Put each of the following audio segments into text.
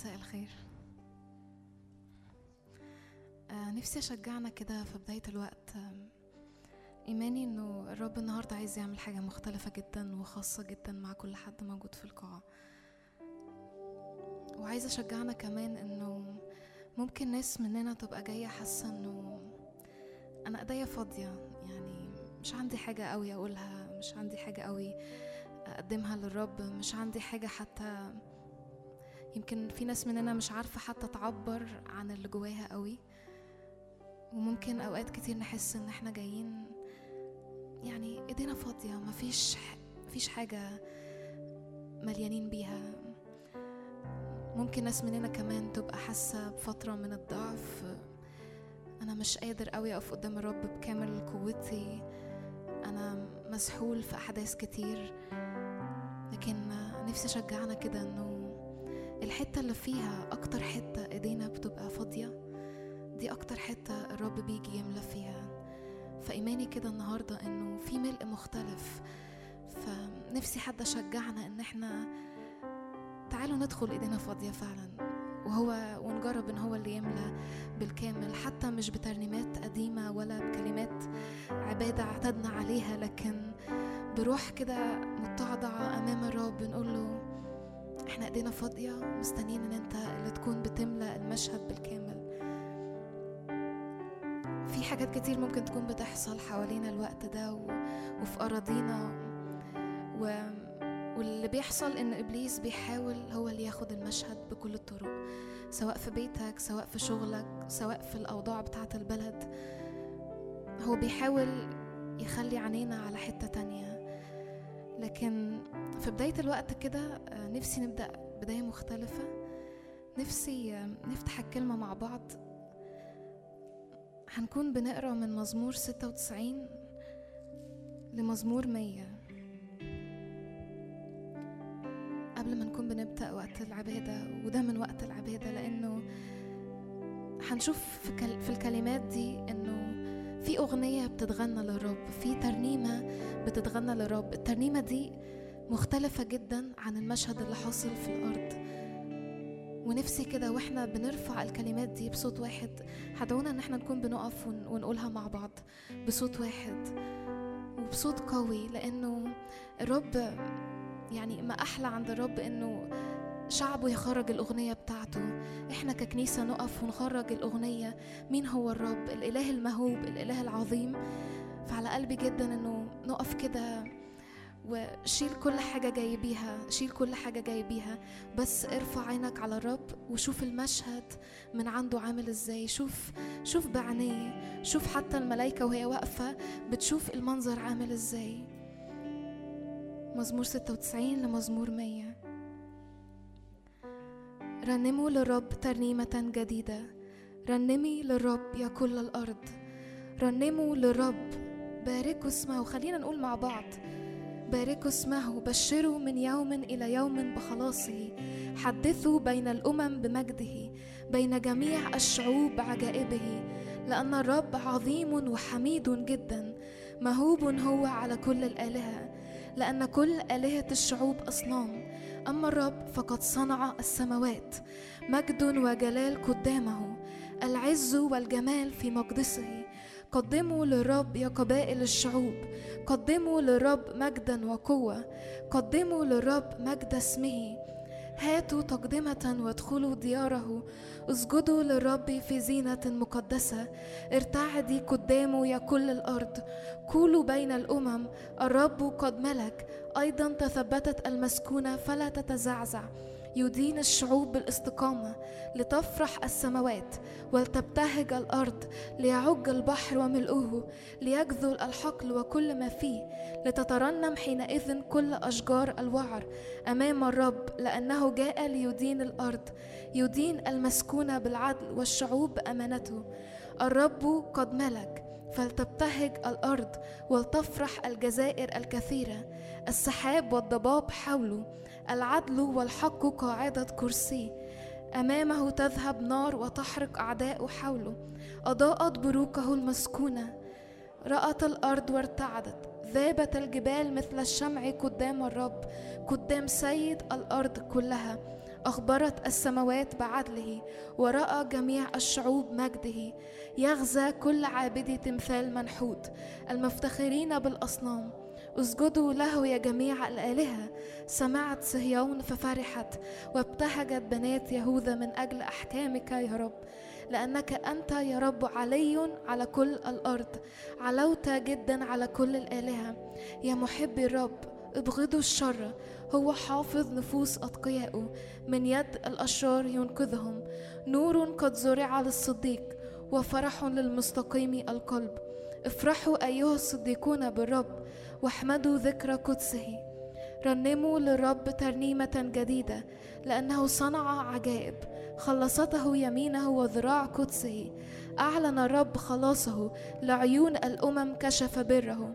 مساء الخير. آه نفسي أشجعنا كده في بداية الوقت. آه إيماني إنه الرب النهاردة عايز يعمل حاجة مختلفة جدا وخاصة جدا مع كل حد موجود في القاعة. وعايزة أشجعنا كمان إنه ممكن ناس مننا تبقى جاية حاسة إنه أنا إيديا فاضية. يعني مش عندي حاجة قوي أقولها مش عندي حاجة قوي أقدمها للرب مش عندي حاجة حتى يمكن في ناس مننا مش عارفة حتى تعبر عن اللي جواها قوي. وممكن أوقات كتير نحس إن إحنا جايين يعني إيدينا فاضية مفيش مفيش حاجة مليانين بيها. ممكن ناس مننا كمان تبقى حاسة بفترة من الضعف. أنا مش قادر قوي أقف قدام الرب بكامل قوتي. أنا مسحول في أحداث كتير. لكن نفسي أشجعنا كده إنه الحتة اللي فيها أكتر حتة إيدينا بتبقى فاضية دي أكتر حتة الرب بيجي يملى فيها. فإيماني كده النهاردة إنه في ملء مختلف. فنفسي حد أشجعنا إن إحنا تعالوا ندخل إيدينا فاضية فعلا وهو ونجرب إن هو اللي يملى بالكامل. حتى مش بترنيمات قديمة ولا بكلمات عبادة اعتدنا عليها لكن بروح كده متعضعة أمام الرب نقول له إحنا ايدينا فاضية مستنيين ان انت اللي تكون بتملى المشهد بالكامل. في حاجات كتير ممكن تكون بتحصل حوالينا الوقت ده و... وفي أراضينا. و... واللي بيحصل إن إبليس بيحاول هو اللي ياخد المشهد بكل الطرق سواء في بيتك سواء في شغلك سواء في الأوضاع بتاعة البلد. هو بيحاول يخلي عينينا على حتة تانية. لكن في بداية الوقت كده نفسي نبدأ بداية مختلفة. نفسي نفتح الكلمة مع بعض. هنكون بنقرأ من مزمور 96 لمزمور 100 قبل ما نكون بنبدأ وقت العبادة وده من وقت العبادة لأنه هنشوف في الكلمات دي إنه في أغنية بتتغنى للرب في ترنيمة بتتغنى للرب. الترنيمة دي مختلفة جدا عن المشهد اللي حاصل في الأرض. ونفسي كده وإحنا بنرفع الكلمات دي بصوت واحد. هدعونا إن إحنا نكون بنقف ونقولها مع بعض بصوت واحد وبصوت قوي لأنه الرب يعني ما أحلى عند الرب إنه شعبه يخرج الأغنية بتاعته. إحنا ككنيسة نقف ونخرج الأغنية. مين هو الرب؟ الإله المهوب الإله العظيم. فعلى قلبي جدا إنه نقف كده وشيل كل حاجة جاي بيها شيل كل حاجة جاي بيها. بس ارفع عينك على الرب وشوف المشهد من عنده عامل إزاي. شوف شوف بعينيه. شوف حتى الملايكة وهي واقفة بتشوف المنظر عامل إزاي. مزمور 96 لمزمور 100 رنموا للرب ترنيمة جديدة. رنمي للرب يا كل الأرض. رنموا للرب. باركوا اسمه. خلينا نقول مع بعض. باركوا اسمه. بشروا من يوم إلى يوم بخلاصه. حدثوا بين الأمم بمجده. بين جميع الشعوب عجائبه. لأن الرب عظيم وحميد جدا. مهوب هو على كل الآلهة. لأن كل آلهة الشعوب أصنام. أما الرب فقد صنع السماوات مجد وجلال قدامه العز والجمال في مقدسه. قدموا للرب يا قبائل الشعوب قدموا للرب مجدا وقوة قدموا للرب مجد اسمه. هاتوا تقدمة وادخلوا دياره. اسجدوا للرب في زينة مقدسة. ارتعدي قدامه يا كل الأرض. قولوا بين الأمم. الرب قد ملك. أيضا تثبتت المسكونة فلا تتزعزع. يدين الشعوب بالاستقامة لتفرح السماوات ولتبتهج الأرض ليعج البحر وملؤه ليجذل الحقل وكل ما فيه لتترنم حينئذ كل أشجار الوعر أمام الرب لأنه جاء ليدين الأرض يدين المسكونة بالعدل والشعوب بأمانته الرب قد ملك فلتبتهج الأرض ولتفرح الجزائر الكثيرة. السحاب والضباب حوله العدل والحق قاعدة كرسي. أمامه تذهب نار وتحرق أعداء حوله. أضاءت بروقه المسكونة. رأت الأرض وارتعدت. ذابت الجبال مثل الشمع قدام الرب. قدام سيد الأرض كلها. أخبرت السماوات بعدله. ورأى جميع الشعوب مجده. يغزى كل عابدي تمثال منحوت. المفتخرين بالأصنام. اسجدوا له يا جميع الآلهة. سمعت صهيون ففرحت وابتهجت بنات يهوذا من أجل أحكامك يا رب لأنك أنت يا رب علي على كل الأرض. علوت جدا على كل الآلهة. يا محبي الرب ابغضوا الشر. هو حافظ نفوس أتقيائه من يد الأشرار ينقذهم. نور قد زرع للصديق وفرح للمستقيم القلب. افرحوا أيها الصديقون بالرب. واحمدوا ذكر قدسه. رنموا للرب ترنيمة جديدة لأنه صنع عجائب. خلصته يمينه وذراع قدسه. أعلن الرب خلاصه لعيون الأمم كشف بره.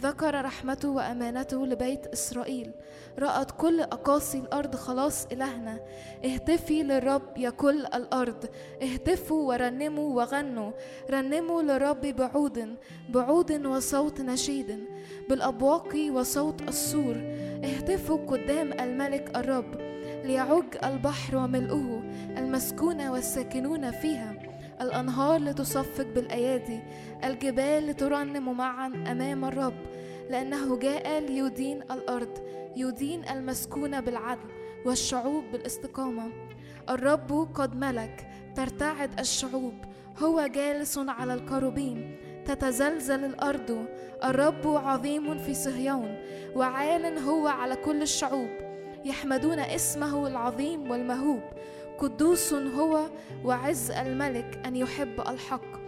ذكر رحمته وأمانته لبيت إسرائيل. رأت كل أقاصي الأرض خلاص إلهنا. اهتفي للرب يا كل الأرض. اهتفوا ورنموا وغنوا. رنموا للرب بعود بعود وصوت نشيد. بالأبواق وصوت السور. اهتفوا قدام الملك الرب. ليعج البحر وملؤه. المسكون والساكنون فيها. الأنهار لتصفق بالأيادي الجبال لترنم معا أمام الرب لأنه جاء ليدين الأرض يدين المسكون بالعدل والشعوب بالاستقامة. الرب قد ملك ترتعد الشعوب هو جالس على الكروبين تتزلزل الأرض. الرب عظيم في صهيون وعال هو على كل الشعوب يحمدون اسمه العظيم والمهوب. قدوس هو وعز الملك أن يحب الحق.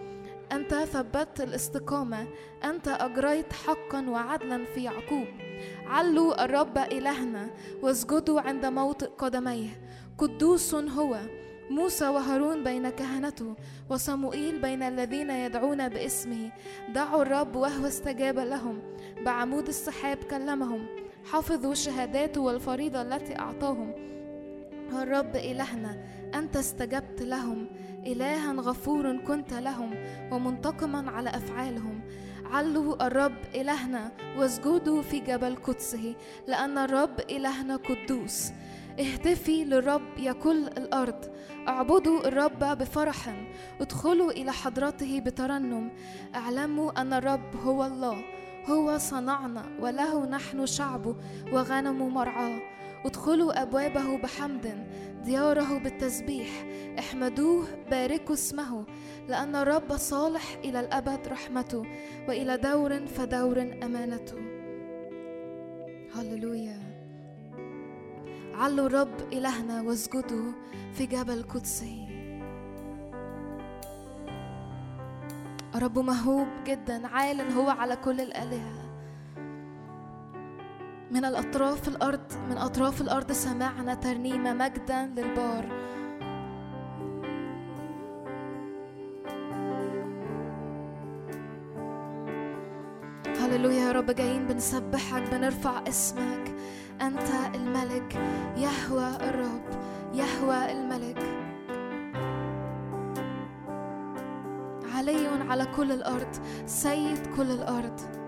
أنت ثبت الاستقامة. أنت أجريت حقا وعدلا في يعقوب. علوا الرب إلهنا واسجدوا عند موطئ قدميه. قدوس هو. موسى وهارون بين كهنته وصموئيل بين الذين يدعون باسمه. دعوا الرب وهو استجاب لهم. بعمود السحاب كلمهم. حفظوا شهاداته والفريضة التي أعطاهم الرب إلهنا أنت استجبت لهم. إلها غفور كنت لهم ومنتقما على أفعالهم. علوا الرب إلهنا واسجدوا في جبل قدسه لأن الرب إلهنا قدوس. اهتفي للرب يا كل الأرض. اعبدوا الرب بفرح ادخلوا إلى حضرته بترنم. اعلموا أن الرب هو الله. هو صنعنا وله نحن شعبه وغنم مرعاه. ادخلوا أبوابه بحمد دياره بالتسبيح. احمدوه باركوا اسمه لأن الرب صالح إلى الأبد رحمته وإلى دور فدور أمانته. هللويا. علوا الرب إلهنا واسجدوا في جبل قدسه رب مهوب جدا عال هو على كل الآلهة. من الأطراف الأرض من أطراف الأرض سمعنا ترنيمة مجدا للبار. هللويا يا رب جايين بنسبحك بنرفع اسمك. أنت الملك يهوى الرب يهوى الملك. علي على كل الأرض سيد كل الأرض.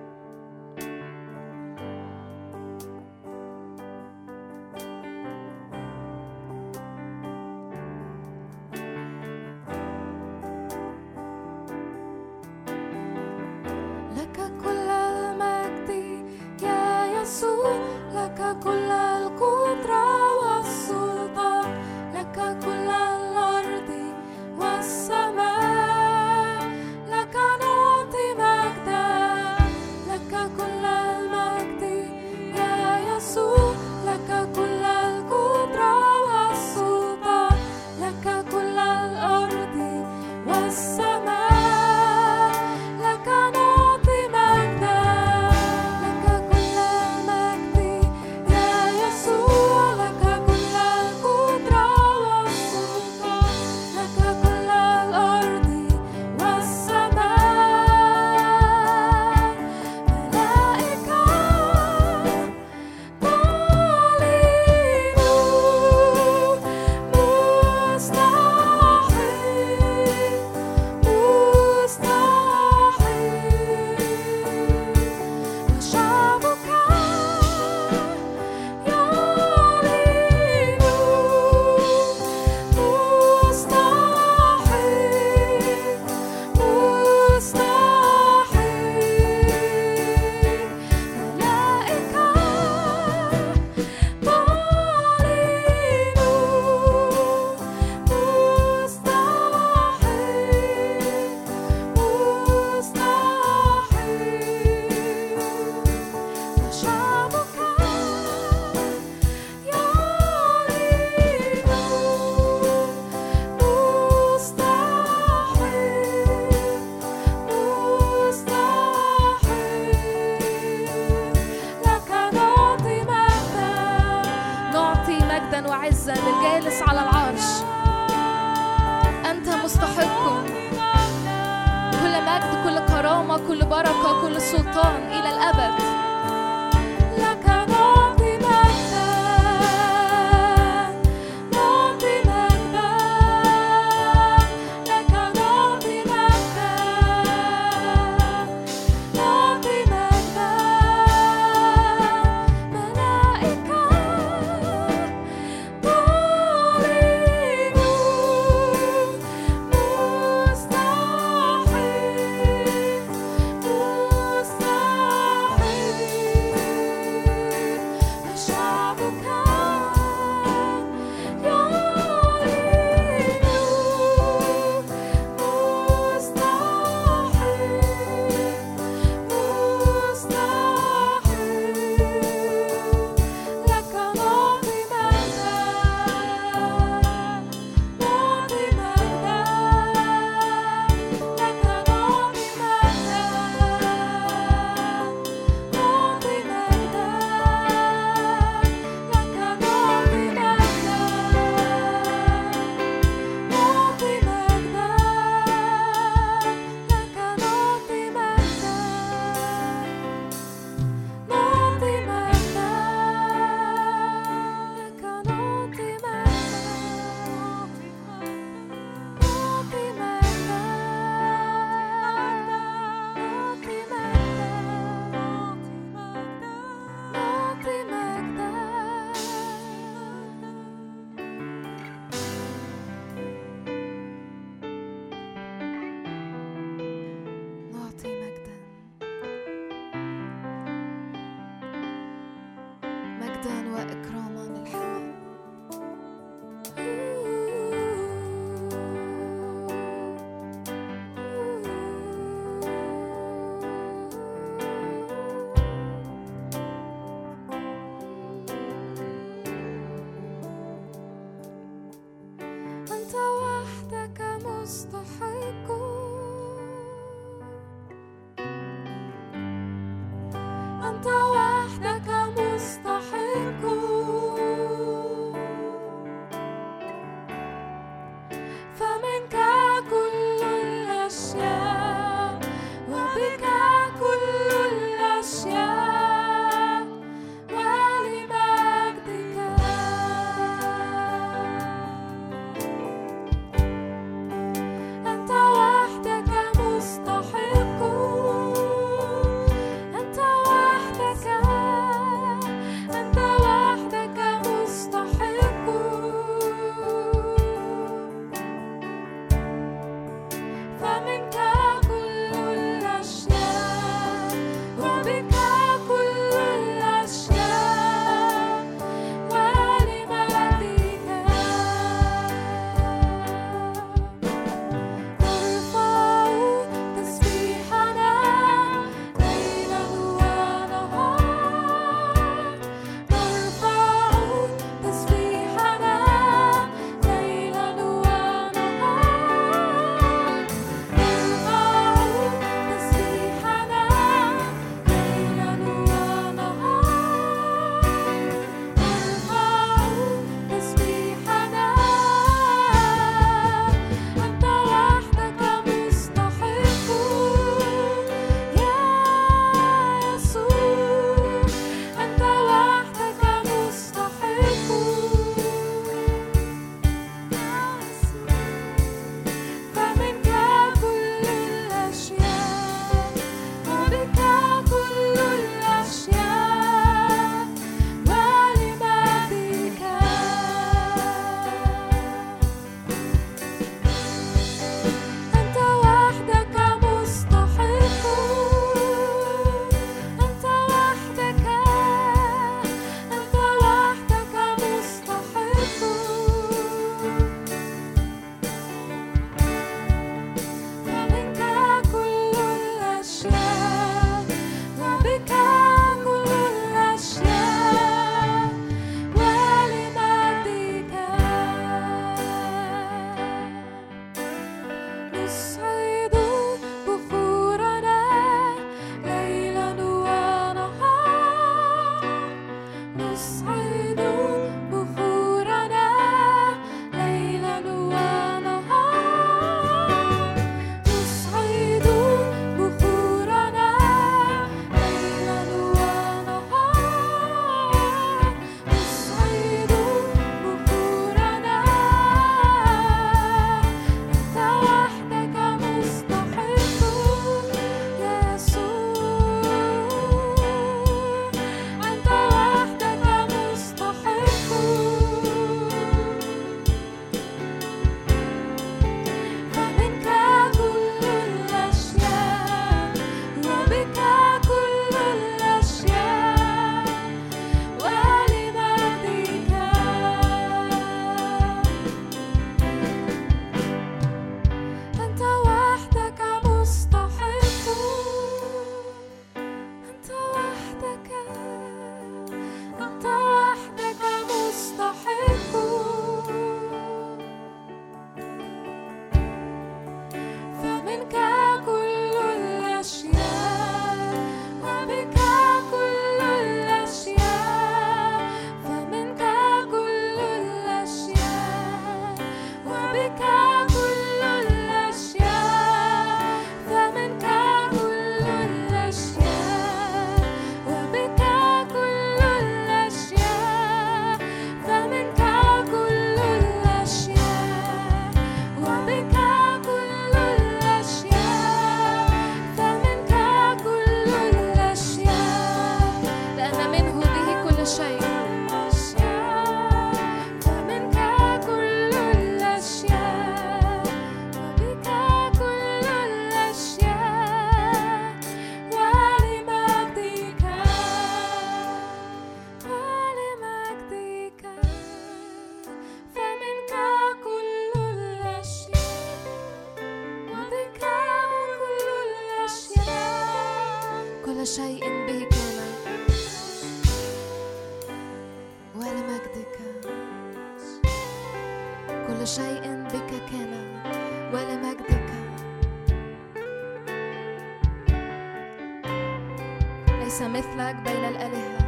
مثلك بين الآلهة.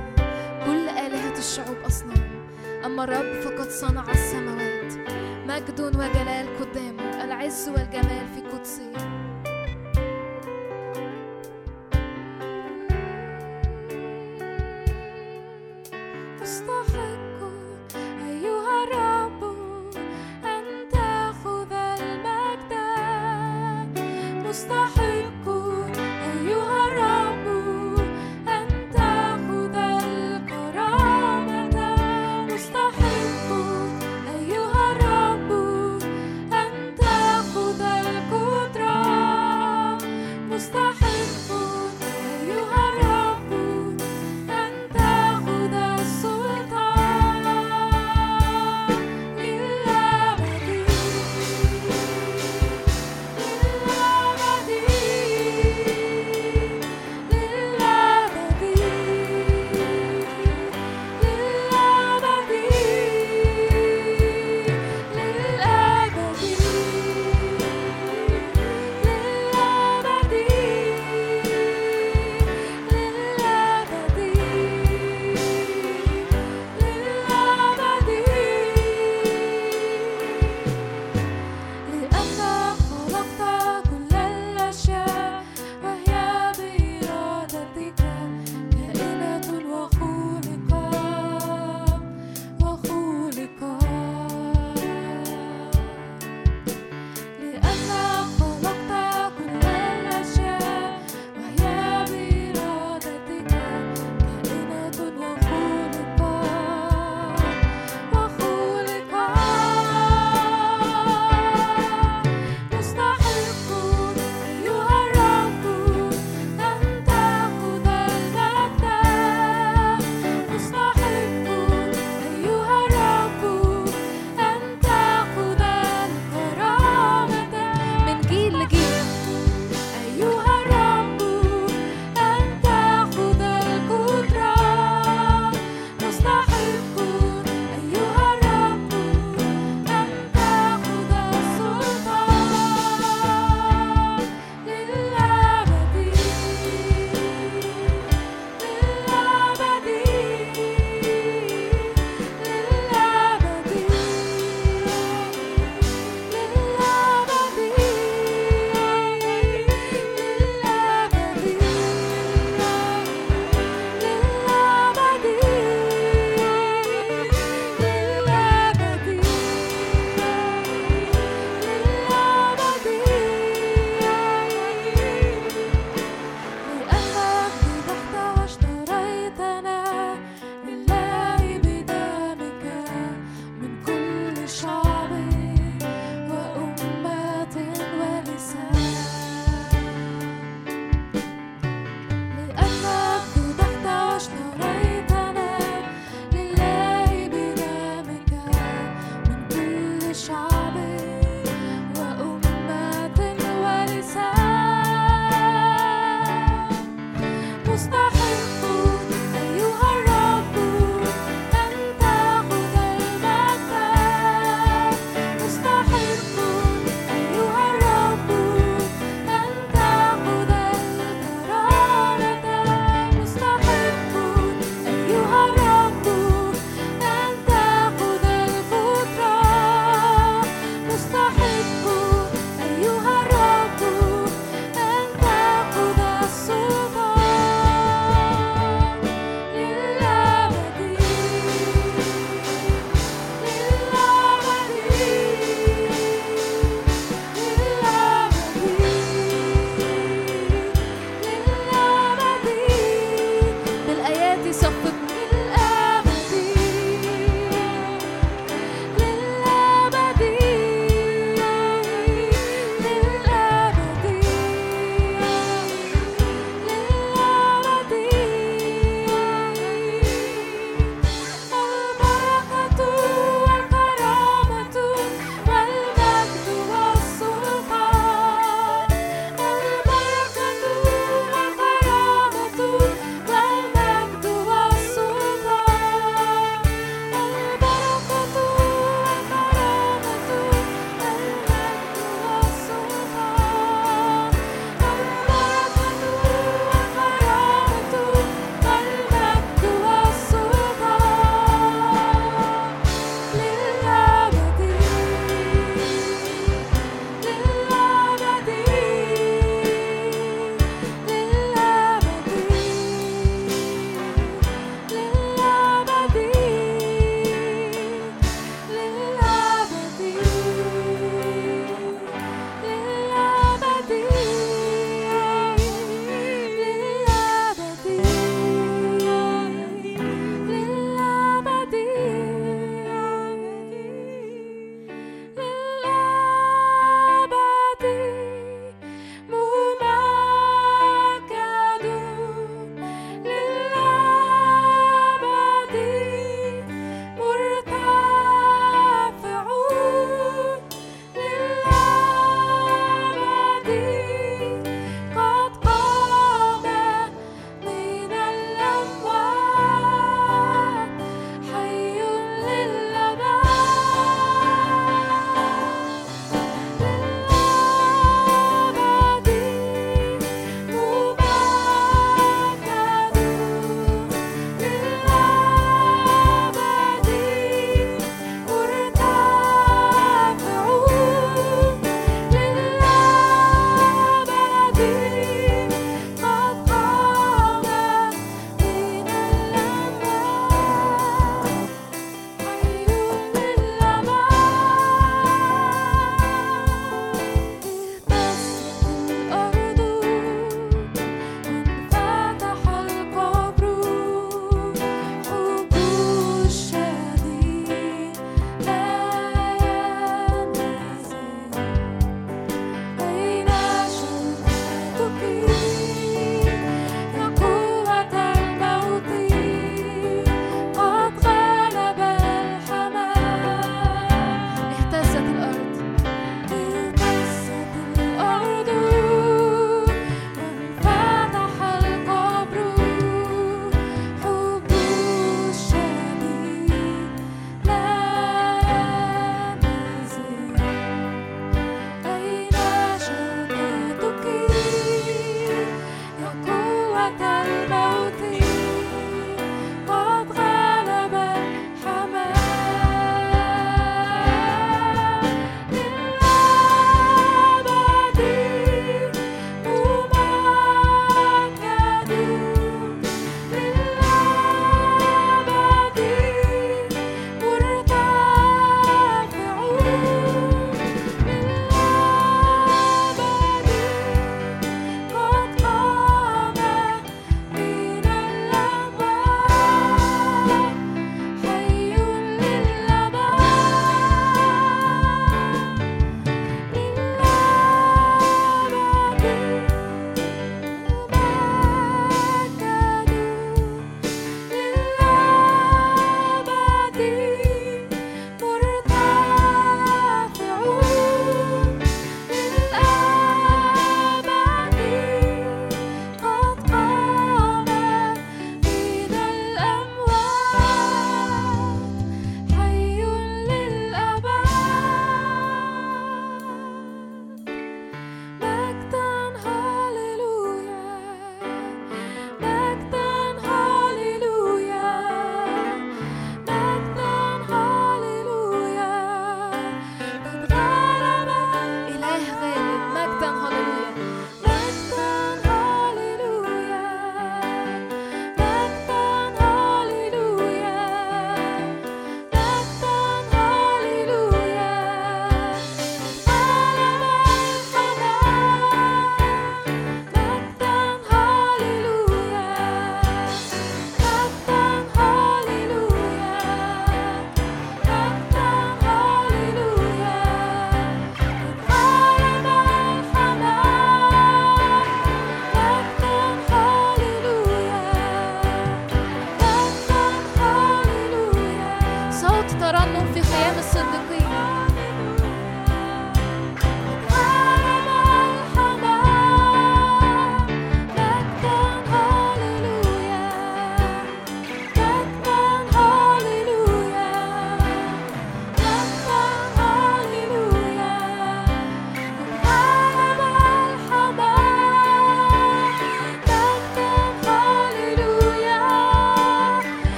كل آلهة الشعوب أصنام. أما الرب فقد صنع السماوات. مجد وجلال قدامه العز والجمال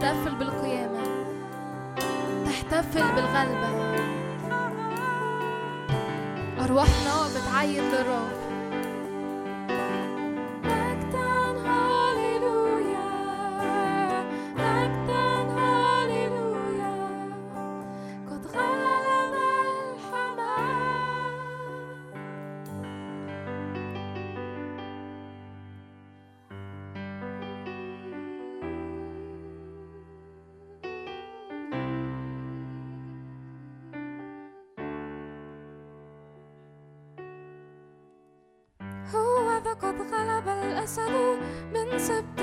därför غلب الأسد من سبت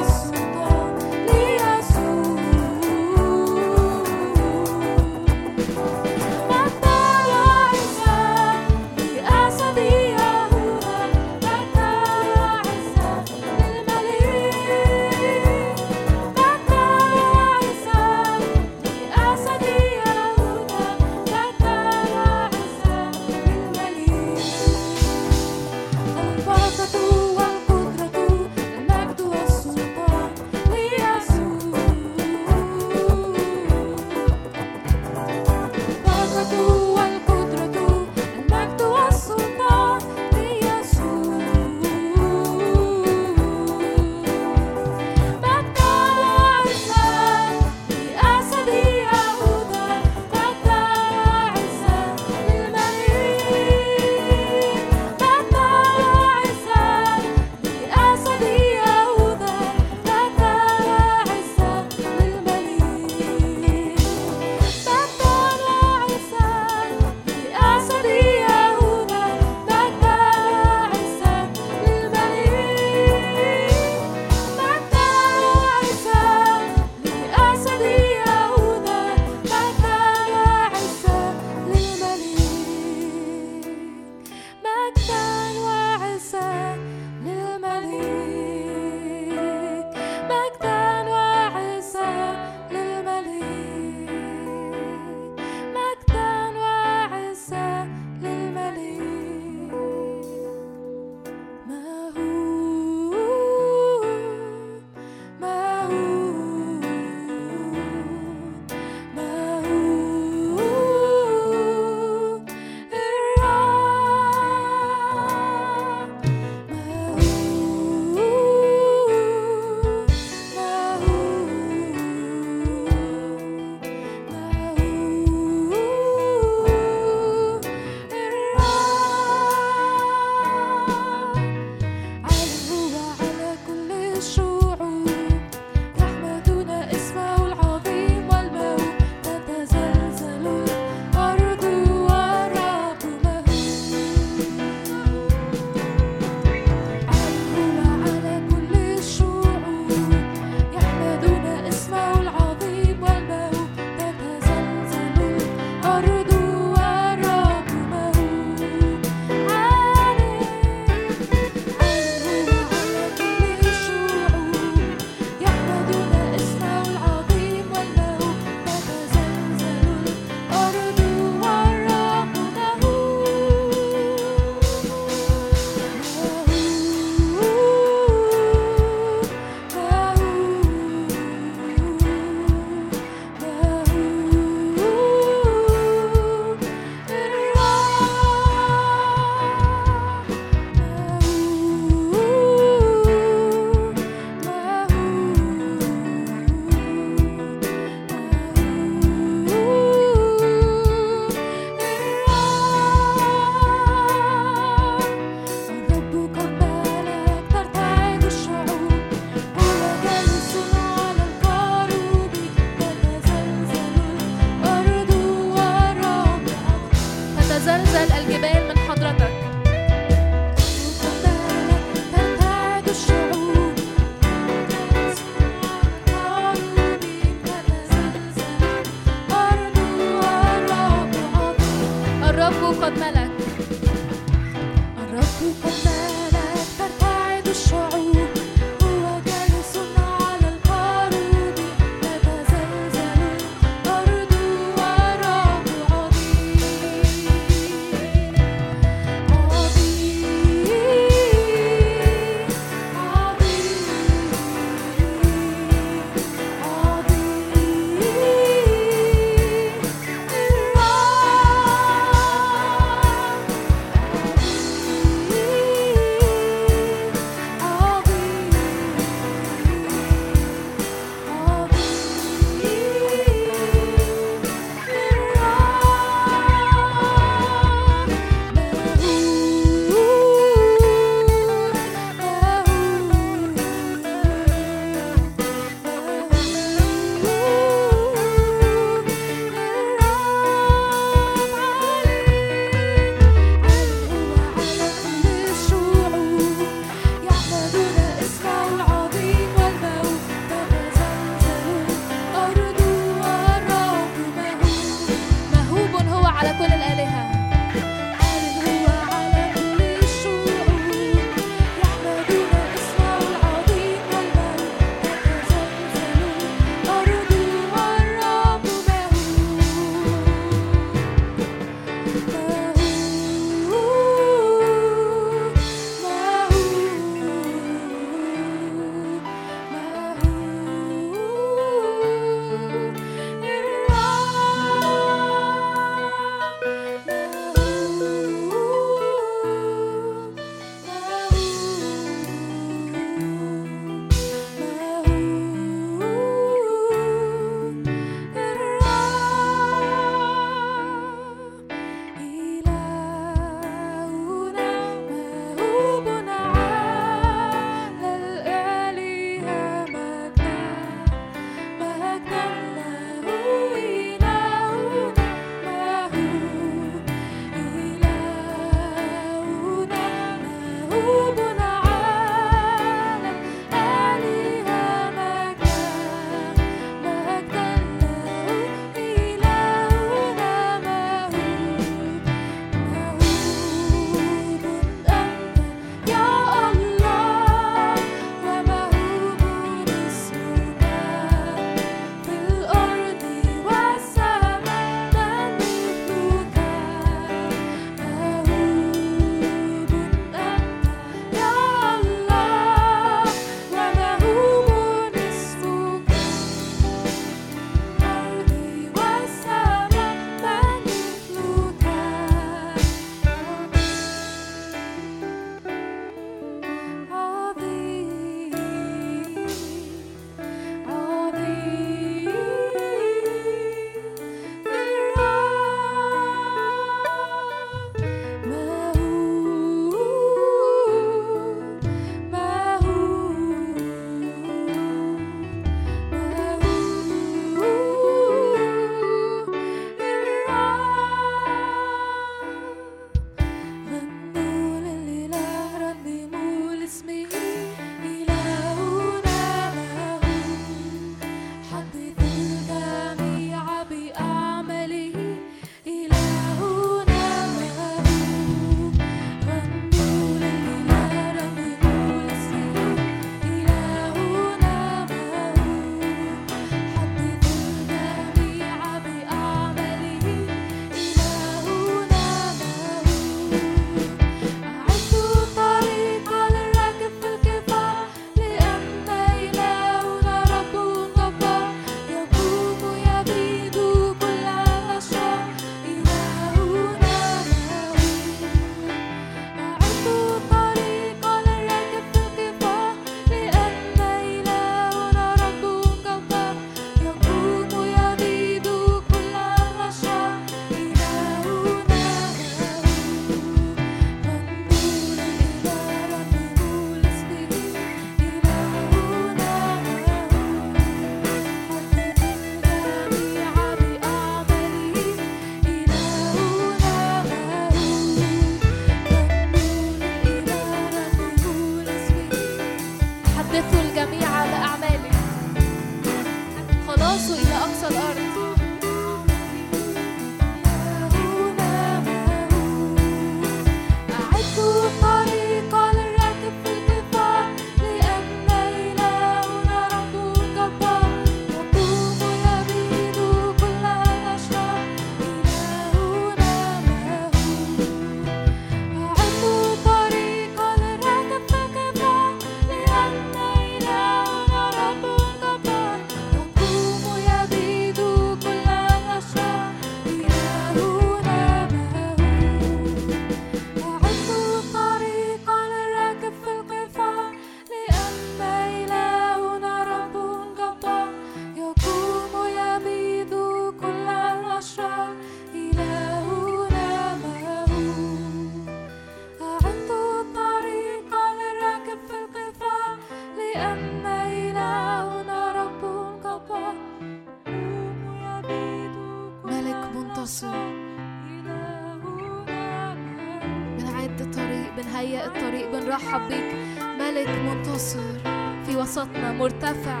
بنهيئ الطريق بنرحب بيك ملك منتصر في وسطنا مرتفع.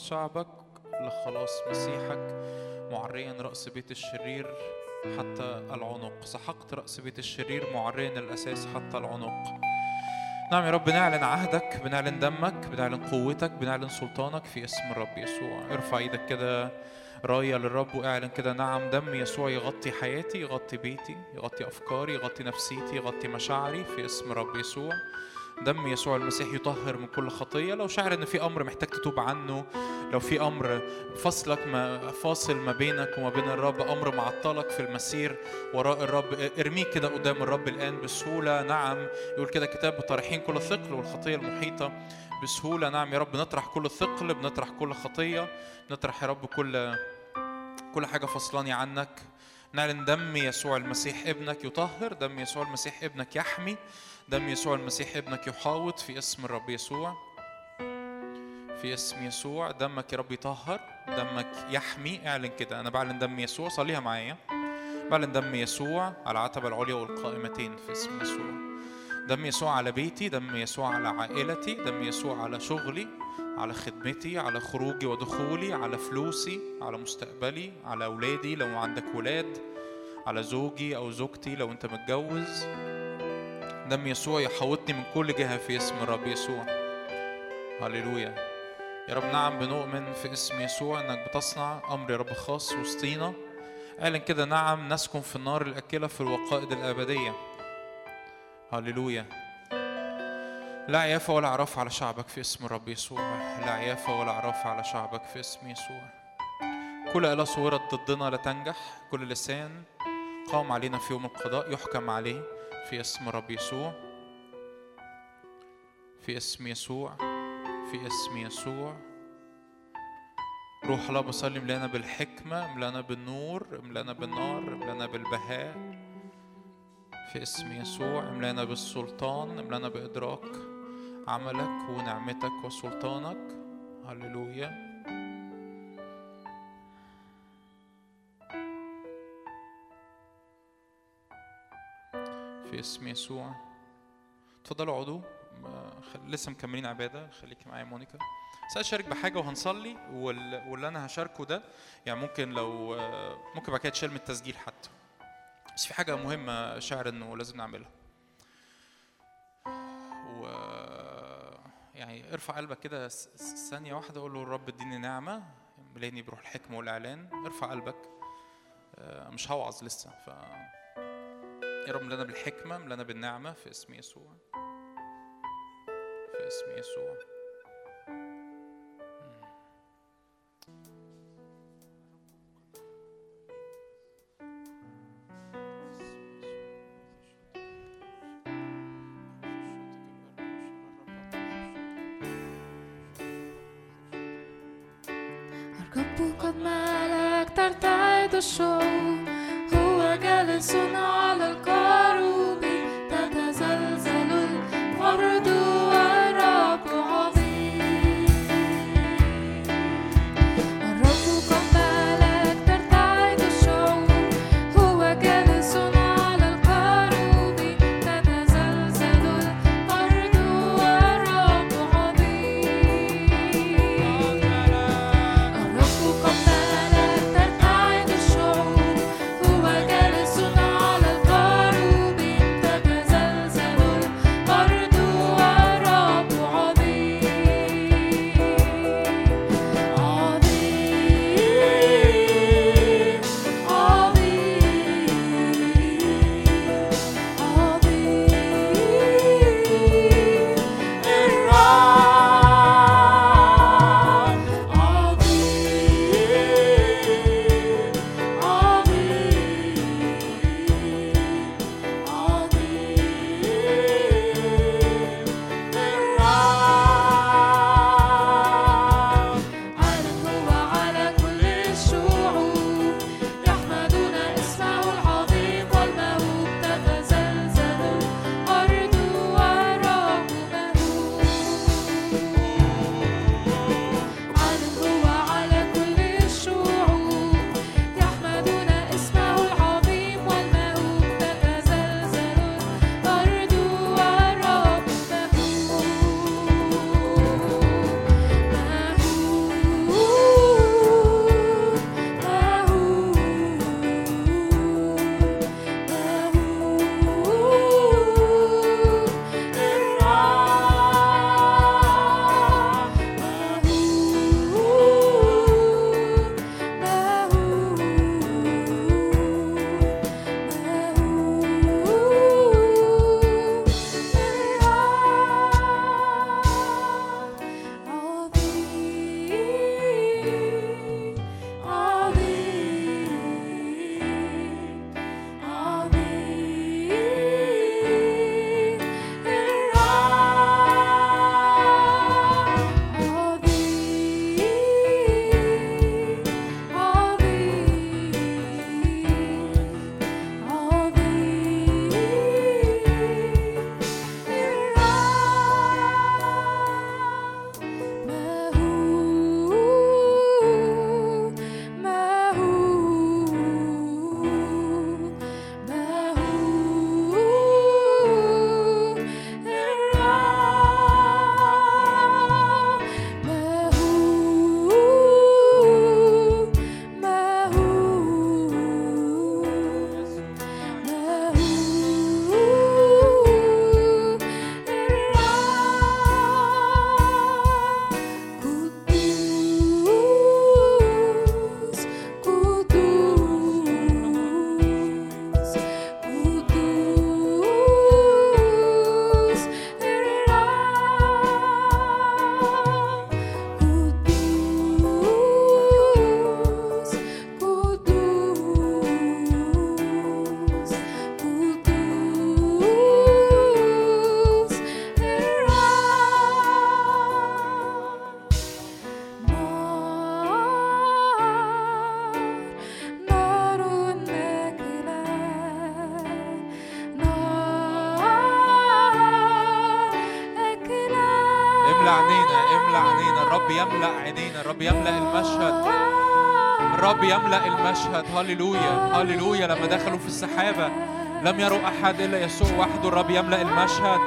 لخلاص شعبك لخلاص مسيحك معريا رأس بيت الشرير حتى العنق. سحقت رأس بيت الشرير معريا الأساس حتى العنق. نعم يا رب بنعلن عهدك بنعلن دمك بنعلن قوتك بنعلن سلطانك في اسم الرب يسوع. ارفع إيدك كده راية للرب واعلن كده نعم دم يسوع يغطي حياتي يغطي بيتي يغطي أفكاري يغطي نفسيتي يغطي مشاعري في اسم الرب يسوع. دم يسوع المسيح يطهر من كل خطية. لو شعر إن في أمر محتاج تتوب عنه لو في أمر فصلك ما فاصل ما بينك وما بين الرب أمر معطلك في المسير وراء الرب ارميه كده قدام الرب الآن بسهولة. نعم يقول كده كتاب طارحين كل الثقل والخطية المحيطة بسهولة. نعم يا رب نطرح كل الثقل بنطرح كل خطية. نطرح يا رب كل كل حاجة فصلاني عنك. نعلن دم يسوع المسيح ابنك يطهر دم يسوع المسيح ابنك يحمي. دم يسوع المسيح ابنك يحاوط في اسم الرب يسوع. في اسم يسوع دمك يا رب يطهر دمك يحمي. اعلن كده أنا بعلن دم يسوع صليها معايا. بعلن دم يسوع على العتبة العليا والقائمتين في اسم يسوع. دم يسوع على بيتي دم يسوع على عائلتي دم يسوع على شغلي على خدمتي على خروجي ودخولي على فلوسي على مستقبلي على أولادي لو عندك ولاد على زوجي أو زوجتي لو أنت متجوز. دم يسوع يحوطني من كل جهة في اسم الرب يسوع. هللويا. يا رب نعم بنؤمن في اسم يسوع إنك بتصنع أمر يا رب خاص وسطينا. اعلن كده نعم نسكن في النار الأكلة في الوقائد الأبدية. هللويا. لا عيافة ولا عراف على شعبك في اسم الرب يسوع. لا عيافة ولا عراف على شعبك في اسم يسوع. كل آلة صورت ضدنا لا تنجح كل لسان قام علينا في يوم القضاء يحكم عليه. في اسم الرب يسوع في اسم يسوع في اسم يسوع. روح الله بصلي ملانا بالحكمة ملانا بالنور ملانا بالنار ملانا بالبهاء. في اسم يسوع املانا بالسلطان املانا بإدراك عملك ونعمتك وسلطانك. هللويا. في اسم يسوع. تفضلوا اقعدوا. لسه مكملين عبادة. خليكي معايا مونيكا. سأشارك بحاجة وهنصلي واللي أنا هشاركه ده يعني ممكن لو ممكن بعد كده تشيل من التسجيل حتى. بس في حاجة مهمة شاعر إنه لازم نعملها. و يعني ارفع قلبك كده ثانية واحدة. قول له الرب اديني نعمة ملاني بروح الحكمة والإعلان. ارفع قلبك. مش هوعظ لسه ف يا رب ملنا بالحكمة ملنا بالنعمة في اسم يسوع. في اسم يسوع. الرب قد مالك ترتعد الشعوب هو جالس على المشهد. هللويا. هللويا. لما دخلوا في السحابة لم يروا أحد إلا يسوع وحده. الرب يملأ المشهد.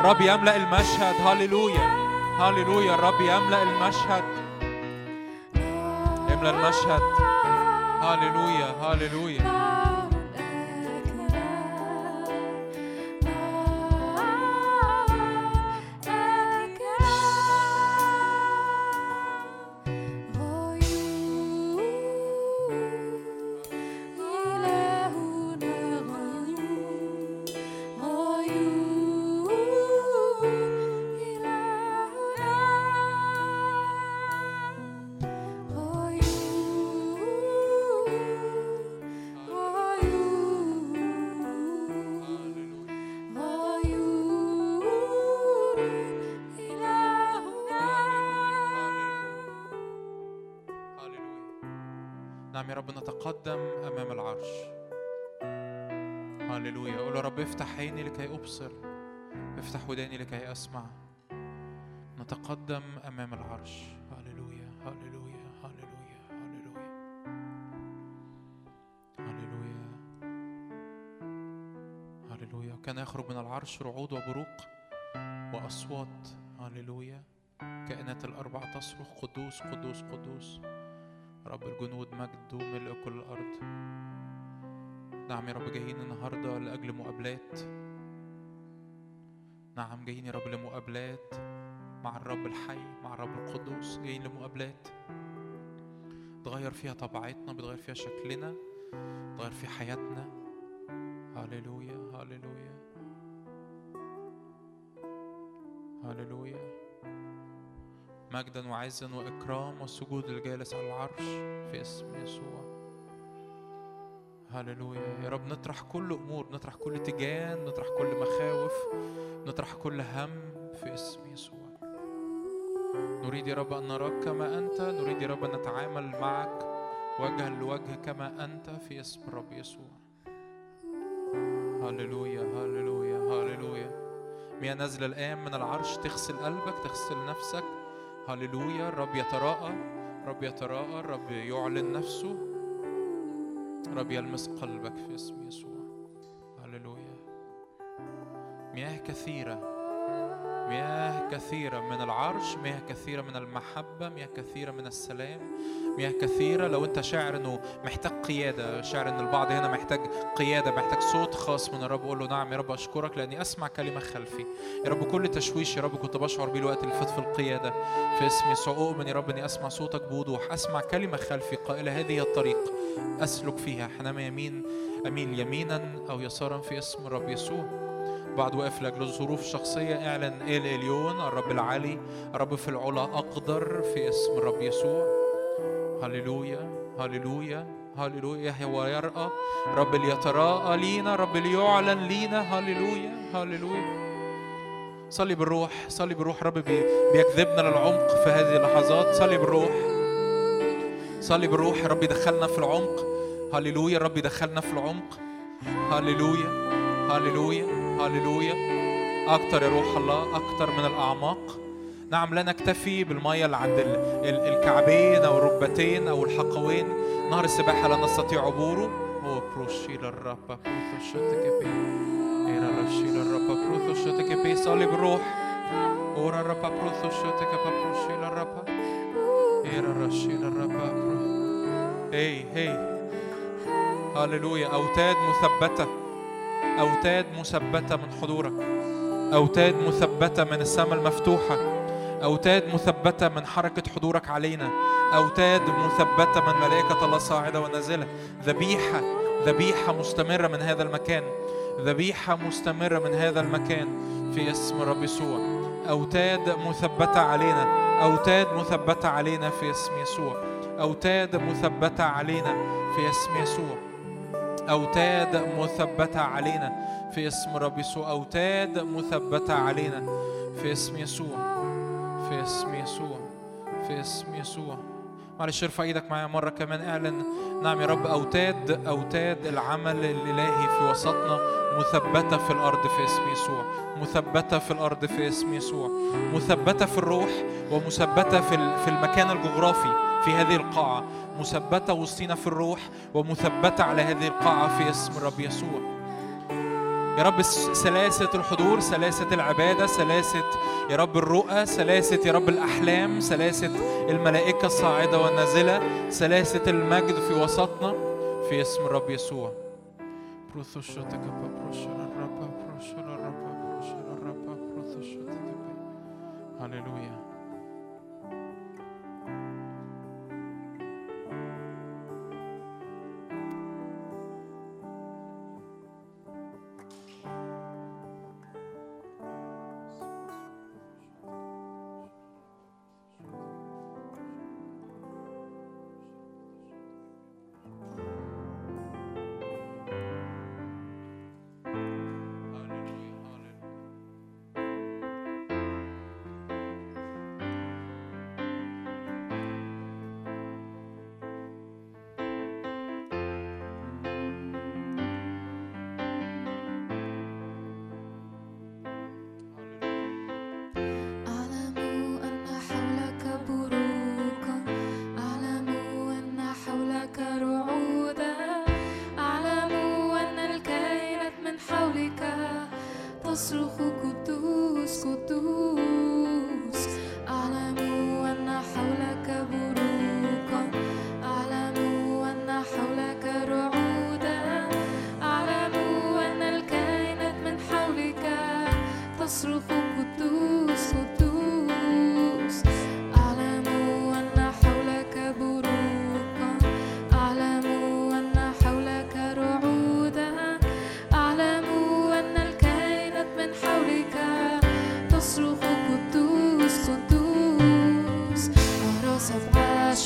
الرب يملأ المشهد. هللويا. هللويا. الرب يملأ المشهد. يملأ المشهد. هللويا. هللويا. افتح وداني لكي أسمع. نتقدم أمام العرش. هللويا هللويا هللويا هللويا. هللويا. هللويا. وكان يخرج من العرش رعود وبروق وأصوات. هللويا. كائنات الأربع تصرخ قدوس قدوس قدوس. رب الجنود مجد وملء كل الأرض. نعم يا رب جايين النهاردة لأجل مقابلات. نعم جايين يا رب لمقابلات مع الرب الحي مع الرب القدوس جايين لمقابلات. تغير فيها طبيعتنا بتغير فيها شكلنا تغير فيها حياتنا. هللويا هللويا. هللويا. مجدا وعزا وإكرام وسجود الجالس على العرش في اسم يسوع. هللويا. يا رب نطرح كل أمور نطرح كل تجان نطرح كل مخاوف نطرح كل هم في اسم يسوع. نريد يا رب أن نراك كما أنت نريد يا رب أن نتعامل معك وجها لوجه كما أنت في اسم الرب يسوع. هللويا هللويا هللويا. مياه نازلة الآن من العرش تغسل قلبك تغسل نفسك. هللويا الرب يتراءى الرب يتراءى الرب يعلن نفسه. الرب يلمس قلبك في اسم يسوع. هللويا. مياه كثيرة. مياه كثيرة من العرش مياه كثيرة من المحبة مياه كثيرة من السلام. مياه كثيرة. لو أنت شاعر أنه محتاج قيادة شاعر أن البعض هنا محتاج قيادة محتاج صوت خاص من الرب قول له نعم يا رب أشكرك لأني أسمع كلمة خلفي. يا رب كل تشويش يا رب كنت بشعر بيه الوقت اللي فات في القيادة. في اسم يسوع أؤمن يا رب أني أسمع صوتك بوضوح أسمع كلمة خلفي قائلة هذه هي الطريق. أسلك فيها. حينما يمين أميل يمينا أو يسارا في اسم الرب يسوع. بعد واقف لأجل الظروف الشخصية اعلن آل إليون الرب العلي الرب في العلا أقدر في اسم الرب يسوع. هللويا هللويا هللويا هو يرأى رب اللي يتراءى لينا رب اللي يعلن لينا. هللويا هللويا صلي بالروح صلي بالروح. رب بيجذبنا للعمق في هذه اللحظات. صلي بالروح. صلي بالروح. رب يدخلنا في العمق. هللويا رب يدخلنا في العمق. هللويا هللويا هللويا أكتر يا روح الله أكتر من الأعماق. نعم لا نكتفي بالمية اللي عند الكعبين أو الركبتين أو الحقوين. نهر السباحة لا نستطيع عبوره. هو بروشيل الرب بروثو شتك بي. إيرا رشيل الرب بروثو شتك بي. صلي بالروح. أورا الرب بروثو شتك بروشيل الرب إيرا رشيل الرب هي هي. هللويا أوتاد مثبتة. أوتاد مثبتة من حضورك. أوتاد مثبتة من السماء المفتوحة. أوتاد مثبتة من حركة حضورك علينا. أوتاد مثبتة من ملائكة الله صاعدة ونازلة. ذبيحة ذبيحة مستمرة من هذا المكان. ذبيحة مستمرة من هذا المكان في اسم الرب يسوع. أوتاد مثبتة علينا. أوتاد مثبتة علينا في اسم يسوع. أوتاد مثبتة علينا في اسم يسوع. أوتاد مثبتة علينا في اسم رب يسوع. أوتاد مثبتة علينا في اسم يسوع. في اسم يسوع في اسم يسوع معلش ارفع إيدك معايا مرة كمان. اعلن. نعم يا رب. أوتاد أوتاد العمل الإلهي في وسطنا. مثبتة في الأرض في اسم يسوع مثبتة في الأرض في اسم يسوع مثبتة في الروح ومثبتة في في المكان الجغرافي في هذه القاعة. مثبتة وسطينا في الروح ومثبتة على هذه القاعة في اسم الرب يسوع. يا رب سلاسة الحضور سلاسة العبادة سلاسة يا رب الرؤى سلاسة يا رب الأحلام سلاسة الملائكة الصاعدة والنازلة سلاسة المجد في وسطنا في اسم الرب يسوع. بروثوشتك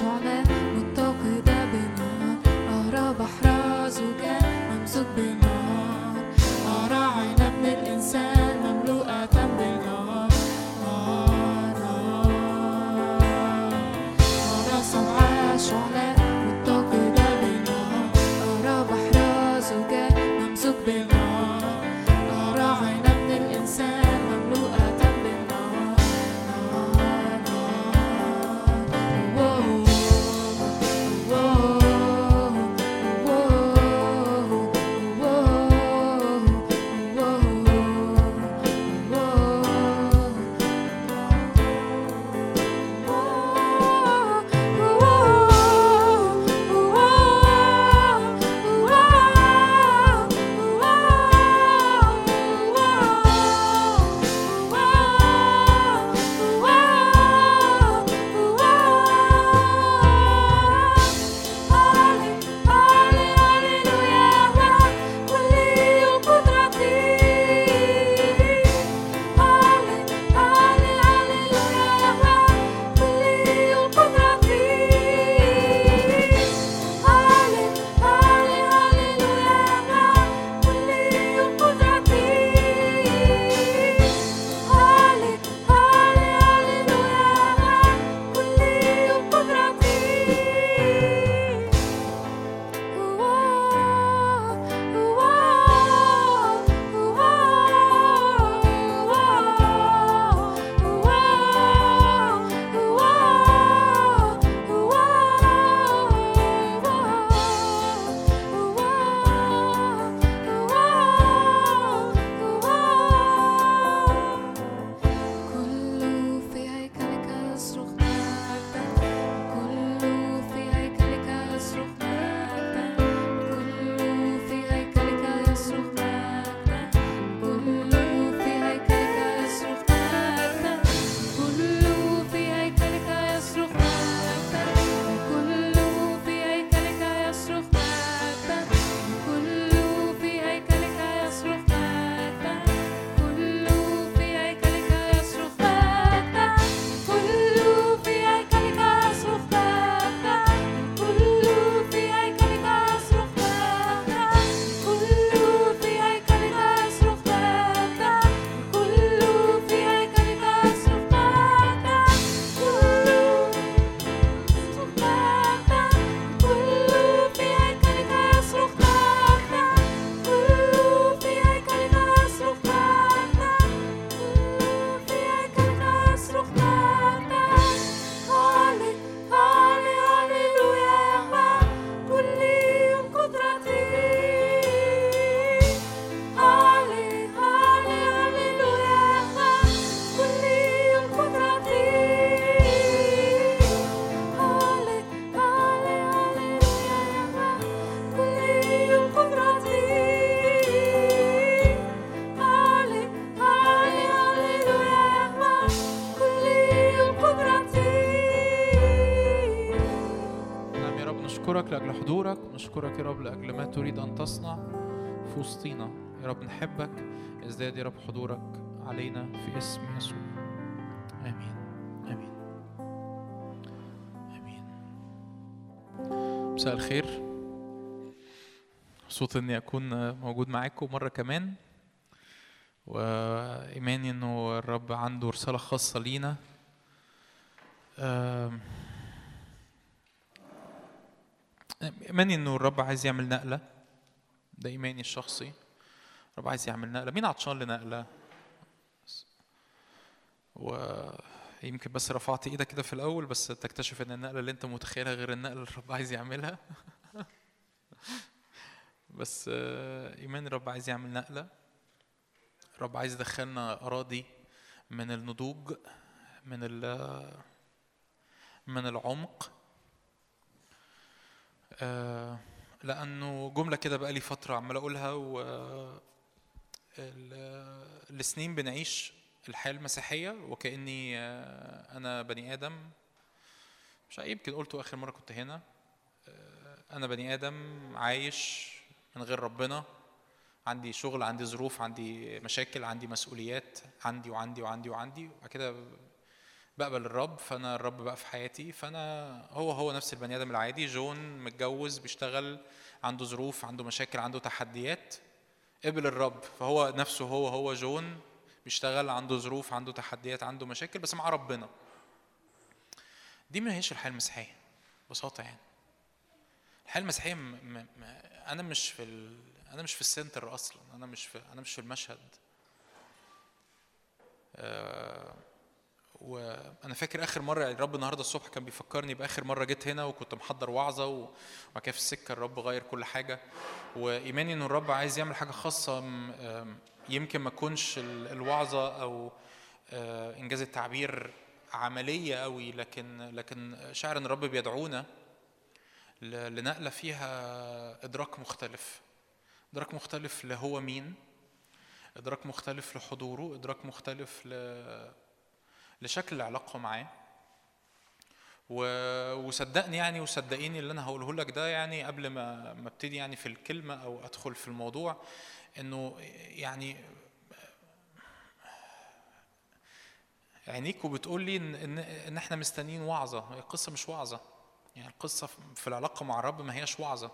سبع ونشكرك يا رب لأجل ما تريد أن تصنع في وسطينا. يا رب نحبك ازداد يا رب حضورك علينا في اسم يسوع. آمين. آمين. آمين. مساء الخير. مبسوط إني أكون موجود معاكم مرة كمان. وإيماني إنه الرب عنده رسالة خاصة لينا. إيماني إنه الرب عايز يعمل نقلة؟ ده إيماني الشخصي. الرب عايز يعمل نقلة. مين عطشان لنقلة؟ ويمكن بس رفعت إيدك كده في الأول بس تكتشف إن النقلة اللي أنت متخيلها غير النقلة اللي الرب عايز يعملها. بس آه، ايمان الرب عايز يعمل نقلة. الرب عايز يدخلنا أراضي من النضوج من ال من العمق. آه، لأنه جملة كده بقالي فترة عمال أقولها و ال- السنين بنعيش الحياة المسيحية وكأني آه، أنا بني آدم. مش يمكن قلته آخر مرة كنت هنا. آه، أنا بني آدم عايش من غير ربنا. عندي شغل عندي ظروف عندي مشاكل عندي مسؤوليات عندي وعندي وعندي وعندي. وبعد كده بقبل الرب فأنا الرب بقى في حياتي فأنا هو هو نفس البني آدم العادي جون متجوز بيشتغل عنده ظروف عنده مشاكل عنده تحديات قبل الرب فهو نفسه هو هو جون بيشتغل عنده ظروف عنده تحديات عنده مشاكل بس مع ربنا. دي ما هيش الحياة المسيحية ببساطة يعني. الحياة المسيحية م... م... أنا مش في ال... أنا مش في السنتر أصلا أنا مش في أنا مش في المشهد. آه، وأنا فاكر اخر مرة يعني الرب النهارده الصبح كان بيفكرني بآخر مرة جيت هنا وكنت محضر وعظة وبعد كده في السكة الرب غير كل حاجة. وإيماني إن الرب عايز يعمل حاجة خاصة يمكن ما تكونش ال- الوعظة أو آه، إنجاز التعبير عملية قوي لكن لكن شاعر إن الرب بيدعونا لنقلة فيها إدراك مختلف. إدراك مختلف لهو مين؟ إدراك مختلف لحضوره إدراك مختلف ل... لشكل العلاقه معاه. وصدقني يعني وصدقيني اللي أنا هقوله لك ده يعني قبل ما ما أبتدي يعني في الكلمة أو أدخل في الموضوع إنه يعني عينيك وبتقول لي إن إن إن إحنا مستنيين وعظة. القصة مش وعظة. يعني القصة في العلاقة مع الرب ما هياش وعظة.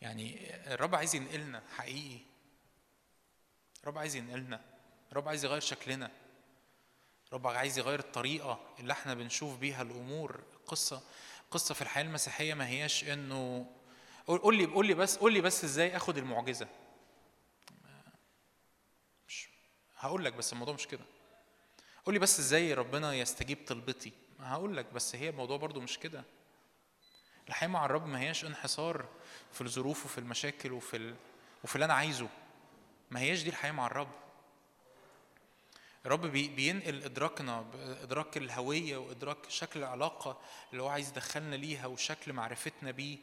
يعني الرب عايز ينقلنا حقيقي. الرب عايز ينقلنا. الرب عايز يغير شكلنا. الرب عايز يغير الطريقة اللي إحنا بنشوف بيها الأمور. قصة قصة في الحياة المسيحية ما هياش إنه قول لي قول لي بس قول لي بس إزاي آخد المعجزة. مش هقول لك بس الموضوع مش كده. قول لي بس إزاي ربنا يستجيب طلبتي. هقول لك بس هي الموضوع برضو مش كده. الحياة مع الرب ما هياش انحصار في الظروف وفي المشاكل وفي ال... وفي اللي أنا عايزه. ما هياش دي الحياة مع الرب. الرب بي- بينقل إدراكنا إدراك الهوية وإدراك شكل العلاقة اللي هو عايز يدخلنا ليها وشكل معرفتنا بيه.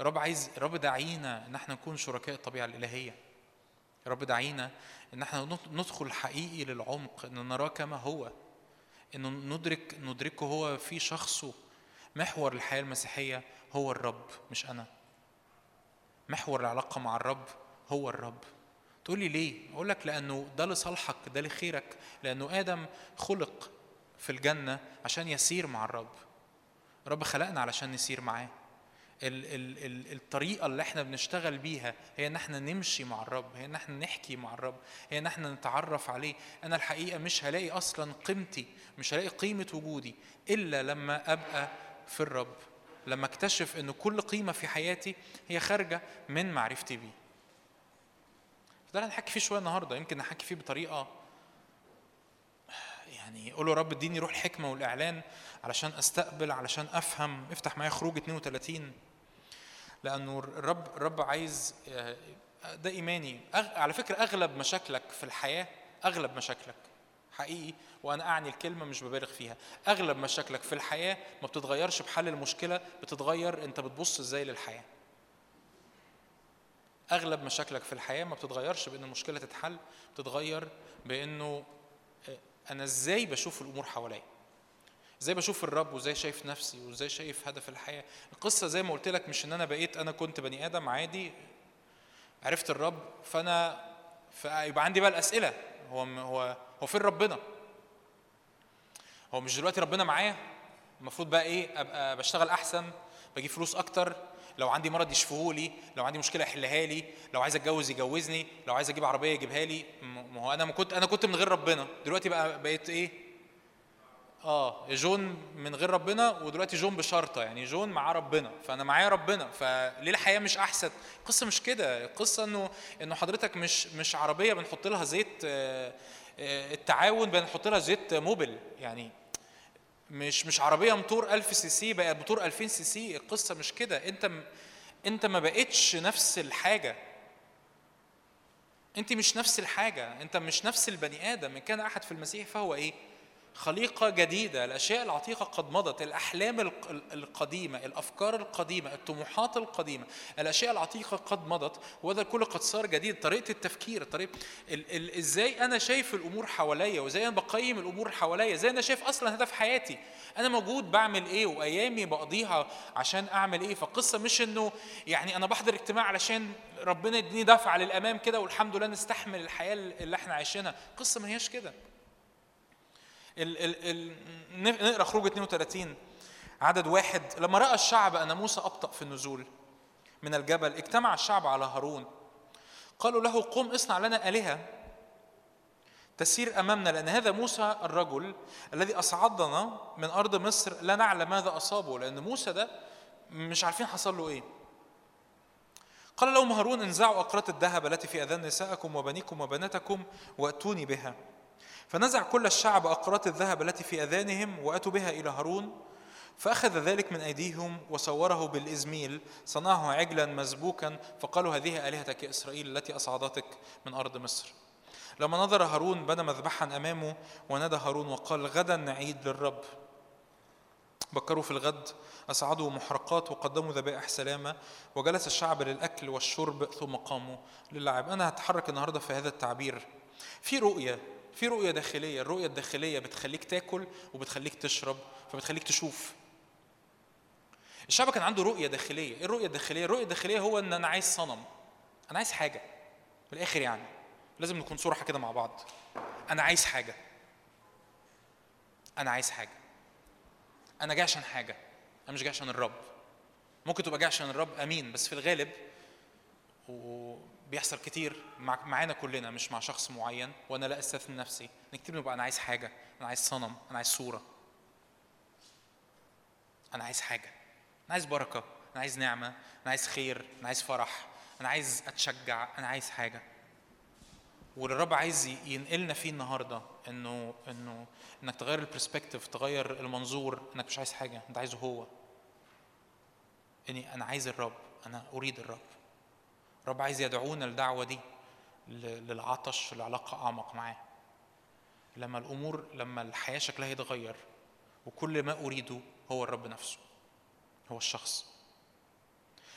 الرب عايز الرب داعينا إن إحنا نكون شركاء الطبيعة الإلهية. الرب داعينا إن إحنا ندخ- ندخل حقيقي للعمق إن نراه كما هو إنه ندرك ندركه هو في شخصه. محور الحياة المسيحية هو الرب مش أنا. محور العلاقة مع الرب هو الرب. تقول لي ليه؟ أقول لك لأنه ده لصالحك ده لخيرك. لأنه آدم خلق في الجنة عشان يسير مع الرب. الرب خلقنا علشان نسير معاه. ال ال ال الطريقة اللي إحنا بنشتغل بيها هي إن إحنا نمشي مع الرب هي إن إحنا نحكي مع الرب هي إن إحنا نتعرف عليه. أنا الحقيقة مش هلاقي أصلا قيمتي مش هلاقي قيمة وجودي إلا لما أبقى في الرب. لما أكتشف إن كل قيمة في حياتي هي خارجة من معرفتي بيه. ده اللي هنحكي فيه شوية النهاردة يمكن نحكي فيه بطريقة يعني قول له رب إديني روح الحكمة والإعلان علشان أستقبل علشان أفهم. افتح معايا خروج 32 لأنه الرب الرب عايز ده إيماني. أغ... على فكرة أغلب مشاكلك في الحياة أغلب مشاكلك حقيقي وأنا أعني الكلمة مش ببالغ فيها. أغلب مشاكلك في الحياة ما بتتغيرش بحل المشكلة بتتغير أنت بتبص إزاي للحياة. أغلب مشاكلك في الحياة ما بتتغيرش بأن المشكلة تتحل بتتغير بأنه أنا إزاي بشوف الأمور حواليا؟ إزاي بشوف الرب وإزاي شايف نفسي وإزاي شايف هدف الحياة؟ القصة زي ما قلت لك مش إن أنا بقيت أنا كنت بني آدم عادي عرفت الرب فأنا فيبقى عندي بقى الأسئلة هو هو هو فين ربنا؟ هو مش دلوقتي ربنا معايا؟ المفروض بقى إيه أبقى بشتغل أحسن بجيب فلوس أكتر لو عندي مرض يشفوه لي لو عندي مشكلة يحلها لي لو عايز اتجوز يجوزني لو عايز أجيب عربية يجيبها لي. ما هو أنا ما كنت أنا كنت من غير ربنا. دلوقتي بقى بقيت إيه؟ آه جون من غير ربنا ودلوقتي جون بشرطة. يعني جون معاه ربنا. فأنا معايا ربنا. فليه الحياة مش أحسن؟ القصة مش كده. القصة إنه إنه حضرتك مش مش عربية بنحط لها زيت آه، آه، التعاون بنحط لها زيت موبل. يعني مش مش عربية موتور 1000 سي سي بقت موتور 2000 سي سي. القصة مش كده. انت انت ما بقتش نفس الحاجة. انت مش نفس الحاجة. انت مش نفس البني آدم. ان كان أحد في المسيح فهو إيه؟ خليقة جديدة الأشياء العتيقة قد مضت الأحلام القديمة الأفكار القديمة الطموحات القديمة الأشياء العتيقة قد مضت وهذا الكل قد صار جديد. طريقة التفكير طريقة ال ال إزاي أنا شايف الأمور حواليا وإزاي أنا بقيم الأمور حواليا إزاي أنا شايف أصلا هدف حياتي. أنا موجود بعمل إيه وأيامي بقضيها عشان أعمل إيه. فالقصة مش إنه يعني أنا بحضر اجتماع علشان ربنا يديني دفعة للأمام كده والحمد لله نستحمل الحياة اللي إحنا عايشينها. القصة ما هياش كده. ال ال ال نقرأ خروج 32 عدد واحد. لما رأى الشعب أن موسى أبطأ في النزول من الجبل اجتمع الشعب على هارون. قالوا له قم اصنع لنا آلهة تسير أمامنا لأن هذا موسى الرجل الذي أصعدنا من أرض مصر. لا نعلم ماذا أصابه لأن موسى ده مش عارفين حصل له إيه. قال لهم هارون انزعوا أقراط الذهب التي في أذان نسائكم وبنيكم وبناتكم وأتوني بها. فنزع كل الشعب أقراط الذهب التي في أذانهم وأتوا بها إلى هارون فأخذ ذلك من أيديهم وصوره بالإزميل صنعه عجلا مسبوكا فقالوا هذه آلهتك يا إسرائيل التي أصعدتك من أرض مصر. لما نظر هارون بنى مذبحا أمامه ونادى هارون وقال غدا نعيد للرب. بكروا في الغد أصعدوا محرقات وقدموا ذبائح سلامة وجلس الشعب للأكل والشرب ثم قاموا. للعب أنا هتحرك النهاردة في هذا التعبير. في رؤية في رؤية داخلية الرؤية الداخلية بتخليك تاكل وبتخليك تشرب فبتخليك تشوف. الشعب كان عنده رؤية داخلية. إيه الرؤية الداخلية؟ الرؤية الداخلية هو إن أنا عايز صنم. أنا عايز حاجة. في الآخر يعني. لازم نكون صراحة كده مع بعض. أنا عايز حاجة. أنا عايز حاجة. أنا جاي عشان حاجة. أنا مش جاي عشان الرب. ممكن تبقى جاي عشان الرب أمين. بس في الغالب و بيحصل كتير مع معانا كلنا مش مع شخص معين وأنا لا استثني نفسي نكتب نبقى أنا عايز حاجة أنا عايز صنم أنا عايز صوره أنا عايز حاجة أنا عايز بركه أنا عايز نعمه أنا عايز خير أنا عايز فرح أنا عايز اتشجع أنا عايز حاجة واللي الرب عايز ينقلنا فيه النهارده انه انه انك تغير البرسبكتيف تغير المنظور انك مش عايز حاجة انت عايزه هو اني أنا عايز الرب أنا اريد الرب رب عايز يدعونا الدعوة دي للعطش لعلاقة أعمق معاه. لما الأمور لما الحياة شكلها يتغير وكل ما أريده هو الرب نفسه هو الشخص.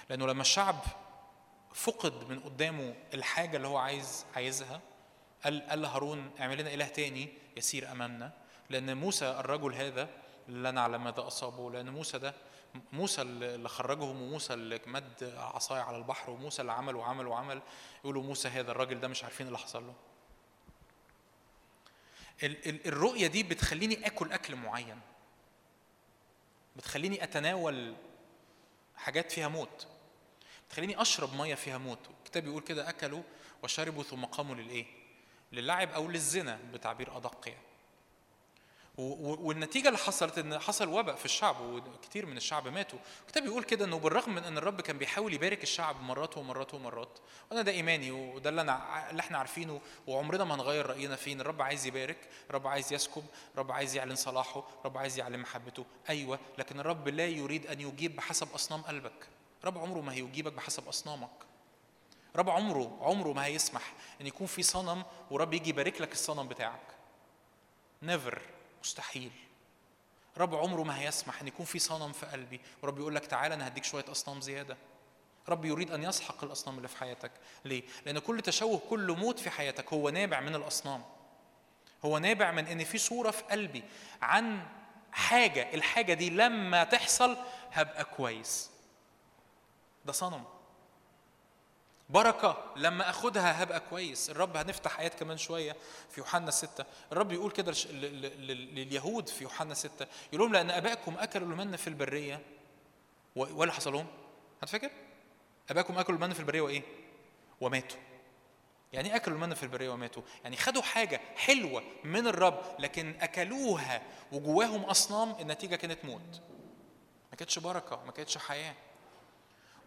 لأنه لما الشعب فقد من قدامه الحاجة اللي هو عايز عايزها قال قال لهارون اعمل لنا إله تاني يسير أمامنا لأن موسى الرجل هذا لا نعلم ماذا أصابه لأن موسى ده موسى اللي خرجهم وموسى اللي مد عصاية على البحر وموسى اللي عمل وعمل وعمل. يقولوا موسى هذا الراجل ده مش عارفين اللي حصل له. الرؤية دي بتخليني آكل أكل معين. بتخليني أتناول حاجات فيها موت. بتخليني أشرب مية فيها موت. الكتاب بيقول كده أكلوا وشربوا ثم قاموا للإيه؟ للعب أو للزنا بتعبير أدق يعني. والنتيجة اللي حصلت إن حصل وباء في الشعب وكثير من الشعب ماتوا. الكتاب بيقول كده إنه بالرغم من إن الرب كان بيحاول يبارك الشعب مرات ومرات ومرات وأنا ده إيماني وده اللي أنا اللي إحنا عارفينه وعمرنا ما هنغير رأينا فيه. الرب عايز يبارك الرب عايز يسكب الرب عايز يعلن صلاحه الرب عايز يعلن محبته. أيوه لكن الرب لا يريد أن يجيب بحسب أصنام قلبك. الرب عمره ما هيجيبك بحسب أصنامك. رب عمره عمره ما هيسمح إن يكون في صنم ورب يجي يبارك لك الصنم بتاعك. نيفر مستحيل. رب عمره ما هيسمح إن يكون في صنم في قلبي. ورب يقول لك تعالى أنا هديك شوية أصنام زيادة. رب يريد أن يسحق الأصنام اللي في حياتك. ليه؟ لأن كل تشوه كل موت في حياتك هو نابع من الأصنام. هو نابع من إن في صورة في قلبي عن حاجة. الحاجة دي لما تحصل هبقى كويس. ده صنم. بركة. لما أخدها هبقى كويس. الرب هنفتح آيات كمان شوية في يوحنا ستة. الرب يقول كده لليهود في يوحنا ستة. يقول لهم لأن أبائكم أكلوا المن في البرية. ولا حصل لهم؟ هتفكر؟ أبائكم أكلوا المن في البرية وإيه؟ وماتوا. يعني إيه أكلوا المن في البرية وماتوا؟ يعني خدوا حاجة حلوة من الرب لكن أكلوها وجواهم أصنام النتيجة كانت موت. ما كانتش بركة ما كانتش حياة.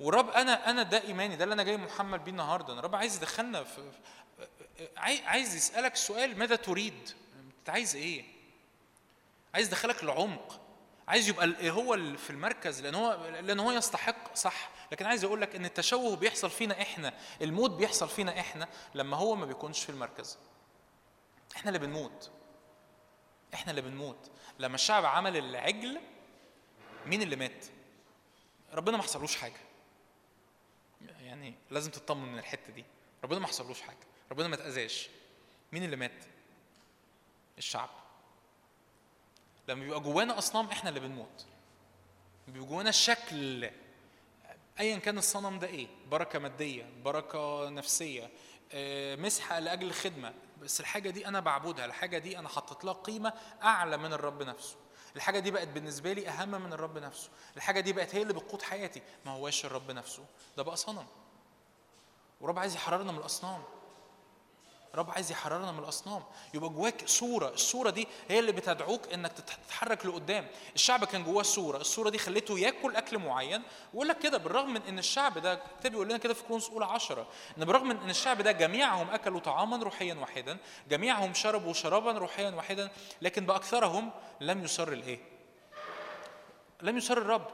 ورب أنا أنا ده إيماني ده اللي أنا جاي محمل بيه النهارده. أنا رب عايز يدخلنا في في- عاي- عايز يسألك سؤال ماذا تريد؟ أنت عايز إيه؟ عايز يدخلك العمق. عايز يبقى ال- هو في المركز لأن هو لأن هو يستحق صح. لكن عايز أقول لك إن التشوه بيحصل فينا إحنا الموت بيحصل فينا إحنا لما هو ما بيكونش في المركز. إحنا اللي بنموت. إحنا اللي بنموت. لما الشعب عمل العجل مين اللي مات؟ ربنا ما حصلوش حاجة. يعني لازم تطمن من الحتة دي. ربنا ما حصلوش حاجة. ربنا ما اتاذاش مين اللي مات؟ الشعب. لما بيبقى جوانا أصنام إحنا اللي بنموت. بيبقى جوانا الشكل ايا كان الصنم ده إيه؟ بركة مادية بركة نفسية آه، مسحه لأجل الخدمة. بس الحاجة دي أنا بعبدها الحاجة دي أنا حطيت لها قيمة أعلى من الرب نفسه. الحاجة دي بقت بالنسبة لي أهم من الرب نفسه. الحاجة دي بقت هي اللي بتقود حياتي. ما هواش الرب نفسه. ده بقى صنم. ورب عايز يحررنا من الأصنام. رب عايز يحررنا من الأصنام. يبقى جواك صورة. الصورة دي هي اللي بتدعوك إنك تت- تتحرك لقدام. الشعب كان جواه صورة. الصورة دي خلته ياكل أكل معين. ويقول لك كده بالرغم من إن الشعب ده الكتاب بيقول لنا كده في كورنثوس أولى 10 إن بالرغم من إن الشعب ده جميعهم أكلوا طعاما روحيا واحدا جميعهم شربوا شرابا روحيا واحدا لكن بأكثرهم لم يسر الإيه؟ لم يسر الرب.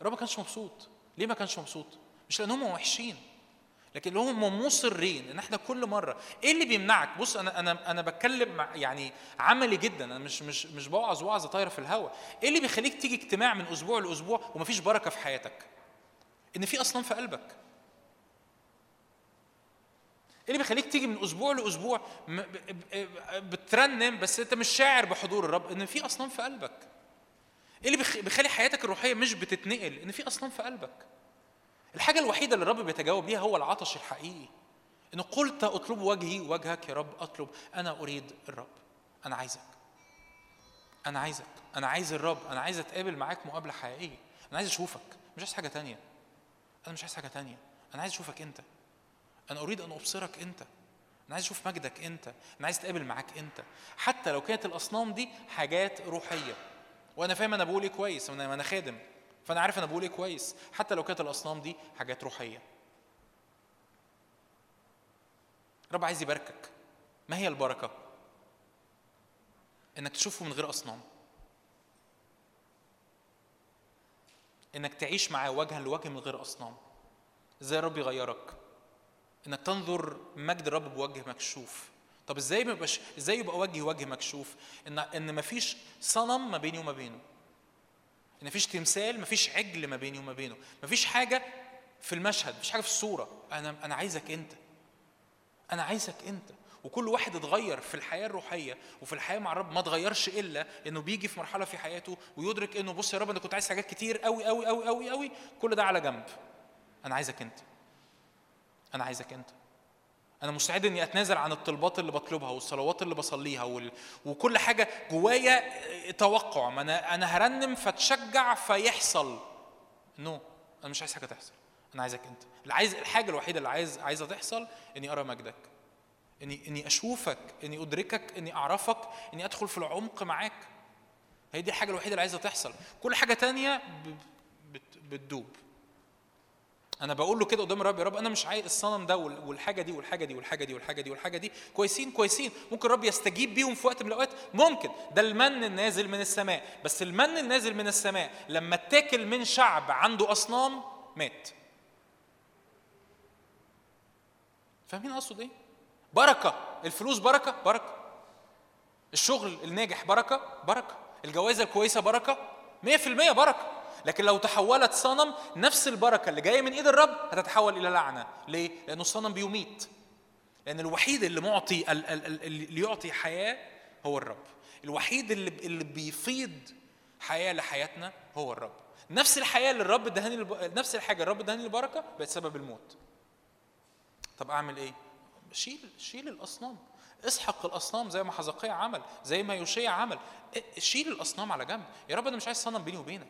الرب ما كانش مبسوط. ليه ما كانش مبسوط؟ مش لأن هم وحشين. لكن هم مصرين إن إحنا كل مرة. إيه اللي بيمنعك؟ بص أنا أنا أنا بتكلم يعني عملي جدا. أنا مش مش مش بوعظ وعظه طايرة في الهواء إيه اللي بيخليك تيجي اجتماع من أسبوع لأسبوع ومفيش بركة في حياتك؟ إن في اصنام في قلبك. إيه اللي بيخليك تيجي من أسبوع لأسبوع بترنم بس أنت مش شاعر بحضور الرب؟ إن في اصنام في قلبك. إيه اللي بيخ- بيخلي حياتك الروحية مش بتتنقل؟ إن في اصنام في قلبك. الحاجة الوحيدة اللي الرب بيتجاوب بيها هو العطش الحقيقي. إن قلت أطلب وجهي وجهك يا رب أطلب أنا أريد الرب. أنا عايزك. أنا عايزك. أنا عايز الرب. أنا عايز أتقابل معاك مقابلة حقيقية. أنا عايز أشوفك. مش عايز حاجة تانية. أنا مش عايز حاجة تانية. أنا عايز أشوفك أنت. أنا أريد أن أبصرك أنت. أنا عايز أشوف مجدك أنت. أنا عايز أتقابل معاك أنت. حتى لو كانت الأصنام دي حاجات روحية. وأنا فاهم أنا بقول إيه كويس. أنا خادم. فأنا عارف أنا بقول إيه كويس. حتى لو كانت الأصنام دي حاجات روحية. رب عايز يباركك. ما هي البركة؟ إنك تشوفه من غير أصنام. إنك تعيش معاه وجها لوجه من غير أصنام. إزاي الرب يغيرك؟ إنك تنظر مجد الرب بوجه مكشوف. طب إزاي ما يبقاش إزاي يبقى وجهي وجه مكشوف؟ ان إن مفيش صنم ما بيني وما بينه. إن مفيش تمثال مفيش عجل ما بيني وما بينه. مفيش حاجة في المشهد مفيش حاجة في الصورة. أنا أنا عايزك أنت. أنا عايزك أنت. وكل واحد اتغير في الحياة الروحية وفي الحياة مع الرب ما اتغيرش إلا إنه بيجي في مرحلة في حياته ويدرك إنه بص يا رب أنا كنت عايز حاجات كتير قوي قوي قوي قوي قوي كل ده على جنب. أنا عايزك أنت. أنا عايزك أنت. أنا مستعد إني أتنازل عن الطلبات اللي بطلبها والصلوات اللي بصليها وال... وكل حاجة جوايا توقع. ما أنا أنا هرنم فتشجع فيحصل. نو no. أنا مش عايز حاجة تحصل. أنا عايزك أنت. اللي عايز الحاجة الوحيدة اللي عايز عايزة تحصل إني أرى مجدك. إني إني أشوفك إني أدركك إني أعرفك إني أدخل في العمق معاك. هي دي الحاجة الوحيدة اللي عايزة تحصل. كل حاجة تانية. بتدوب. أنا بقول له كده قدام الرب يا رب أنا مش عايز الصنم ده وال- والحاجة دي والحاجة دي والحاجة دي والحاجة دي والحاجة دي. كويسين كويسين. ممكن الرب يستجيب بيهم في وقت من الأوقات؟ ممكن. ده المن النازل من السماء. بس المن النازل من السماء لما اتاكل من شعب عنده أصنام مات. فاهمين أقصد إيه؟ بركة. الفلوس بركة؟ بركة. الشغل الناجح بركة؟ بركة. الجوازة الكويسة بركة؟ 100% بركة. لكن لو تحولت صنم نفس البركة اللي جاية من إيد الرب هتتحول إلى لعنة. ليه؟ لأنه الصنم بيميت. لأن الوحيد اللي معطي ال- ال- ال- اللي يعطي حياة هو الرب. الوحيد اللي اللي بيفيض حياة لحياتنا هو الرب. نفس الحياة اللي الرب ادهاني الب... نفس الحاجة الرب ادهاني البركة بقت سبب الموت. طب أعمل إيه؟ شيل شيل الأصنام. اسحق الأصنام زي ما حزقيا عمل زي ما يوشيا عمل. شيل الأصنام على جنب. يا رب أنا مش عايز صنم بيني وبينك.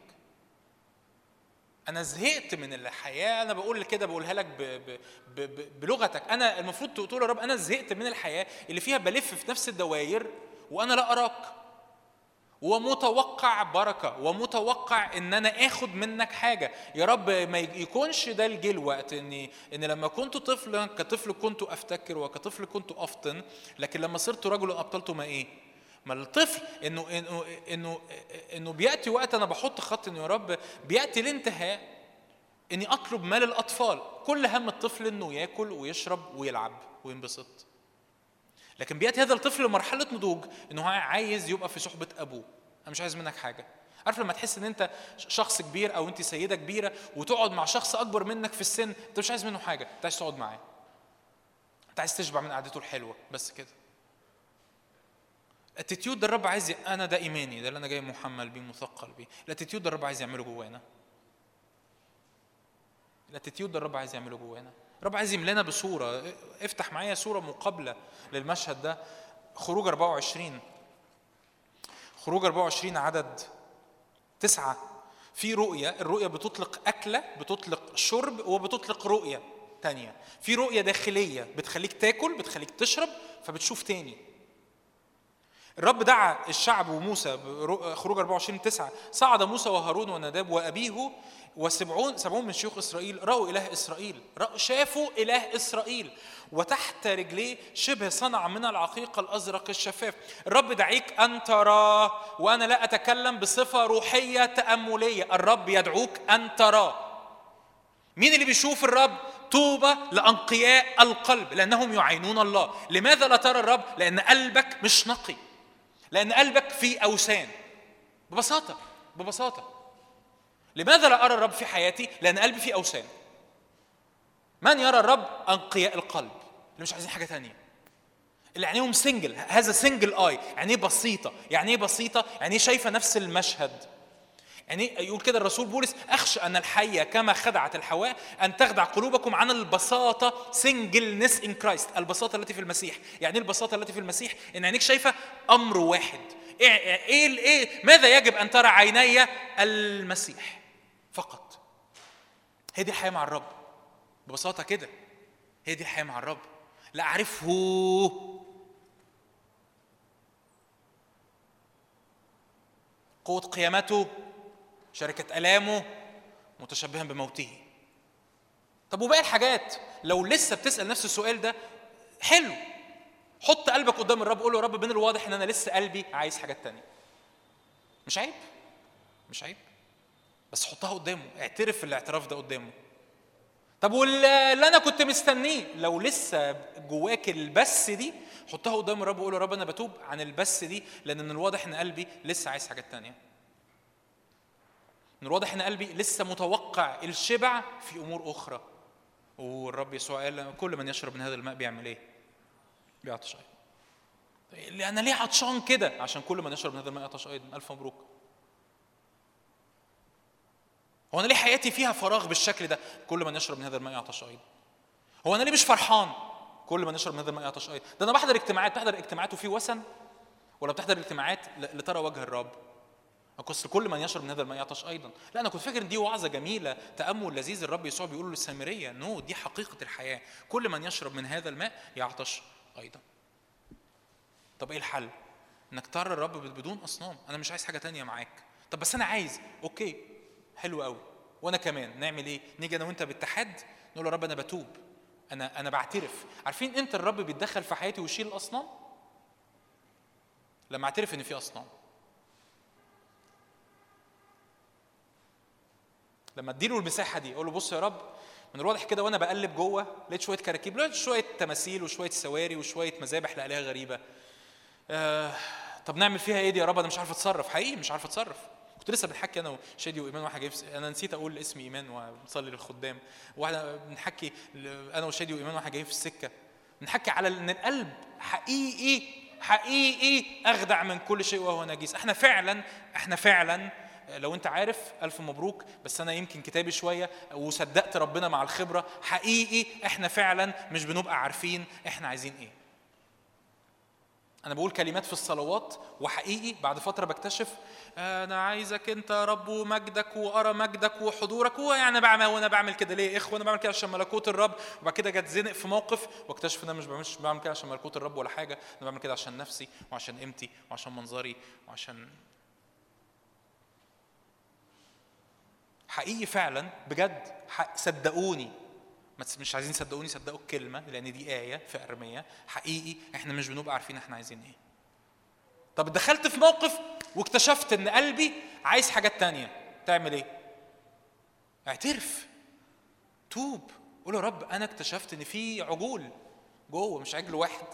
أنا زهقت من الحياة. أنا بقول كده بقولها لك ب ب ب بلغتك. أنا المفروض تقول يا رب أنا زهقت من الحياة اللي فيها بلف في نفس الدوائر وأنا لا أراك. ومتوقع بركة ومتوقع إن أنا آخد منك حاجة. يا رب ما يكونش ده الجيل وقت إني إن لما كنت طفلا كطفل كنت أفتكر وكطفل كنت أفطن لكن لما صرت رجلا أبطلت ما إيه؟ ما الطفل انه انه انه إنه بيأتي وقت أنا بحط خط إنه يا رب بيأتي الانتهاء إني أطلب مال الأطفال. كل هم الطفل إنه ياكل ويشرب ويلعب وينبسط. لكن بيأتي هذا الطفل لمرحلة نضوج إنه عايز يبقى في صحبة أبوه. أنا مش عايز منك حاجة. عارف لما تحس إن أنت شخص كبير أو أنت سيدة كبيرة وتقعد مع شخص أكبر منك في السن أنت مش عايز منه حاجة. أنت عايز تقعد معاه. أنت عايز تشبع من قعدته الحلوة. بس كده. ال attitude الرب عايز. أنا ده إيماني ده اللي أنا جاي محمل بيه مثقل بيه. ال attitude الرب عايز يعمله جوانا. ال attitude الرب عايز يعمله جوانا. الرب عايز يملأنا بصورة. افتح معايا صورة مقابلة للمشهد ده. خروج 24 خروج 24 عدد تسعة. في رؤية الرؤية بتطلق أكلة بتطلق شرب وبتطلق رؤية تانية. في رؤية داخلية بتخليك تاكل بتخليك تشرب فبتشوف تاني. الرب دعا الشعب وموسى خروج 24 9 صعد موسى وهارون ونداب وأبيه وسبعون سبعون من شيوخ إسرائيل رأوا إله إسرائيل. رأوا شافوا إله إسرائيل. وتحت رجليه شبه صنع من العقيق الأزرق الشفاف. الرب دعيك أن تراه وأنا لا أتكلم بصفة روحية تأملية. الرب يدعوك أن تراه. مين اللي بيشوف الرب؟ طوبى لأنقياء القلب لأنهم يعاينون الله. لماذا لا ترى الرب؟ لأن قلبك مش نقي. لأن قلبك فيه أوثان. ببساطة ببساطة. لماذا لا أرى الرب في حياتي؟ لأن قلبي فيه أوثان. من يرى الرب؟ أنقياء القلب. اللي مش عايزين حاجة تانية. اللي عينيهم single هذا single eye عينيه بسيطة. يعني إيه بسيطة؟ يعني شايفة نفس المشهد؟ يعني يقول كده الرسول بولس أخشى أن الحيه كما خدعت الحواء أن تخدع قلوبكم عن البساطة singleness in Christ البساطة التي في المسيح. يعني إيه البساطة التي في المسيح؟ إن عينيك شايفة أمر واحد. إيه إيه, إيه ماذا يجب أن ترى عيني المسيح؟ فقط. هي دي الحياة مع الرب. ببساطة كده. هي دي الحياة مع الرب. لا أعرفه. قوة قيامته شركة آلامه متشبها بموته. طب وباقي الحاجات؟ لو لسه بتسأل نفس السؤال ده حلو. حط قلبك قدام الرب قول له يا رب من الواضح إن أنا لسه قلبي عايز حاجات تانية. مش عيب. مش عيب. بس حطها قدامه. اعترف الاعتراف ده قدامه. طب واللي أنا كنت مستنيه؟ لو لسه جواك البس دي حطها قدام الرب وقول يا رب أنا بتوب عن البس دي لأن من الواضح إن قلبي لسه عايز حاجات تانية. من الواضح إن قلبي لسه متوقع الشبع في أمور أخرى. والرب يسوع قال كل من يشرب من هذا الماء بيعمل إيه؟ بيعطش أيضا. أنا ليه عطشان كده؟ عشان كل من يشرب من هذا الماء يعطش أيضا. ألف مبروك. هو أنا ليه حياتي فيها فراغ بالشكل ده؟ كل من يشرب من هذا الماء يعطش أيضا. هو أنا ليه مش فرحان؟ كل من يشرب من هذا الماء يعطش أيضا. ده أنا بحضر اجتماعات. بحضر اجتماعات وفي وثن؟ ولا بتحضر اجتماعات لترى وجه الرب؟ أقص كل من يشرب من هذا الماء يعطش أيضا. لا أنا كنت فاكر إن دي وعظة جميلة تأمل لذيذ الرب يسوع بيقول للسامرية no دي حقيقة الحياة. كل من يشرب من هذا الماء يعطش أيضا. طب إيه الحل؟ إنك ترى الرب بدون أصنام. أنا مش عايز حاجة تانية معاك. طب بس أنا عايز. okay حلو قوي وأنا كمان. نعمل إيه؟ نيجي أنا وأنت باتحاد نقول يا رب أنا بتوب. أنا أنا بعترف. عارفين إمتى الرب بيتدخل في حياتي ويشيل الأصنام؟ لما أعترف إن في أصنام. لما اديله المساحة دي أقول له بص يا رب من الواضح كده وأنا بقلب جوه لقيت شوية كراكيب لقيت شوية تماثيل وشوية سواري وشوية مذابح لالهه غريبة. آه طب نعمل فيها إيه دي يا رب؟ أنا مش عارف اتصرف حقيقي مش عارف اتصرف. كنت لسه بنحكي أنا وشادي وإيمان واحد جاي أنا نسيت أقول اسم إيمان وبنصلي للخدام. وإحنا بنحكي أنا وشادي وإيمان واحد جايين في السكة. بنحكي على إن القلب حقيقي حقيقي أخدع من كل شيء وهو نجيس. إحنا فعلا إحنا فعلا لو انت عارف ألف مبروك. بس أنا يمكن كتابي شوية وصدقت ربنا مع الخبرة. حقيقي إحنا فعلا مش بنبقى عارفين إحنا عايزين إيه. أنا بقول كلمات في الصلوات وحقيقي بعد فترة بكتشف أنا عايزك أنت يا رب ومجدك وأرى مجدك وحضورك. ويعني بعمل وأنا بعمل كده ليه؟ إخوة أنا بعمل كده عشان ملكوت الرب. وبعد كده جت زنق في موقف واكتشف إن أنا مش بعملش بعمل كده عشان ملكوت الرب ولا حاجة. أنا بعمل كده عشان نفسي وعشان قيمتي وعشان منظري وعشان حقيقي فعلا بجد صدقوني. مش عايزين صدقوني صدقوا الكلمة لأن دي آية في أرمية. حقيقي إحنا مش بنبقى عارفين إحنا عايزين إيه. طب دخلت في موقف واكتشفت إن قلبي عايز حاجات تانية. تعمل إيه؟ اعترف. توب. قول يا رب أنا اكتشفت إن في عجول جوه مش عجل واحد.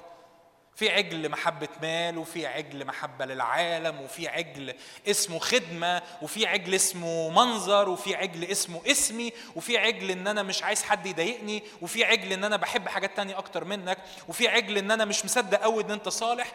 في عجل محبة مال وفي عجل محبة للعالم وفي عجل اسمه خدمة وفي عجل اسمه منظر وفي عجل اسمه اسمي وفي عجل إن أنا مش عايز حد يضايقني وفي عجل إن أنا بحب حاجات تانية أكتر منك وفي عجل إن أنا مش مصدق قوي إن أنت صالح.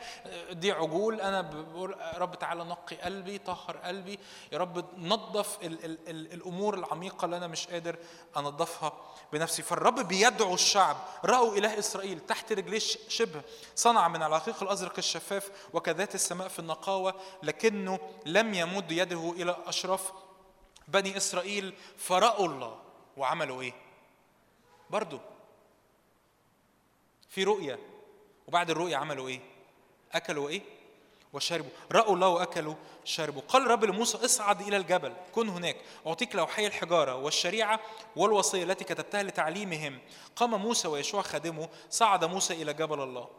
دي عجول. أنا بقول يا رب تعالى نقي قلبي طهر قلبي. يا رب نظف ال ال ال الأمور العميقة اللي أنا مش قادر أنظفها بنفسي. فالرب بيدعو الشعب. رأوا إله إسرائيل تحت رجليه شبه صنع من العقيق الأزرق الشفاف وكذات السماء في النقاوة لكنه لم يمد يده إلى أشراف بني إسرائيل فرأوا الله وعملوا إيه؟ برضو في رؤية وبعد الرؤية عملوا إيه؟ أكلوا إيه؟ وشربوا رأوا الله وأكلوا شربوا قال الرب لموسى اصعد إلى الجبل كن هناك أعطيك لوحي الحجارة والشريعة والوصية التي كتبتها لتعليمهم قام موسى ويشوع خادمه صعد موسى إلى جبل الله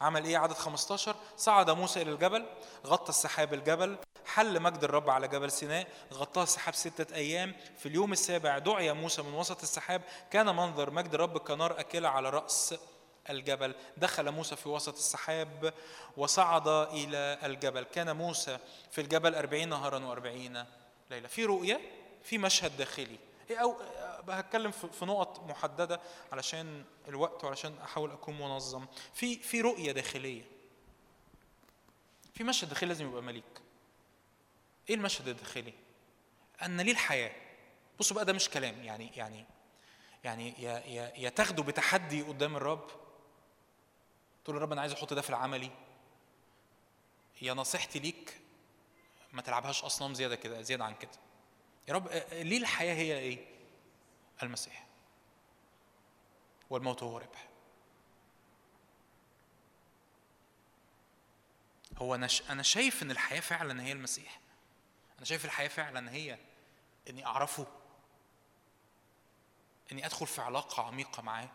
عمل إيه؟ عدد 15 صعد موسى إلى الجبل غطى السحاب الجبل حل مجد الرب على جبل سيناء غطاه السحاب ستة أيام. في اليوم السابع دعي موسى من وسط السحاب. كان منظر مجد الرب كنار أكلة على رأس الجبل. دخل موسى في وسط السحاب وصعد إلى الجبل. كان موسى في الجبل أربعين نهارا وأربعين ليلة. في رؤية في مشهد داخلي. إيه أو هتكلم في نقط محددة علشان الوقت وعلشان أحاول أكون منظم. في في رؤية داخلية. في مشهد داخلي لازم يبقى مليك. إيه المشهد الداخلي؟ ان ليه الحياة بصوا بقى ده مش كلام يعني يعني يعني يا يا يا تاخده بتحدي قدام الرب. تقول الرب أنا عايز أحط ده في العملي. يا نصيحتي ليك ما تلعبهاش أصنام زيادة كده زيادة عن كده. يا رب ليه الحياة هي إيه؟ المسيح. والموت هو ربح. هو أنا أنا شايف إن الحياة فعلا هي المسيح. أنا شايف الحياة فعلا هي إني أعرفه إني أدخل في علاقة عميقة معاه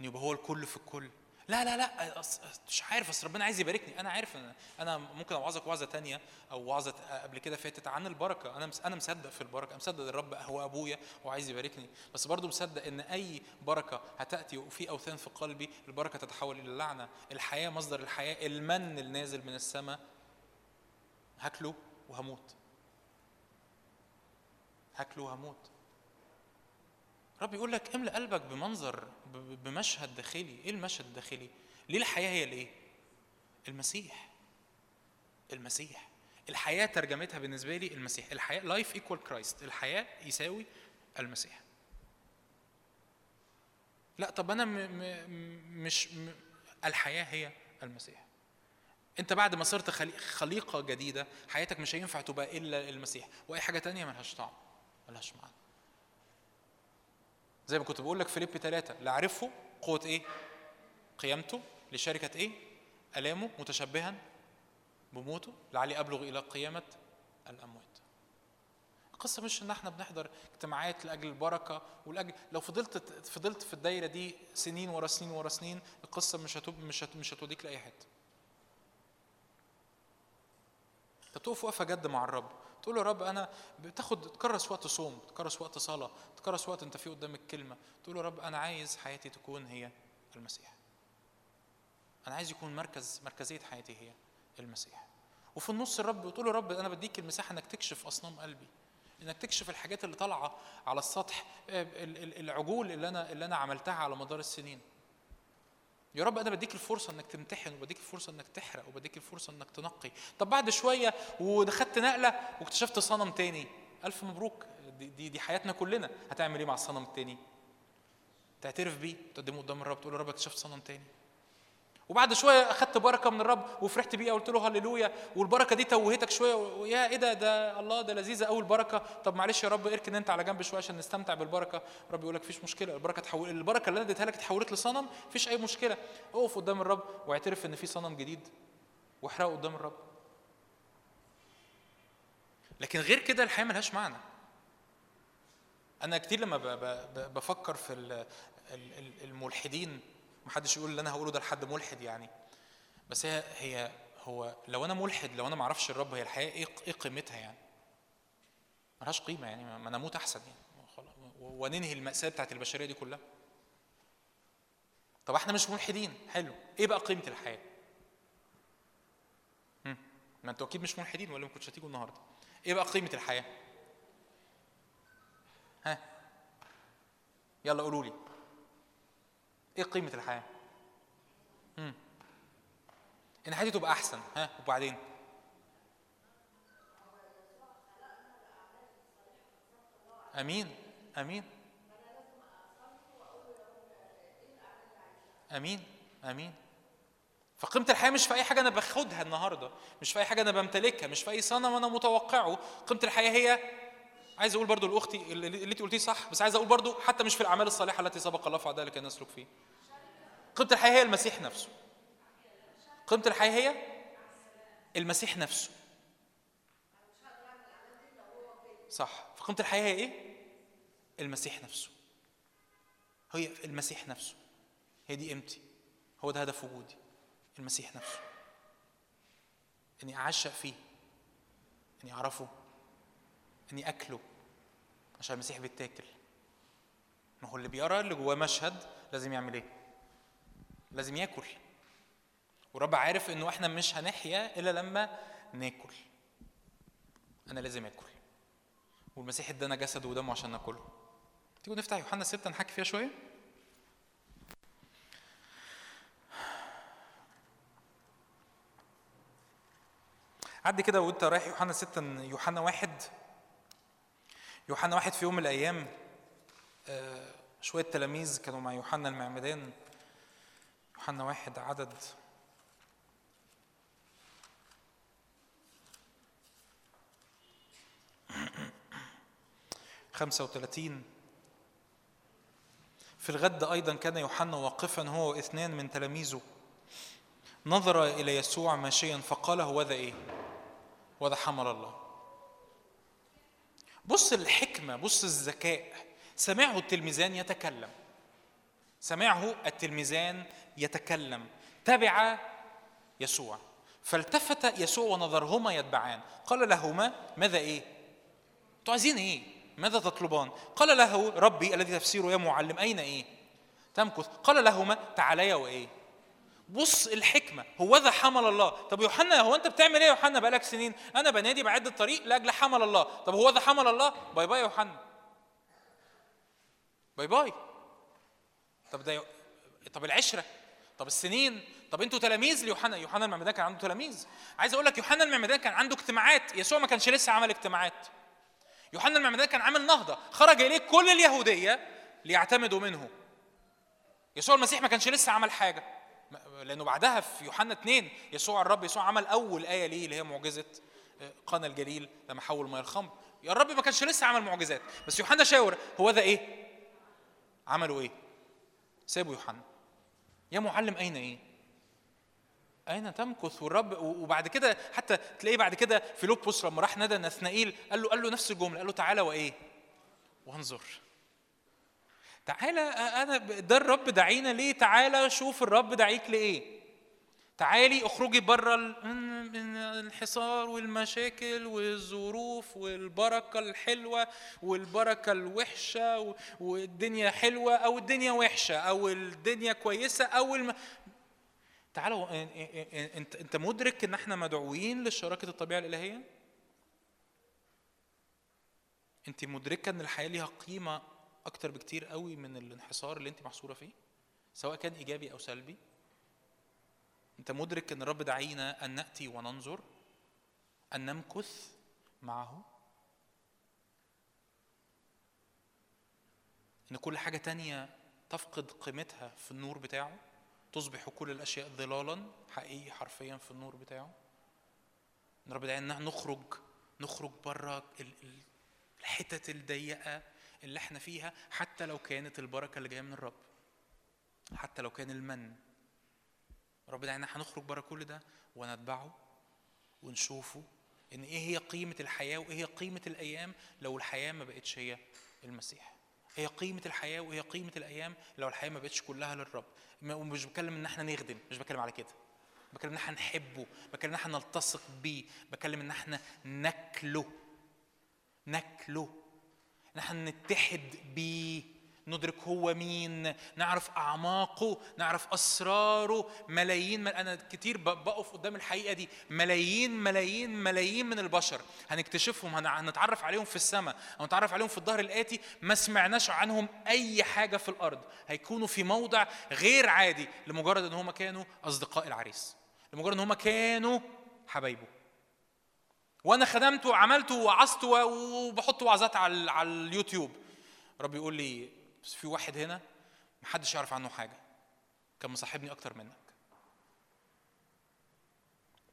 إن يبقى هو الكل في الكل. لا لا لا مش عارف أصل ربنا عايز يباركني. أنا عارف إن أنا ممكن اوعظك وعظة تانية أو وعظه قبل كده فاتت عن البركة. أنا أنا مصدق في البركة أنا مصدق الرب هو أبويا وعايز يباركني. بس برضه مصدق إن أي بركة هتأتي وفي أوثان في قلبي البركة تتحول إلى اللعنه الحياة مصدر الحياة المن النازل من السماء. هاكله وهموت. هاكله وهموت. رب يقول لك املأ قلبك بمنظر بمشهد داخلي. إيه المشهد الداخلي؟ ليه الحياة هي الإيه؟ المسيح. المسيح. الحياة ترجمتها بالنسبة لي المسيح. الحياة life equal Christ الحياة يساوي المسيح. لا طب أنا م م مش م الحياة هي المسيح. أنت بعد ما صرت خليقة جديدة حياتك مش هينفع تبقى إلا المسيح. وأي حاجة تانية ملهاش طعم ملهاش معنى. زي ما كنت بقول لك فيليب ثلاثة اللي عرفه قوة إيه؟ قيامته لشركة إيه؟ ألامه متشبها بموته لعلي أبلغ إلى قيامة الأموات. القصة مش إن إحنا بنحضر اجتماعات لأجل البركة ولأجل لو فضلت فضلت في الدايرة دي سنين ورا سنين ورا سنين القصة مش هتب مش هت مش هتوديك لأي حتة. أنت تقف وقفة جد مع الرب تقول يا رب أنا بتاخد تكرس وقت صوم تكرس وقت صلاة تكرس وقت أنت فيه قدام الكلمة تقول يا رب أنا عايز حياتي تكون هي المسيح. أنا عايز يكون مركز مركزية حياتي هي المسيح. وفي النص الرب له يا رب أنا بديك المساحة إنك تكشف أصنام قلبي إنك تكشف الحاجات اللي طالعة على السطح العجول اللي أنا اللي أنا عملتها على مدار السنين. يا رب أنا بديك الفرصة إنك تمتحن وبديك الفرصة إنك تحرق وبديك الفرصة إنك تنقي. طب بعد شوية ودخلت نقلة واكتشفت صنم تاني. ألف مبروك. دي دي, دي حياتنا كلنا. هتعمل إيه مع الصنم التاني؟ تعترف بيه؟ تقدمه قدام الرب تقول له رب اكتشفت صنم تاني. وبعد شوية أخدت بركة من الرب وفرحت بيها قلت له هللويا والبركة دي توهتك شوية يا إيه ده ده الله ده لذيذة قوي البركة. طب معلش يا رب اركن أنت على جنب شوية عشان نستمتع بالبركة. الرب يقول لك مفيش مشكلة البركة تحول البركة اللي أنا اديتها لك اتحولت لصنم مفيش أي مشكلة. اقف قدام الرب واعترف إن في صنم جديد واحرقه قدام الرب. لكن غير كده الحياة ملهاش معنى. أنا كتير لما بفكر في الملحدين محدش يقول اللي أنا هقوله ده لحد ملحد يعني. بس هي هي هو لو أنا ملحد لو أنا ما أعرفش الرب هي الحياة إيه إيه قيمتها يعني؟ ملهاش قيمة يعني ما أنا أموت أحسن يعني. وننهي المأساة بتاعت البشرية دي كلها. طب إحنا مش ملحدين. حلو. إيه بقى قيمة الحياة؟ ما أنتوا أكيد مش ملحدين ولا ما كنتش هتيجوا النهارده. إيه بقى قيمة الحياة؟ ها؟ يلا قولوا لي. إيه قيمة الحياة؟ امم إن حياتي تبقى أحسن ها وبعدين؟ أمين أمين. أمين أمين. فقيمة الحياة مش في أي حاجة أنا باخدها النهاردة، مش في أي حاجة أنا بمتلكها، مش في أي صنم أنا متوقعه، قيمة الحياة هي عايز أقول برضو لاختي اللي انت قلتيه صح بس عايز أقول برضو حتى مش في الاعمال الصالحة التي سبق الله ذلك أن نسلك فيه. قيمة الحياة هي المسيح نفسه. قيمة الحياة هي المسيح نفسه. صح. فقيمة الحياة هي إيه؟ المسيح نفسه. هي المسيح نفسه. هي دي قيمتي. هو ده هدف وجودي. المسيح نفسه. إني أعشق فيه. إني أعرفه. اني اكله عشان المسيح بيتاكل. ما هو اللي بيرى اللي جواه مشهد لازم يعمل إيه؟ لازم ياكل. ورب عارف انه إحنا مش هنحيا إلا لما ناكل. أنا لازم آكل. والمسيح ادانا جسده ودمه عشان ناكله. تيجوا نفتح يوحنا 6 نحكي فيها شوية. عدي كده وانت رايح يوحنا 6 يوحنا واحد. يوحنا واحد في يوم من الأيام آه، شوية تلاميذ كانوا مع يوحنا المعمدان. يوحنا واحد عدد. خمسة وثلاثين في الغد أيضا كان يوحنا واقفا هو واثنان من تلاميذه. نظر إلى يسوع ماشيا فقال هو ذا إيه؟ وذا حمل الله. بص الحكمة بص الذكاء. سمعه التلميذان يتكلم. سمعه التلميذان يتكلم. تبع يسوع. فالتفت يسوع ونظرهما يتبعان. قال لهما ماذا إيه؟ أنتوا عايزين إيه؟ ماذا تطلبان؟ قال له ربي الذي تفسيره يا معلم أين إيه؟ تمكث. قال لهما تعاليا وإيه؟ بص الحكمة هو ذا حمل الله؟ طب يوحنا هو أنت بتعمل إيه يا يوحنا؟ بقالك سنين. أنا بنادي بعد الطريق لأجل حمل الله. طب هو ذا حمل الله؟ bye bye يا يوحنا. باي باي. طب ده طب العشرة. طب السنين. طب أنتوا تلاميذ ليوحنا. يوحنا المعمدان كان عنده تلاميذ. عايز أقول لك يوحنا المعمدان كان عنده اجتماعات. يسوع ما كانش لسه عمل اجتماعات. يوحنا المعمدان كان عامل نهضة. خرج إليه كل اليهودية ليعتمدوا منه. يسوع المسيح ما كانش لسه عمل حاجة. لأنه بعدها في يوحنا 2 يسوع الرب يسوع عمل أول آية ليه اللي هي معجزة آه، قنا الجليل لما حول ميه الخمر. يا الرب ما كانش لسه عمل معجزات بس يوحنا شاور هو ده إيه؟ عملوا إيه؟ سابوا يوحنا. يا معلم أين إيه؟ أين تمكث والرب وبعد كده حتى تلاقيه بعد كده فيلبس لما راح نادى نثنائيل قال له قال له نفس الجملة قال له تعالى وإيه؟ وانظر. تعالى أنا ده الرب دعينا ليه؟ تعالى شوف الرب دعيك لإيه. تعالي اخرجي بره الانحصار والمشاكل والظروف والبركة الحلوة والبركة الوحشة والدنيا حلوة أو الدنيا وحشة أو الدنيا كويسة أو الم... تعالوا إنت إنت مدرك إن إحنا مدعوين لشراكة الطبيعة الإلهية؟ إنت مدركة إن الحياة ليها قيمة أكتر بكتير قوي من الانحصار اللي أنت محصورة فيه سواء كان إيجابي أو سلبي. أنت مدرك إن الرب دعينا أن نأتي وننظر أن نمكث معه. إن كل حاجة تانية تفقد قيمتها في النور بتاعه تصبح كل الأشياء ظلالا حقيقي حرفيا في النور بتاعه. إن رب دعينا نخرج نخرج بره الحتت الضيقة اللي إحنا فيها حتى لو كانت البركة اللي جاية من الرب. حتى لو كان المن. رب دعينا هنخرج بره كل ده ونتبعه ونشوفه إن إيه هي قيمة الحياة وإيه هي قيمة الأيام لو الحياة ما بقتش هي المسيح. هي قيمة الحياة وهي قيمة الأيام لو الحياة ما بقتش كلها للرب. ومش بتكلم إن إحنا نخدم مش بتكلم على كده. بتكلم إن إحنا نحبه بتكلم إن إحنا نلتصق بيه بتكلم إن إحنا ناكله. ناكله. ان إحنا نتحد بيه. ندرك هو مين. نعرف أعماقه. نعرف أسراره. ملايين أنا كتير بقف قدام الحقيقة دي. ملايين ملايين ملايين من البشر هنكتشفهم. هنتعرف عليهم في السماء. هنتعرف عليهم في الظهر الآتي. ما سمعناش عنهم أي حاجة في الأرض. هيكونوا في موضع غير عادي لمجرد إن هم كانوا أصدقاء العريس. لمجرد إن هم كانوا حبايبه. وأنا خدمت وعملت ووعظت وبحط وعظات على على اليوتيوب. رب يقول لي بس في واحد هنا محدش يعرف عنه حاجة. كان مصاحبني أكتر منك.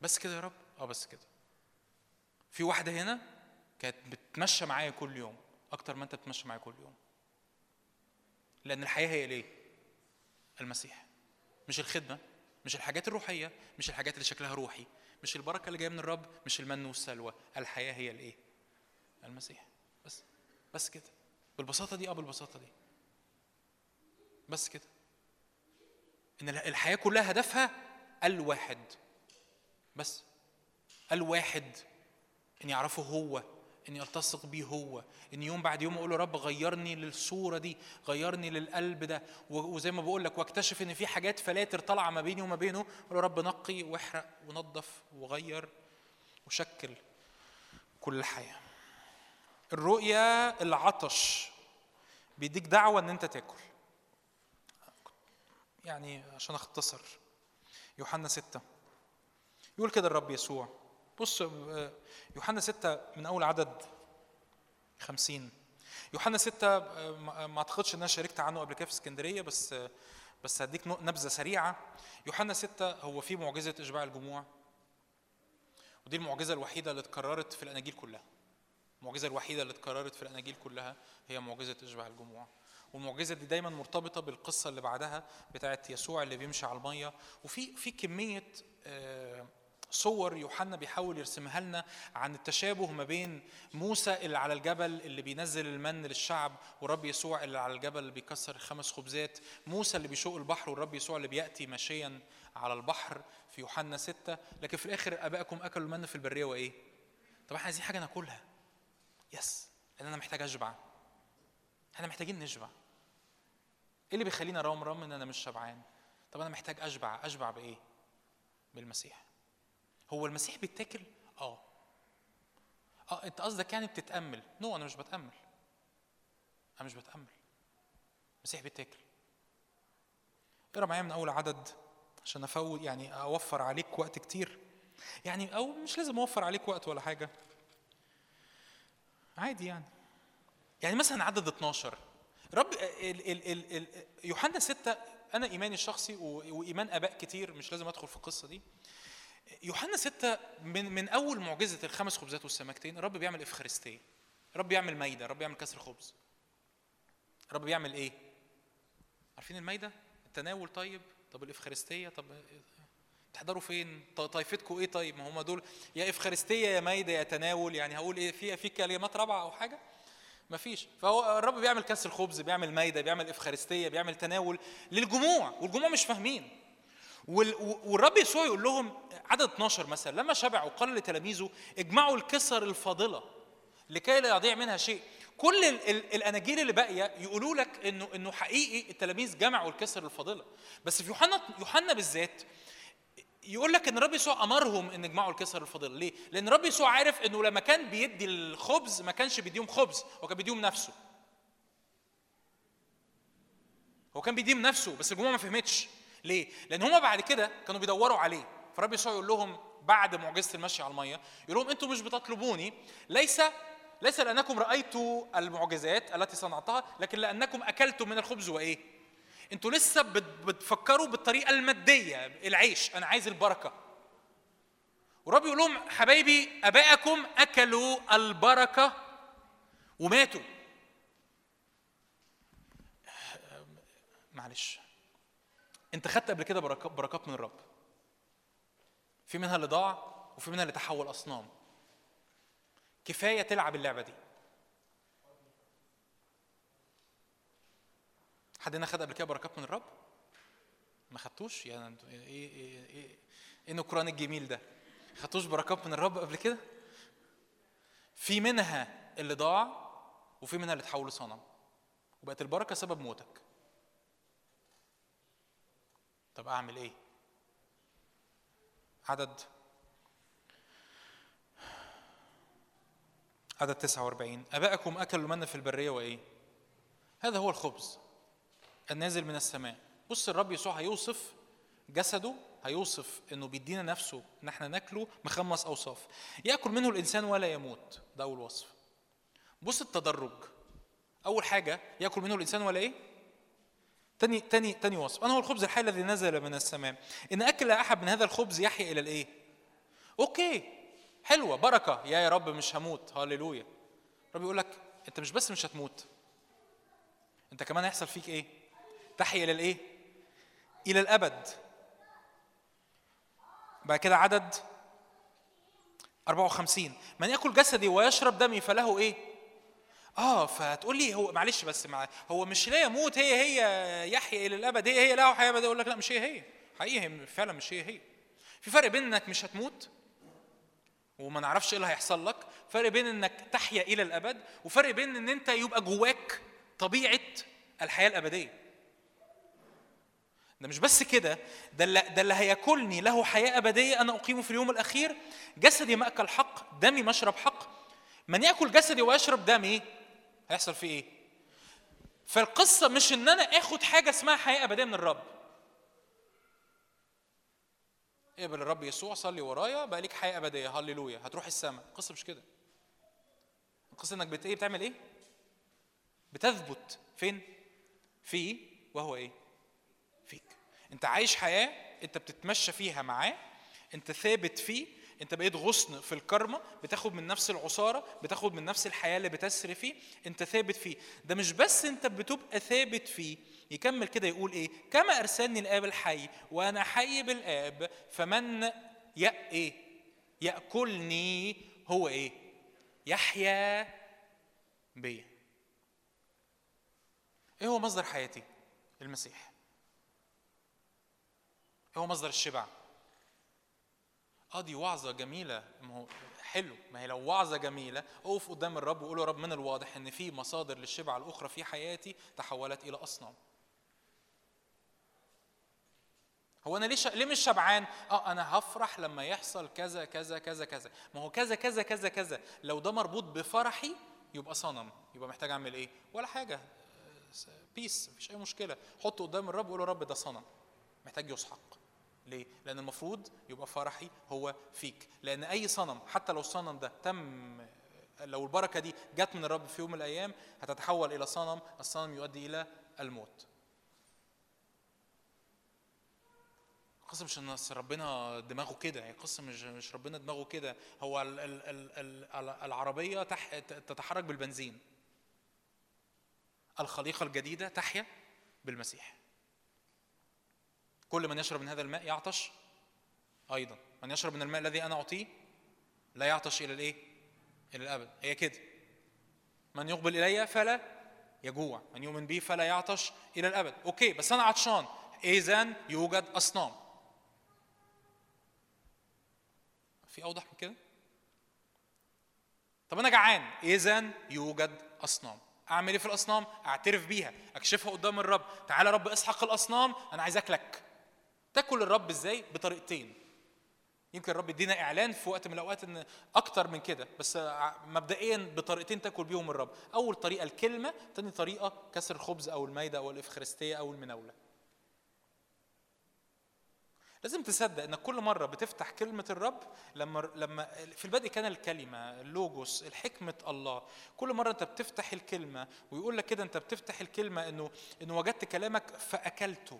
بس كده يا رب؟ آه بس كده. في واحدة هنا كانت بتمشى معايا كل يوم أكتر ما أنت بتمشى معايا كل يوم. لأن الحياة هي ليه؟ المسيح. مش الخدمة مش الحاجات الروحية مش الحاجات اللي شكلها روحي. مش البركة اللي جاية من الرب مش المن والسلوى الحياة هي الإيه؟ المسيح. بس بس كده. بالبساطة دي آه بالبساطة دي. بس كده. إن الحياة كلها هدفها الواحد. بس. الواحد إن يعرفه هو. اني التصق بيه هو. إن يوم بعد يوم أقول له رب غيرني للصورة دي غيرني للقلب ده. وزي ما بقول لك واكتشف إن في حاجات فلاتر طالعة ما بيني وما بينه أقول له رب نقي واحرق ونظف وغير وشكل كل الحياة. الرؤيه العطش بيديك دعوة إن أنت تاكل. يعني عشان أختصر. يوحنا ستة. يقول كده الرب يسوع. بص يوحنا ستة من أول عدد خمسين. يوحنا ستة ما أعتقدش إن أنا شاركت عنه قبل كده في اسكندرية بس بس هديك نبذة سريعة. يوحنا ستة هو فيه معجزة إشباع الجموع ودي المعجزة الوحيدة اللي اتكررت في الأناجيل كلها. المعجزة الوحيدة اللي اتكررت في الأناجيل كلها هي معجزة إشباع الجموع. والمعجزة دي دايما مرتبطة بالقصة اللي بعدها بتاعت يسوع اللي بيمشي على المية. وفي في كمية آه، صور يوحنا بيحاول يرسمها لنا عن التشابه ما بين موسى اللي على الجبل اللي بينزل المن للشعب ورب يسوع اللي على الجبل اللي بيكسر الخمس خبزات موسى اللي بيشق البحر والرب يسوع اللي بيأتي ماشيا على البحر في يوحنا ستة. لكن في الآخر أبائكم أكلوا المن في البرية وإيه؟ طب إحنا عايزين حاجة ناكلها. yes لأن أنا محتاج أشبع. إحنا محتاجين نشبع. إيه اللي بيخليني ارمرم إن أنا مش شبعان. طب أنا محتاج أشبع. أشبع بإيه؟ بالمسيح. هو المسيح بيتاكل؟ آه. آه أنت قصدك يعني بتتأمل. no أنا مش بتأمل. أنا مش بتأمل. المسيح بيتاكل. اقرأ معايا من أول عدد عشان افوت يعني أوفر عليك وقت كتير. يعني أو مش لازم أوفر عليك وقت ولا حاجة. عادي يعني. يعني مثلا عدد 12 رب ال ال ال ال يوحنا ستة أنا إيماني الشخصي وإيمان آباء كتير مش لازم أدخل في القصة دي. يوحنا ستة من من أول معجزة الخمس خبزات والسمكتين الرب بيعمل إفخارستية الرب بيعمل مايدة الرب بيعمل كسر خبز الرب بيعمل إيه؟ عارفين المايدة؟ التناول طيب طب الإفخارستية طب تحضروا فين؟ طائفتكم إيه طيب؟ ما هم دول يا إفخارستية يا مايده يا تناول يعني هقول إيه في في كلمات رابعة أو حاجة؟ مفيش فهو الرب بيعمل كسر خبز بيعمل مايده بيعمل إفخارستية بيعمل تناول للجموع والجموع مش فاهمين والرب يسوع يقول لهم عدد 12 مثلا لما شبعوا قال لتلاميذه اجمعوا الكسر الفاضلة لكي لا يضيع منها شيء. كل الاناجيل اللي باقية يقولوا لك انه إنه حقيقي التلاميذ جمعوا الكسر الفاضلة. بس في يوحنا يوحنا بالذات يقول لك إن الرب يسوع أمرهم إن يجمعوا الكسر الفاضلة. ليه؟ لأن الرب يسوع عارف إنه لما كان بيدي الخبز ما كانش بيديهم خبز هو كان بيديهم نفسه. هو كان بيديهم نفسه بس الجموع ما فهمتش. ليه؟ لأن هما بعد كده كانوا بيدوروا عليه. فرب يسوع يقول لهم بعد معجزة المشي على المية يقول لهم أنتم مش بتطلبوني ليس ليس لأنكم رأيتوا المعجزات التي صنعتها لكن لأنكم أكلتم من الخبز وإيه؟ أنتوا لسه بت- بتفكروا بالطريقة المادية العيش أنا عايز البركة. ورب يقول لهم حبايبي ابائكم أكلوا البركة وماتوا. معلش. انت خدت قبل كده بركات من الرب. في منها اللي ضاع وفي منها اللي تحول أصنام. كفاية تلعب اللعبة دي. حد هنا خد قبل كده بركات من الرب؟ ما خدتوش؟ يعني إيه إيه إيه إيه, نكران الجميل ده؟ خدتوش بركات من الرب قبل كده؟ في منها اللي ضاع وفي منها اللي تحول لصنم. وبقت البركة سبب موتك. طب أعمل إيه؟ عدد عدد 49 أبائكم أكلوا المن في البرية وإيه؟ هذا هو الخبز النازل من السماء. بص الرب يسوع هيوصف جسده هيوصف إنه بيدينا نفسه إن إحنا ناكله مخمس أوصاف. يأكل منه الإنسان ولا يموت. ده أول وصف. بص التدرج. أول حاجة يأكل منه الإنسان ولا إيه؟ تاني تاني تاني وصف. أنا هو الخبز الحي الذي نزل من السماء. إن أكل أحد من هذا الخبز يحيا إلى الإيه؟ أوكي. حلوة. بركة. يا يا رب مش هموت. هللويا. الرب يقول لك أنت مش بس مش هتموت. أنت كمان هيحصل فيك إيه؟ تحيا إلى الإيه؟ إلى الأبد. بعد كده عدد 54 من يأكل جسدي ويشرب دمي فله إيه؟ آه فتقول لي هو معلش بس مع هو مش لا يموت هي هي يحيا إلى الأبد هي هي له حياه ابديه أقول لك لا مش هي هي. حقيقي هي فعلا مش هي هي. في فرق بين إنك مش هتموت وما نعرفش إيه اللي هيحصل لك فرق بين إنك تحيا إلى الأبد وفرق بين إن أنت يبقى جواك طبيعة الحياة الأبدية. ده مش بس كده ده اللي, ده اللي هياكلني له حياة أبدية أنا أقيمه في اليوم الأخير. جسدي ماكل حق دمي مشرب حق. من يأكل جسدي ويشرب دمي هيحصل فيه إيه؟ فالقصة مش إن أنا آخد حاجة اسمها حياة أبدية من الرب. اقبل الرب يسوع صلي ورايا بقى ليك حياة أبدية. هللويا. هتروح السماء. القصة مش كده. القصة إنك بت إيه؟ بتعمل إيه؟ بتثبت. فين؟ في وهو إيه؟ فيك. أنت عايش حياة أنت بتتمشى فيها معاه. أنت ثابت فيه انت بقيت غصن في الكرمة بتاخد من نفس العصارة بتاخد من نفس الحياة اللي بتسري فيه انت ثابت فيه. ده مش بس انت بتبقى ثابت فيه. يكمل كده يقول إيه؟ كما أرسلني الآب الحي وأنا حي بالآب فمن يأ إيه؟ يأكلني هو إيه؟ يحيا بيا إيه هو مصدر حياتي؟ المسيح. إيه هو مصدر الشبع؟ آه دي وعظة جميلة. ما هو حلو ما هي لو وعظة جميلة اقف قدام الرب وقول يا رب من الواضح إن في مصادر للشبع الأخرى في حياتي تحولت إلى أصنام. هو أنا ليه. ليه مش شبعان؟ آه أنا هفرح لما يحصل كذا كذا كذا كذا. ما هو كذا كذا كذا كذا. لو ده مربوط بفرحي يبقى صنم يبقى محتاج أعمل إيه؟ ولا حاجة. بيس مفيش أي مشكلة. حطه قدام الرب وقول يا رب ده صنم. محتاج يسحق. ليه؟ لأن المفروض يبقى فرحي هو فيك، لأن أي صنم حتى لو الصنم ده تم لو البركة دي جت من الرب في يوم من الأيام هتتحول إلى صنم، الصنم يؤدي إلى الموت. القصة مش إن ربنا دماغه كده، هي القصة مش مش ربنا دماغه كده، هو ال ال ال ال العربية تح تتحرك بالبنزين. الخليقة الجديدة تحيا بالمسيح. كل من يشرب من هذا الماء يعطش أيضا. من يشرب من الماء الذي أنا أعطيه لا يعطش إلى الإيه؟ إلى الأبد. هي كده. من يقبل إلي فلا يجوع. من يؤمن بي فلا يعطش إلى الأبد. أوكي بس أنا عطشان. اذا يوجد أصنام. في أوضح من كده؟ طب أنا جعان. اذا يوجد أصنام. أعمل إيه في الأصنام؟ أعترف بيها. أكشفها قدام الرب. تعالى رب إسحق الأصنام. أنا عايز أكلك. تاكل الرب إزاي؟ بطريقتين. يمكن الرب يدينا إعلان في وقت من الأوقات إن أكتر من كده بس مبدئيا بطريقتين تاكل بيهم الرب. أول طريقة الكلمة تاني طريقة كسر الخبز أو المايده أو الإفخارستية أو المناولة. لازم تصدق انك كل مرة بتفتح كلمة الرب لما لما في البدء كان الكلمة اللوجوس الحكمة الله. كل مرة أنت بتفتح الكلمة ويقول لك كده أنت بتفتح الكلمة إنه إنه وجدت كلامك فأكلته.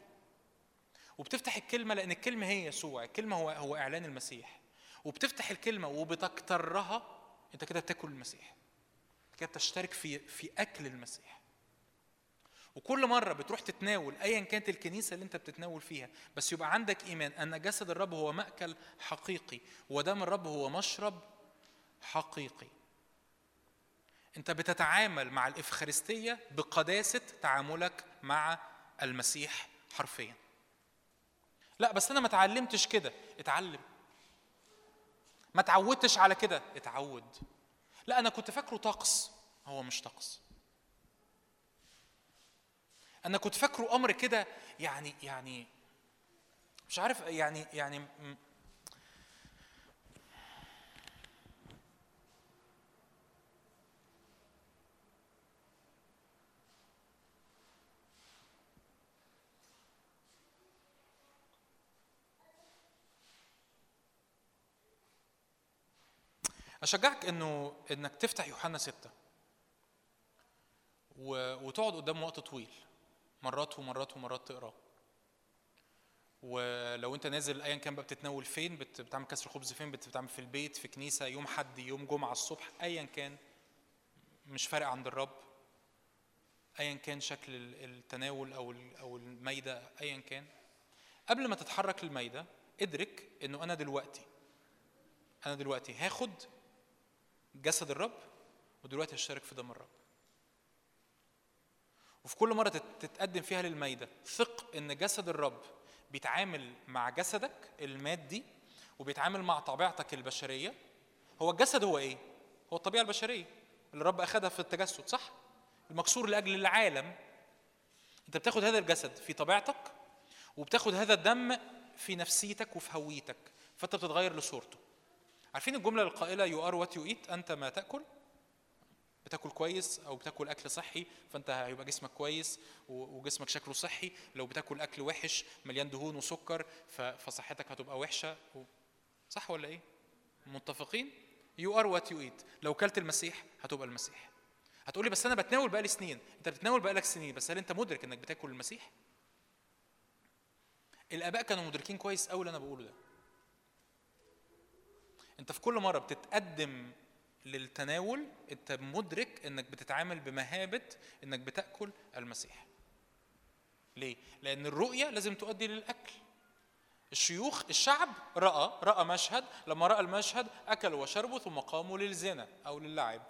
وبتفتح الكلمة لأن الكلمة هي يسوع الكلمة هو هو إعلان المسيح. وبتفتح الكلمة وبتكترها أنت كده بتاكل المسيح. كده بتشترك في في أكل المسيح. وكل مرة بتروح تتناول أيا كانت الكنيسة اللي أنت بتتناول فيها بس يبقى عندك إيمان أن جسد الرب هو مأكل حقيقي ودم الرب هو مشرب حقيقي. أنت بتتعامل مع الإفخارستية بقداسة تعاملك مع المسيح حرفيا. لا بس أنا ما اتعلمتش كده. اتعلم. ما تعودتش على كده. اتعود. لا أنا كنت فاكره طقس. هو مش طقس. أنا كنت فاكره أمر كده يعني يعني مش عارف يعني يعني أشجعك إنه إنك تفتح يوحنا ستة. وتقعد قدام وقت طويل. مرات ومرات ومرات تقراه. ولو أنت نازل ايا كان بقى بتتناول فين بتعمل كسر خبز فين بتعمل في البيت في كنيسة يوم حد يوم جمعة الصبح ايا كان مش فارق عند الرب. ايا كان شكل التناول أو أو الميدة ايا كان. قبل ما تتحرك للميدة ادرك إنه أنا دلوقتي. أنا دلوقتي هاخد جسد الرب ودلوقتي هشترك في دم الرب وفي كل مرة تتقدم فيها للميدة ثق إن جسد الرب بيتعامل مع جسدك المادي وبيتعامل مع طبيعتك البشرية هو الجسد هو إيه؟ هو الطبيعة البشرية اللي الرب أخدها في التجسد صح؟ المكسور لأجل العالم أنت بتاخد هذا الجسد في طبيعتك وبتاخد هذا الدم في نفسيتك وفي هويتك فأنت بتتغير لصورته عارفين الجملة القائلة you are what you eat أنت ما تأكل؟ بتاكل كويس أو بتاكل أكل صحي فأنت هيبقى جسمك كويس وجسمك شكله صحي. لو بتاكل أكل وحش مليان دهون وسكر فصحتك هتبقى وحشة صح ولا إيه؟ متفقين؟ you are what you eat لو كلت المسيح هتبقى المسيح. هتقولي بس أنا بتناول بقالي سنين. أنت بتتناول بقالك سنين بس هل أنت مدرك إنك بتاكل المسيح؟ الآباء كانوا مدركين كويس قوي اللي أنا بقوله ده. انت في كل مرة بتتقدم للتناول انت مدرك انك بتتعامل بمهابة انك بتأكل المسيح. ليه؟ لأن الرؤية لازم تؤدي للأكل. الشيوخ الشعب رأى رأى مشهد لما رأى المشهد أكلوا وشربوا ثم قاموا للزنا أو للعب.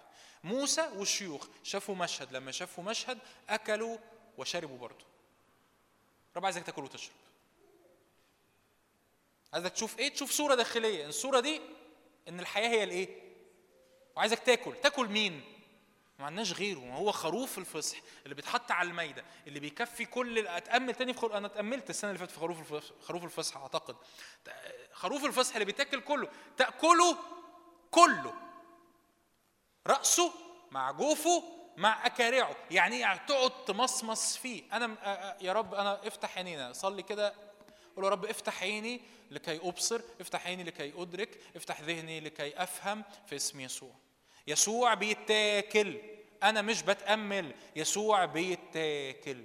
موسى والشيوخ شافوا مشهد لما شافوا مشهد أكلوا وشربوا برضه. رب عايزك تاكل وتشرب. عايزك تشوف إيه؟ تشوف صورة داخلية. الصورة دي إن الحياة هي الإيه؟ وعايزك تاكل. تاكل مين؟ ما عندناش غيره. ما هو خروف الفصح اللي بيتحط على المايده اللي بيكفي كل أتأمل تاني في خروف. أنا اتأملت السنة اللي فاتت في خروف الفصح خروف الفصح أعتقد. خروف الفصح اللي بيتاكل كله. تأكله كله. رأسه مع جوفه مع أكارعه. يعني إيه؟ تقعد تمصمص فيه. أنا يا رب أنا افتح عينينا. صلي كده. قول يا رب افتح عيني لكي أبصر افتح عيني لكي أدرك افتح ذهني لكي أفهم في اسم يسوع. يسوع بيتاكل. أنا مش بتأمل. يسوع بيتاكل.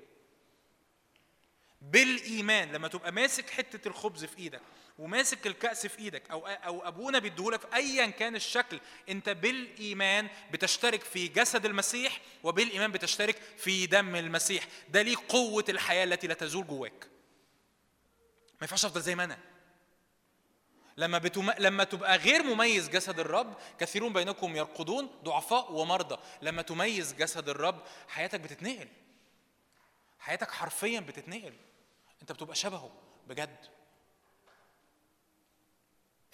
بالإيمان لما تبقى ماسك حتة الخبز في إيدك وماسك الكأس في إيدك أو أو أبونا بيديهولك ايا كان الشكل أنت بالإيمان بتشترك في جسد المسيح وبالإيمان بتشترك في دم المسيح. ده ليه قوة الحياة التي لا تزول جواك. ما ينفعش أفضل زي ما أنا. لما بتم... لما تبقى غير مميز جسد الرب كثيرون بينكم يرقدون ضعفاء ومرضى. لما تميز جسد الرب حياتك بتتنقل. حياتك حرفيا بتتنقل. أنت بتبقى شبهه بجد.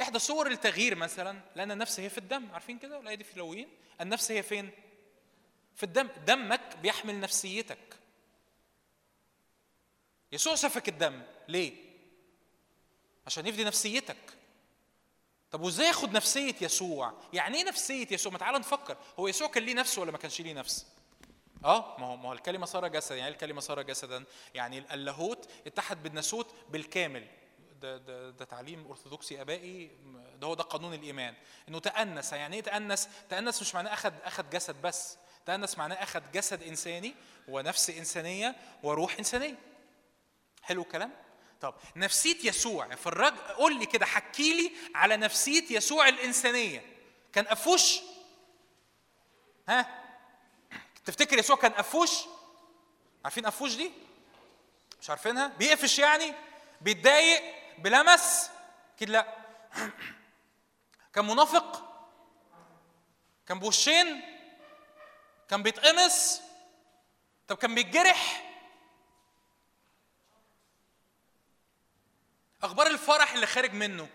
إحدى صور التغيير مثلا لأن النفس هي في الدم. عارفين كده؟ الآية دي في لوين؟ النفس هي فين؟ في الدم. دمك بيحمل نفسيتك. يسوع سفك الدم. ليه؟ عشان يفدي نفسيتك. طب وإزاي ياخد نفسية يسوع؟ يعني إيه نفسية يسوع؟ ما تعالى نفكر. هو يسوع كان ليه نفس ولا ما كانش ليه نفس؟ آه ما هو ما هو الكلمة صار جسدا. يعني الكلمة صار جسدا؟ يعني اللاهوت اتحد بالناسوت بالكامل. ده, ده, ده تعليم أرثوذكسي أبائي. ده هو ده قانون الإيمان. إنه تأنس. يعني إيه تأنس؟ تأنس مش معناه اخذ اخذ جسد بس. تأنس معناه اخذ جسد إنساني ونفس إنسانية وروح إنسانية. حلو الكلام؟ طب نفسية يسوع في الرجل قول لي كده حكي لي على نفسية يسوع الإنسانية. كان قفوش ها؟ تفتكر يسوع كان قفوش عارفين قفوش دي؟ مش عارفينها؟ بيقفش يعني؟ بيتضايق؟ بلمس؟ أكيد لأ. كان منافق؟ كان بوشين؟ كان بيتقمص؟ طب كان بيتجرح؟ أخبار الفرح اللي خارج منه.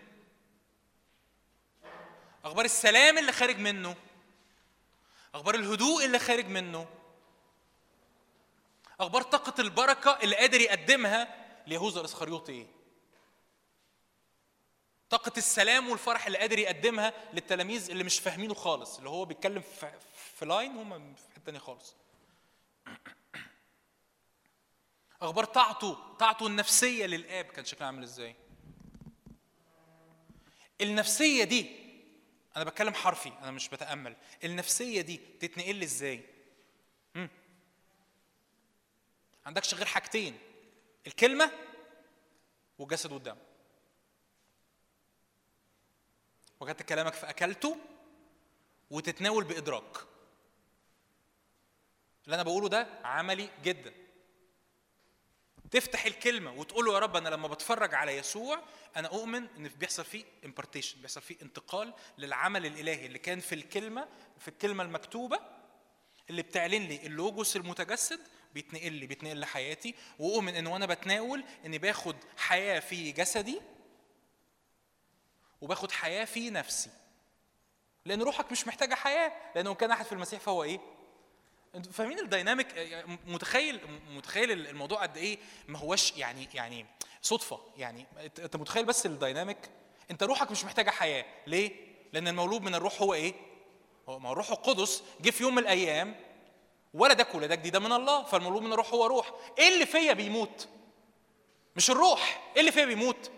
أخبار السلام اللي خارج منه. أخبار الهدوء اللي خارج منه. أخبار طاقة البركة اللي قادر يقدمها ليهوذا الإسخريوطي. إيه طاقة السلام والفرح اللي قادر يقدمها للتلاميذ اللي مش فاهمينه خالص اللي هو بيتكلم في, لاين هم في حتة تانية خالص. أخبار طاعته طاعته النفسية للآب كان شكلها عامل إزاي؟ النفسية دي أنا بتكلم حرفي أنا مش بتأمل. النفسية دي تتنقل لي إزاي؟ مم. عندكش غير حاجتين الكلمة والجسد والدم. وجدت كلامك فاكلته وتتناول بإدراك. اللي أنا بقوله ده عملي جدا. تفتح الكلمة وتقول له يا رب أنا لما بتفرج على يسوع أنا أؤمن إن بيحصل فيه impartation بيحصل فيه انتقال للعمل الإلهي اللي كان في الكلمة في الكلمة المكتوبة اللي بتعلن لي اللوجوس المتجسد بيتنقل لي بيتنقل لحياتي وأؤمن إن وأنا بتناول إني باخد حياة في جسدي وباخد حياة في نفسي لأن روحك مش محتاجة حياة لأنه كان أحد في المسيح فهو إيه؟ أنتوا فاهمين ال dynamic متخيل متخيل الموضوع قد إيه ما هوش يعني يعني صدفة. يعني أنت متخيل بس ال dynamic أنت روحك مش محتاجة حياة. ليه؟ لأن المولود من الروح هو إيه؟ هو ما الروح القدس جه في يوم من الأيام ولدك ولدك دي ده من الله. فالمولود من الروح هو روح. إيه اللي فيا بيموت؟ مش الروح. إيه اللي فيا بيموت؟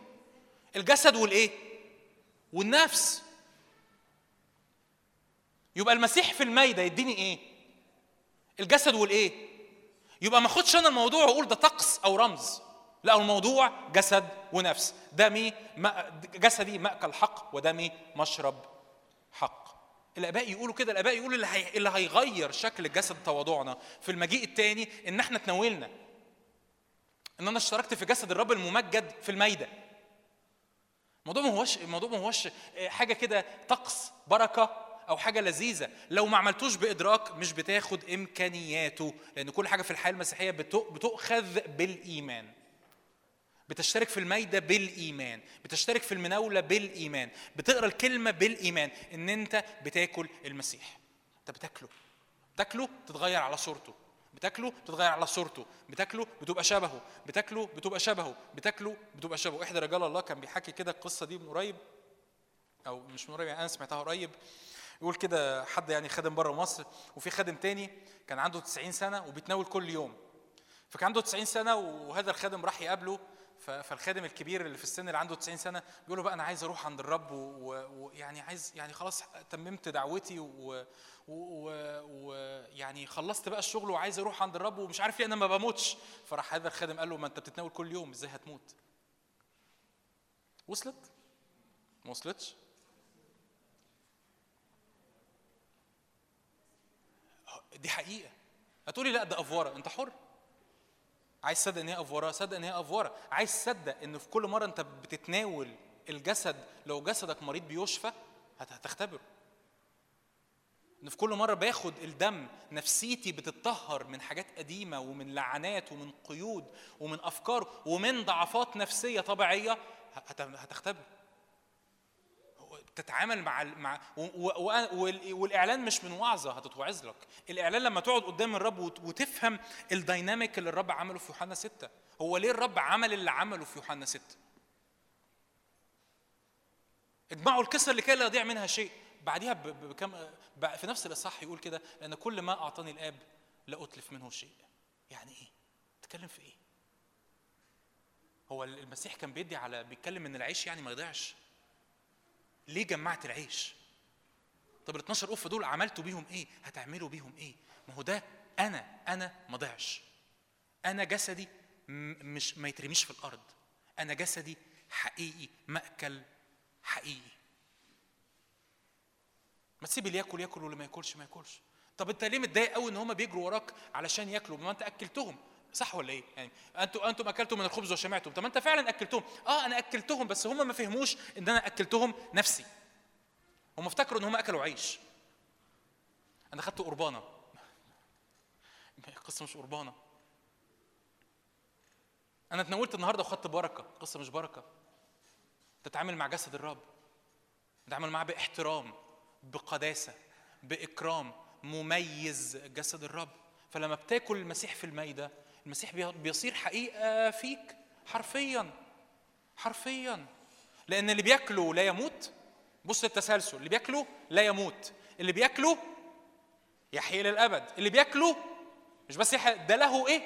الجسد والإيه؟ والنفس. يبقى المسيح في الميدة يديني إيه؟ الجسد والإيه؟ يبقى ما اخدش أنا الموضوع وأقول ده طقس أو رمز. لا الموضوع جسد ونفس. دمي جسدي مأكل حق ودمي مشرب حق. الآباء يقولوا كده الآباء يقولوا اللي, هي... اللي هيغير شكل الجسد تواضعنا في المجيء الثاني إن إحنا تناولنا إن أنا اشتركت في جسد الرب الممجد في الميدة. الموضوع ما هوش الموضوع ما هوش حاجة كده طقس بركة أو حاجة لذيذة. لو ما عملتوش بإدراك مش بتاخد إمكانياته لأن كل حاجة في الحياة المسيحية بتؤخذ بالإيمان. بتشترك في المايده بالإيمان. بتشترك في المناولة بالإيمان. بتقرأ الكلمة بالإيمان. إن أنت بتاكل المسيح. أنت بتاكله. بتاكله تتغير على صورته. بتاكله بتتغير على صورته. بتاكله بتبقى شبهه. بتاكله بتبقى شبهه. بتاكله بتبقى شبهه. إحدى رجال الله كان بيحكي كده القصة دي من قريب أو مش من قريب يعني أنا سمعتها قريب. يقول كده حد يعني خادم بره مصر وفي خادم تاني كان عنده 90 سنة وبيتناول كل يوم. فكان عنده 90 سنة وهذا الخادم راح يقابله فالخادم الكبير اللي في السن اللي عنده 90 سنة بيقول له بقى أنا عايز أروح عند الرب ويعني عايز يعني خلاص تممت دعوتي ويعني خلصت بقى الشغل وعايز أروح عند الرب ومش عارف ليه أنا ما بموتش. فراح هذا الخادم قال له ما أنت بتتناول كل يوم إزاي هتموت؟ وصلت؟ ما وصلتش؟ دي حقيقة. هتقولي لا ده أفورة. أنت حر. عايز تصدق إن هي أفورة؟ صدق إن هي أفورة. عايز تصدق إن في كل مرة أنت بتتناول الجسد لو جسدك مريض بيشفى هتختبره. إن في كل مرة باخد الدم نفسيتي بتتطهر من حاجات قديمة ومن لعنات ومن قيود ومن أفكار ومن ضعفات نفسية طبيعية هتختبر. تتعامل مع مع والإعلان مش من وعظة هتتوعظ لك. الإعلان لما تقعد قدام الرب وتفهم الديناميك اللي الرب عمله في يوحنا ستة هو ليه الرب عمل اللي عمله في يوحنا ستة؟ اجمعوا الكسر لكي لا يضيع منها شيء. بعديها بكم في نفس الإصحاح يقول كده لأن كل ما أعطاني الآب لا أتلف منه شيء. يعني إيه؟ تتكلم في إيه؟ هو المسيح كان بيدي على بيتكلم إن العيش يعني ما يضيعش. ليه جمعت العيش؟ طب ال 12 قفة دول عملتوا بيهم إيه؟ هتعملوا بيهم إيه؟ ما هو ده أنا أنا ما ضيعش أنا جسدي مش ما يترميش في الأرض. أنا جسدي حقيقي مأكل حقيقي. ما تسيب اللي ياكل ياكل واللي ما ياكلش ما ياكلش. طب أنت ليه متضايق قوي إن هم بيجروا وراك علشان ياكلوا؟ ما أنت أكلتهم. صح ولا إيه؟ يعني أنتوا أنتم اكلتم من الخبز وشمعتم طب ما أنت فعلا أكلتهم. آه أنا أكلتهم بس هم ما فهموش إن أنا أكلتهم نفسي. هم افتكروا إن هم أكلوا عيش. أنا خدت قربانة. القصة مش قربانة. أنا اتناولت النهارده وخدت بركة. القصة مش بركة. تتعامل مع جسد الرب. تتعامل معاه باحترام بقداسة بإكرام مميز جسد الرب. فلما بتاكل المسيح في المايده المسيح بي- بيصير حقيقة فيك حرفيا حرفيا. لأن اللي بياكله لا يموت. بص التسلسل اللي بياكله لا يموت. اللي بياكله يحيى للأبد. اللي بياكله مش بس يحيى ده له إيه؟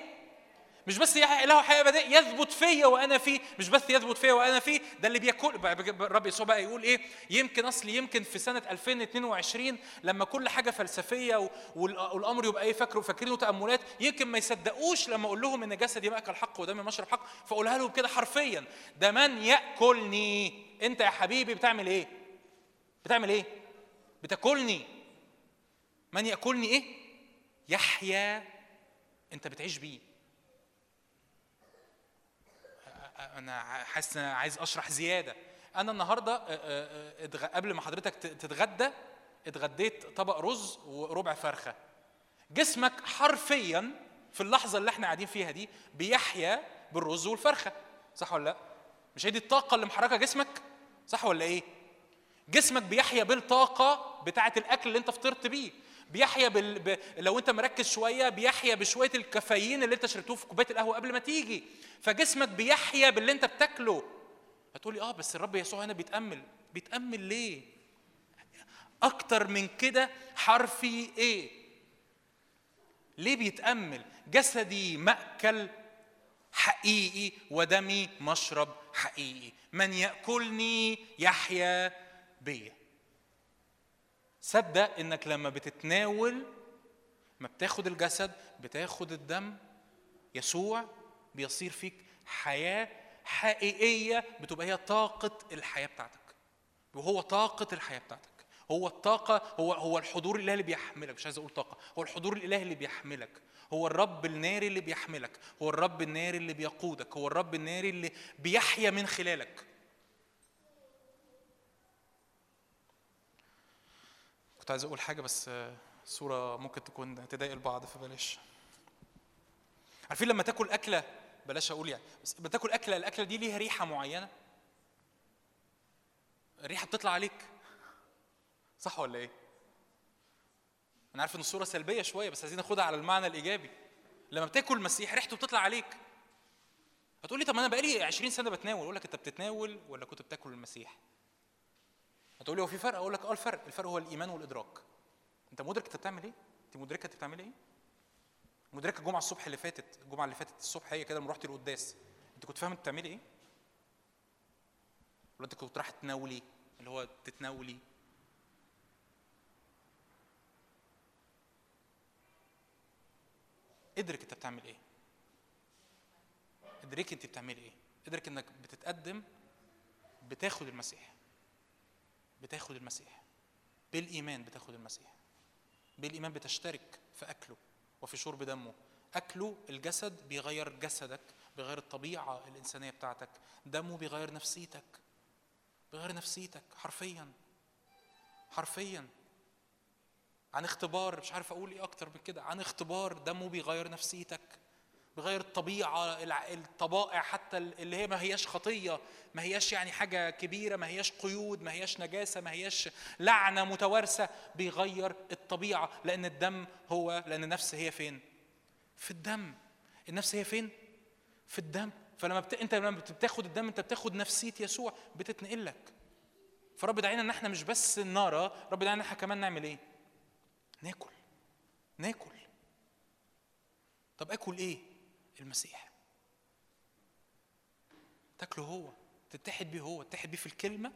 مش بس له حياة أبدية يثبت فيا وأنا فيه. مش بس يثبت فيا وأنا فيه ده اللي بياكل الرب يسوع بقى يقول إيه؟ يمكن اصل يمكن في سنة 2022 لما كل حاجة فلسفية والأمر يبقى إيه؟ فاكروا فاكرينه تأملات يمكن ما يصدقوش لما أقول لهم إن جسدي ماكل حق ودمي مشرب حق فأقولها لهم كده حرفيا. ده من يأكلني. أنت يا حبيبي بتعمل إيه؟ بتعمل إيه؟ بتاكلني. من يأكلني إيه؟ يحيا أنت بتعيش بيه. أنا حاسس عايز أشرح زيادة. أنا النهارده آه، آه، آه، قبل ما حضرتك تتغدى اتغديت طبق رز وربع فرخة. جسمك حرفيا في اللحظة اللي إحنا قاعدين فيها دي بيحيا بالرز والفرخة. صح ولا لأ؟ مش هي دي الطاقة اللي محركة جسمك؟ صح ولا إيه؟ جسمك بيحيا بالطاقة بتاعة الأكل اللي أنت فطرت بيه. بيحيا بال... لو انت مركز شوية بيحيا بشوية الكافيين اللي انت شربتوه في كوباية القهوة قبل ما تيجي. فجسمك بيحيا باللي انت بتاكله. هتقولي آه بس الرب يسوع هنا بيتأمل. بيتأمل ليه؟ أكتر من كده حرفي إيه؟ ليه بيتأمل؟ جسدي مأكل حقيقي ودمي مشرب حقيقي. من يأكلني يحيا بيا صدق إنك لما بتتناول ما بتاخد الجسد بتاخد الدم يسوع بيصير فيك حياة حقيقية بتبقى هي طاقة الحياة بتاعتك. وهو طاقة الحياة بتاعتك. هو الطاقة هو هو الحضور الإلهي اللي بيحملك. مش عايز أقول طاقة. هو الحضور الإلهي اللي بيحملك. هو الرب الناري اللي بيحملك. هو الرب الناري اللي بيقودك. هو الرب الناري اللي بيحيا من خلالك. كنت عايز أقول حاجة بس آه، صورة ممكن تكون تضايق البعض فبلاش. عارفين لما تاكل أكلة بلاش أقول يعني بس لما تاكل أكلة الأكلة دي ليها ريحة معينة؟ الريحة بتطلع عليك. صح ولا إيه؟ أنا عارف إن الصورة سلبية شوية بس عايزين ناخدها على المعنى الإيجابي. لما بتاكل مسيح ريحته بتطلع عليك. هتقول لي طب أنا بقالي 20 سنة بتناول أقول لك أنت بتتناول ولا كنت بتاكل المسيح؟ هتقول لي هو في فرق؟ أقول لك آه الفرق. الفرق هو الإيمان والإدراك. أنت مدرك أنت بتعمل إيه؟ أنت مدركة أنت بتعمل إيه؟ مدركة الجمعه الصبح اللي فاتت الجمعه اللي فاتت الصبح هي كده لما رحت القداس. أنت كنت فاهم أنت بتعملي إيه؟ ولا أنت كنت رايح تناولي؟ اللي هو تتناولي. إدرك أنت بتعمل إيه؟ إدرك أنت بتعملي إيه؟ إدرك إنك بتتقدم بتاخد المسيح. بتاخد المسيح. بالإيمان بتاخد المسيح. بالإيمان بتشترك في أكله وفي شرب دمه. أكله الجسد بيغير جسدك بيغير الطبيعة الإنسانية بتاعتك. دمه بيغير نفسيتك. بيغير نفسيتك حرفيا. حرفيا. عن اختبار مش عارف أقول إيه أكتر من كده. عن اختبار دمه بيغير نفسيتك. بيغير الطبيعة الع- الطبائع حتى اللي هي ما هياش خطية ما هياش يعني حاجة كبيرة ما هياش قيود ما هياش نجاسة ما هياش لعنة متوارثة بيغير الطبيعة لأن الدم هو لأن النفس هي فين؟ في الدم. النفس هي فين؟ في الدم. فلما بت... أنت لما بتاخد الدم أنت بتاخد نفسية يسوع بتتنقل لك. فرب دعينا إن إحنا مش بس نرى رب دعينا إن إحنا كمان نعمل إيه؟ ناكل. ناكل. طب آكل إيه؟ المسيح. تاكله هو تتحد بيه هو تتحد بيه في الكلمة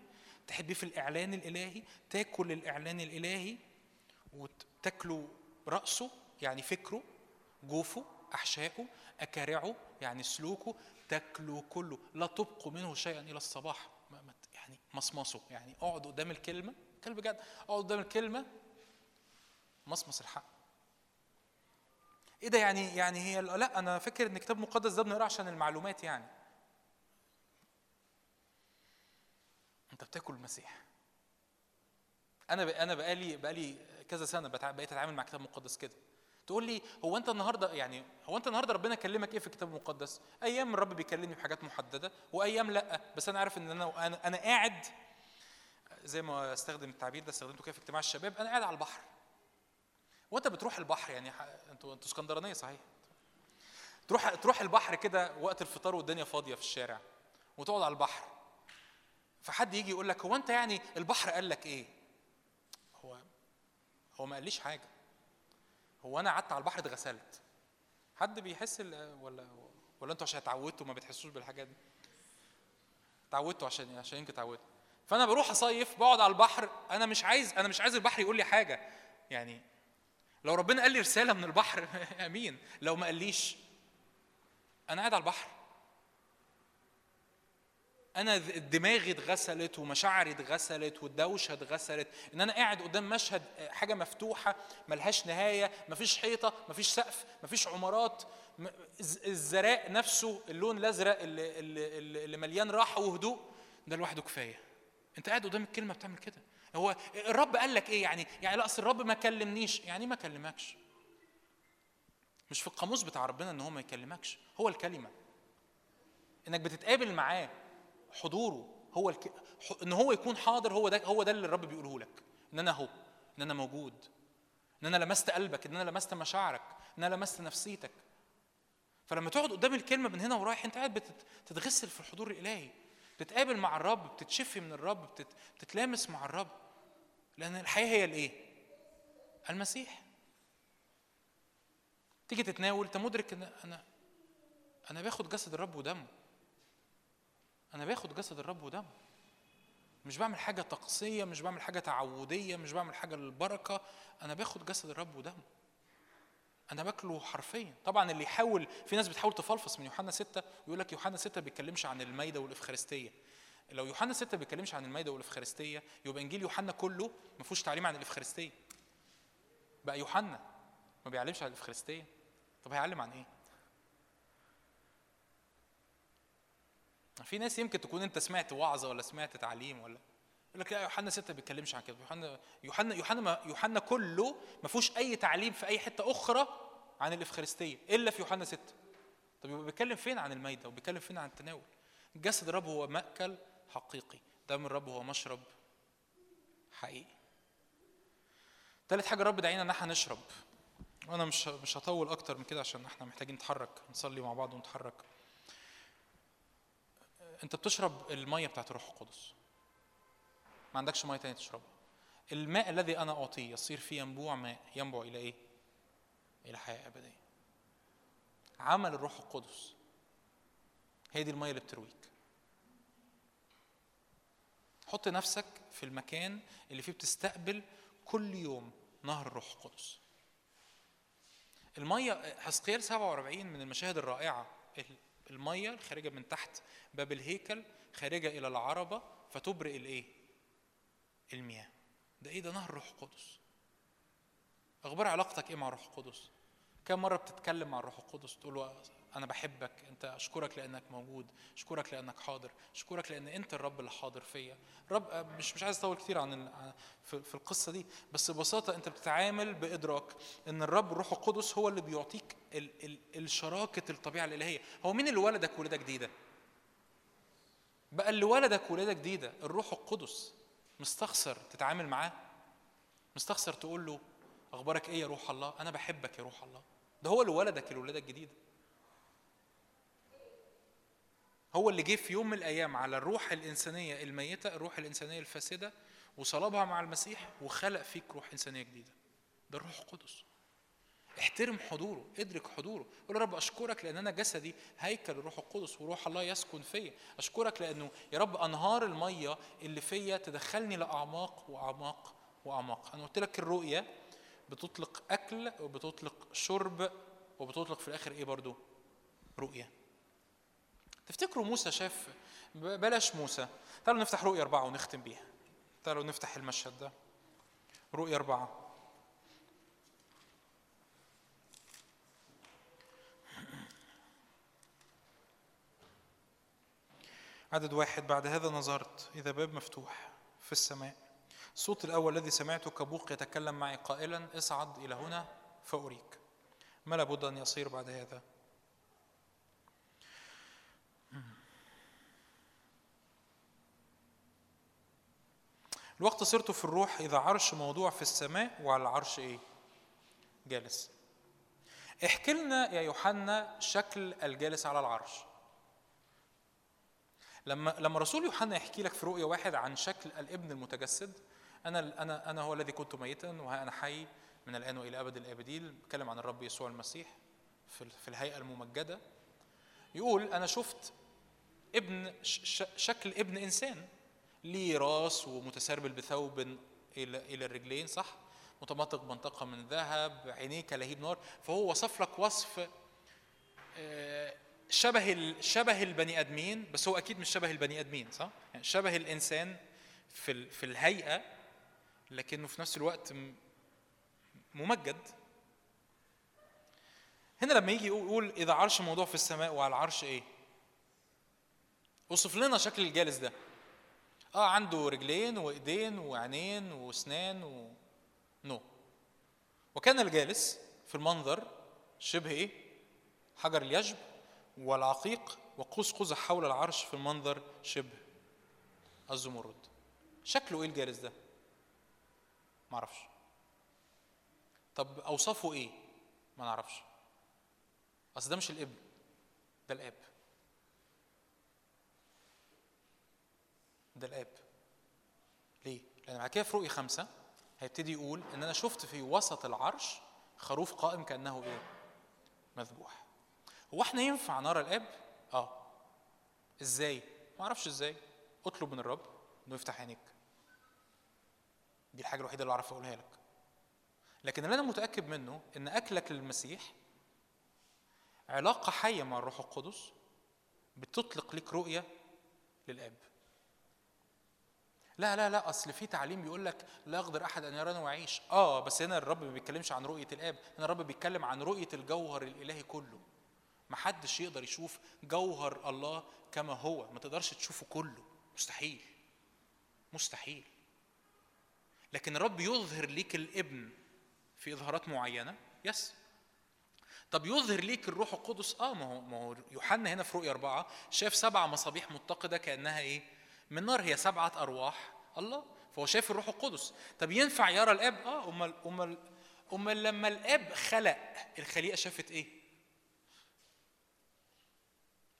تتحد بيه في الإعلان الإلهي تاكل الإعلان الإلهي وتاكله رأسه يعني فكره جوفه أحشائه أكارعه يعني سلوكه تاكله كله. لا تبقوا منه شيئا إلى الصباح. يعني مصمصه. يعني اقعد قدام الكلمة. كلمه بجد اقعد قدام الكلمة. مصمص الحق. إيه ده يعني يعني هي لا أنا فاكر إن كتاب مقدس ده بنقرأه عشان المعلومات يعني. أنت بتاكل المسيح. أنا أنا بقالي بقالي كذا سنة بقيت أتعامل مع كتاب مقدس كده. تقول لي هو أنت النهارده يعني هو أنت النهارده ربنا كلمك إيه في الكتاب المقدس؟ أيام الرب بيكلمني بحاجات محددة وأيام لأ بس أنا عارف إن أنا أنا, أنا قاعد زي ما استخدم التعبير ده استخدمته كده في اجتماع الشباب أنا قاعد على البحر. وانت بتروح البحر يعني أنتوا أنتوا اسكندرانية صحيح؟ تروح تروح البحر كده وقت الفطار والدنيا فاضية في الشارع وتقعد على البحر. فحد يجي يقول لك هو انت يعني البحر قال لك إيه؟ هو هو ما قاليش حاجة. هو أنا قعدت على البحر اتغسلت. حد بيحس ولا ولا أنتوا عشان اتعودتوا ما بتحسوش بالحاجات دي؟ اتعودتوا عشان عشان يمكن اتعودتوا. فانا بروح اصيف بقعد على البحر أنا مش عايز أنا مش عايز البحر يقول لي حاجة. يعني لو ربنا قال لي رسالة من البحر أمين. لو ما قاليش أنا قاعد على البحر. أنا دماغي اتغسلت ومشاعري اتغسلت والدوشة اتغسلت. إن أنا قاعد قدام مشهد حاجة مفتوحة ملهاش نهاية مفيش حيطة مفيش سقف مفيش عمارات. الزراء نفسه اللون الأزرق اللي, اللي, اللي مليان راحة وهدوء ده لوحده كفاية. أنت قاعد قدام الكلمة بتعمل كده. هو الرب قال لك إيه يعني؟ يعني لا أصل الرب ما كلمنيش. يعني ما كلمكش؟ مش في القاموس بتاع ربنا إن هو ما يكلمكش. هو الكلمة. إنك بتتقابل معاه حضوره. هو الك... إن هو يكون حاضر هو ده هو ده اللي الرب بيقوله لك. إن أنا أهو إن أنا موجود. إن أنا لمست قلبك إن أنا لمست مشاعرك إن أنا لمست نفسيتك. فلما تقعد قدام الكلمة من هنا ورايح أنت قاعد بتتغسل في الحضور الإلهي. بتتقابل مع الرب بتتشفي من الرب بتتلامس مع الرب. لأن الحياة هي الإيه؟ المسيح. تيجي تتناول أنت مدرك إن أنا أنا باخد جسد الرب ودمه. أنا باخد جسد الرب ودمه. مش بعمل حاجة طقسية مش بعمل حاجة تعودية مش بعمل حاجة للبركة. أنا باخد جسد الرب ودمه. أنا باكله حرفيا. طبعا اللي يحاول في ناس بتحاول تفلفص من يوحنا ستة ويقول لك يوحنا ستة ما بيتكلمش عن المايدة والإفخارستية. لو يوحنا ستة ما بيتكلمش عن المايدة والإفخارستية يبقى إنجيل يوحنا كله ما فيهوش تعليم عن الإفخارستية. بقى يوحنا ما بيعلمش عن الإفخارستية. طب هيعلم عن إيه؟ في ناس يمكن تكون أنت سمعت وعظة ولا سمعت تعليم ولا يقول لك لا يوحنا 6 ما بيتكلمش عن كده. يوحنا يوحنا يوحنا يوحنا كله ما فيهوش أي تعليم في أي حتة أخرى عن الإفخارستية إلا في يوحنا 6 طب يبقى بيتكلم فين عن الميده وبيتكلم فين عن التناول؟ جسد الرب هو مأكل حقيقي دم الرب هو مشرب حقيقي. ثالث حاجة الرب دعينا إن إحنا نشرب. وأنا مش مش هطول أكتر من كده عشان إحنا محتاجين نتحرك نصلي مع بعض ونتحرك. أنت بتشرب المية بتاعت الروح القدس. ما عندكش مية تانية تشربها. الماء الذي أنا أعطيه يصير فيه ينبوع ماء ينبع إلى إيه؟ إلى حياة أبدية. عمل الروح القدس. هي دي المية اللي بترويك. حط نفسك في المكان اللي فيه بتستقبل كل يوم نهر الروح القدس. المية حسقيال 47 من المشاهد الرائعة. المية الخارجه من تحت باب الهيكل خارجة إلى العربة فتبرئ الإيه؟ المياه. ده إيه؟ ده نهر روح القدس. أخبار علاقتك إيه مع روح القدس؟ كم مرة بتتكلم مع الروح القدس تقول له أنا بحبك أنت أشكرك لأنك موجود أشكرك لأنك حاضر أشكرك لأن أنت الرب اللي حاضر فيا. رب مش مش عايز أطول كتير عن في القصة دي بس ببساطة أنت بتتعامل بإدراك إن الرب الروح القدس هو اللي بيعطيك ال ال الشراكه الطبيعة الإلهية. هو مين اللي ولدك ولادة جديدة؟ بقى اللي ولدك ولادة جديدة الروح القدس مستخسر تتعامل معاه؟ مستخسر تقول له أخبارك إيه يا روح الله؟ أنا بحبك يا روح الله. ده هو اللي ولدك الولادة الجديدة. هو اللي جه في يوم من الأيام على الروح الإنسانية الميتة الروح الإنسانية الفاسدة وصلبها مع المسيح وخلق فيك روح إنسانية جديدة. ده الروح القدس. احترم حضوره ادرك حضوره. قول يا رب أشكرك لأن أنا جسدي هيكل الروح القدس وروح الله يسكن فيا. أشكرك لأنه يا رب أنهار المية اللي فيا تدخلني لأعماق وأعماق وأعماق. أنا قلت لك الرؤية بتطلق أكل وبتطلق شرب وبتطلق في الآخر إيه برضو؟ رؤية. تفتكروا موسى شاف؟ بلاش موسى. تعالوا نفتح رؤية أربعة ونختم بيها. تعالوا نفتح المشهد ده. رؤية أربعة. عدد واحد. بعد هذا نظرت. إذا باب مفتوح في السماء. الصوت الأول الذي سمعته كبوق يتكلم معي قائلا اصعد إلى هنا فأريك. ما لابد أن يصير بعد هذا؟ الوقت صرت في الروح إذا عرش موضوع في السماء وعلى العرش إيه؟ جالس. احكي لنا يا يوحنا شكل الجالس على العرش. لما لما رسول يوحنا يحكي لك في رؤيا واحد عن شكل الابن المتجسد أنا أنا أنا هو الذي كنت ميتا وها أنا حي من الآن وإلى أبد الأبدين. بيتكلم عن الرب يسوع المسيح في في الهيئة الممجدة. يقول أنا شفت ابن شكل ابن إنسان ليه راس ومتسربل بثوب إلى إلى الرجلين صح؟ متمطق منطقه من ذهب عينيه كلهيب نار. فهو وصف لك وصف آه، شبه شبه البني آدمين بس هو أكيد مش شبه البني آدمين صح؟ يعني شبه الإنسان في في الهيئة لكنه في نفس الوقت ممجد. هنا لما يجي يقول إذا عرش موضوع في السماء وعلى العرش إيه؟ وصف لنا شكل الجالس ده. آه عنده رجلين وإيدين وعينين وأسنان و نو. وكان الجالس في المنظر شبه إيه؟ حجر اليجب والعقيق وقوس قزح حول العرش في المنظر شبه الزمرد. شكله إيه الجالس ده؟ معرفش طب اوصافه إيه؟ ما نعرفش. أصل ده مش الإبن ده الآب. ده الآب. ليه؟ لأن بعد كده في رؤية خمسة هيبتدي يقول إن أنا شفت في وسط العرش خروف قائم كأنه إيه؟ مذبوح. هو إحنا ينفع نرى الآب؟ آه. إزاي؟ ما أعرفش إزاي. أطلب من الرب إنه يفتح عينيك. دي الحاجة الوحيدة اللي أعرف أقولها لك. لكن اللي أنا متأكد منه إن أكلك للمسيح علاقة حية مع الروح القدس بتطلق لك رؤية للآب. لا لا لا أصل في تعليم بيقول لك لا يقدر أحد أن يراني ويعيش. آه بس هنا الرب ما بيتكلمش عن رؤية الآب هنا الرب بيتكلم عن رؤية الجوهر الإلهي كله. ما حدش يقدر يشوف جوهر الله كما هو. ما تقدرش تشوفه كله. مستحيل. مستحيل. لكن الرب يظهر ليك الابن في إظهارات معينة يس طب يظهر ليك الروح القدس آه ما هو ما هو يوحنا هنا في رؤيا أربعة شاف سبع مصابيح متقدة كأنها إيه؟ من نار هي سبعة أرواح الله فهو شاف الروح القدس طب ينفع يرى الآب آه امال امال امال لما الآب خلق الخليقة شافت إيه؟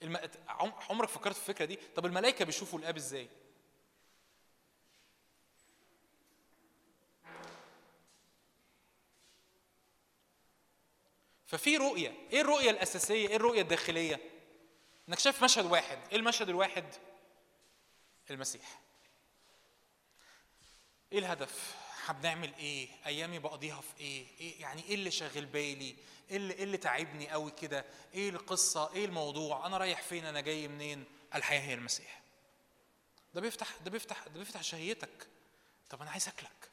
الم... عمرك فكرت في الفكرة دي؟ طب الملائكة بيشوفوا الآب إزاي؟ ففي رؤية، إيه الرؤية الأساسية؟ إيه الرؤية الداخلية؟ إنك شايف مشهد واحد، إيه المشهد الواحد؟ المسيح. إيه الهدف؟ بنعمل إيه؟ أيامي بقضيها في إيه؟ إيه يعني إيه اللي شاغل بالي؟ إيه اللي إيه اللي تعبني قوي كده؟ إيه القصة؟ إيه الموضوع؟ أنا رايح فين؟ أنا جاي منين؟ الحياة هي المسيح. ده بيفتح ده بيفتح ده بيفتح شهيتك. طب أنا عايز أكلك.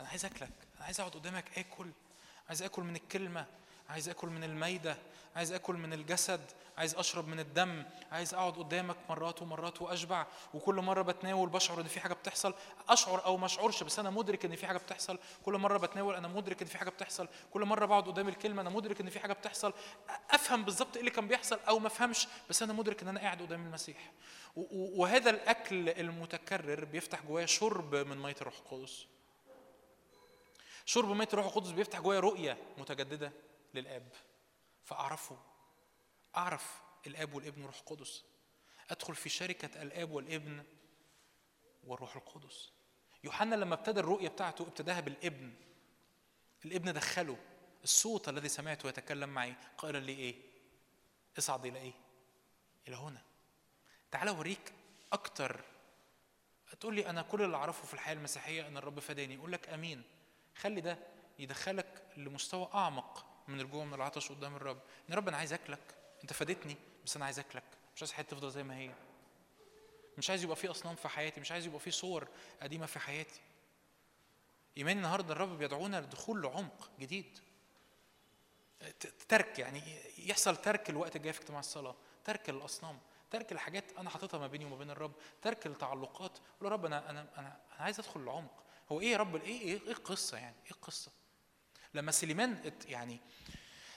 أنا عايز أكلك، أنا عايز أقعد قدامك آكل، عايز آكل من الكلمة، عايز آكل من الميدة عايز آكل من الجسد عايز أشرب من الدم عايز أقعد قدامك مرات ومرات وأشبع وكل مرة بتناول بشعر إن في حاجة بتحصل. أشعر أو ما أشعرش بس أنا مدرك إن في حاجة بتحصل. كل مرة بتناول أنا مدرك إن في حاجة بتحصل. كل مرة بقعد قدام الكلمة أنا مدرك إن في حاجة بتحصل. أفهم بالظبط إيه اللي كان بيحصل أو ما أفهمش بس أنا مدرك إن أنا قاعد قدام المسيح. وهذا الأكل المتكرر بيفتح جوايا شرب من مية الروح القدس. شرب مية الروح القدس بيفتح جوايا رؤية متجددة للآب. فأعرفه. أعرف الآب والابن والروح القدس. أدخل في شركة الآب والابن والروح القدس. يوحنا لما ابتدى الرؤية بتاعته ابتداها بالابن الابن دخله. الصوت الذي سمعته يتكلم معي قائلا لي إيه؟ اصعد إلى إيه؟ إلى هنا. تعال أوريك أكتر. تقول لي أنا كل اللي أعرفه في الحياة المسيحية أن الرب فداني أقول لك آمين. خلي ده يدخلك لمستوى أعمق من الجوع من العطش قدام الرب. إن رب أنا عايز أكلك. أنت فادتني بس أنا عايز أكلك. مش عايز حياتي تفضل زي ما هي. مش عايز يبقى في أصنام في حياتي. مش عايز يبقى في صور قديمة في حياتي. ايماني النهارده الرب بيدعونا لدخول لعمق جديد. ترك يعني يحصل ترك الوقت الجاي في اجتماع الصلاة. ترك الأصنام. ترك الحاجات أنا حاططها ما بيني وما بين الرب. ترك التعلقات. قول يا رب أنا أنا أنا أنا عايز أدخل العمق هو إيه يا رب؟ إيه إيه إيه القصة يعني؟ إيه القصة؟ لما سليمان يعني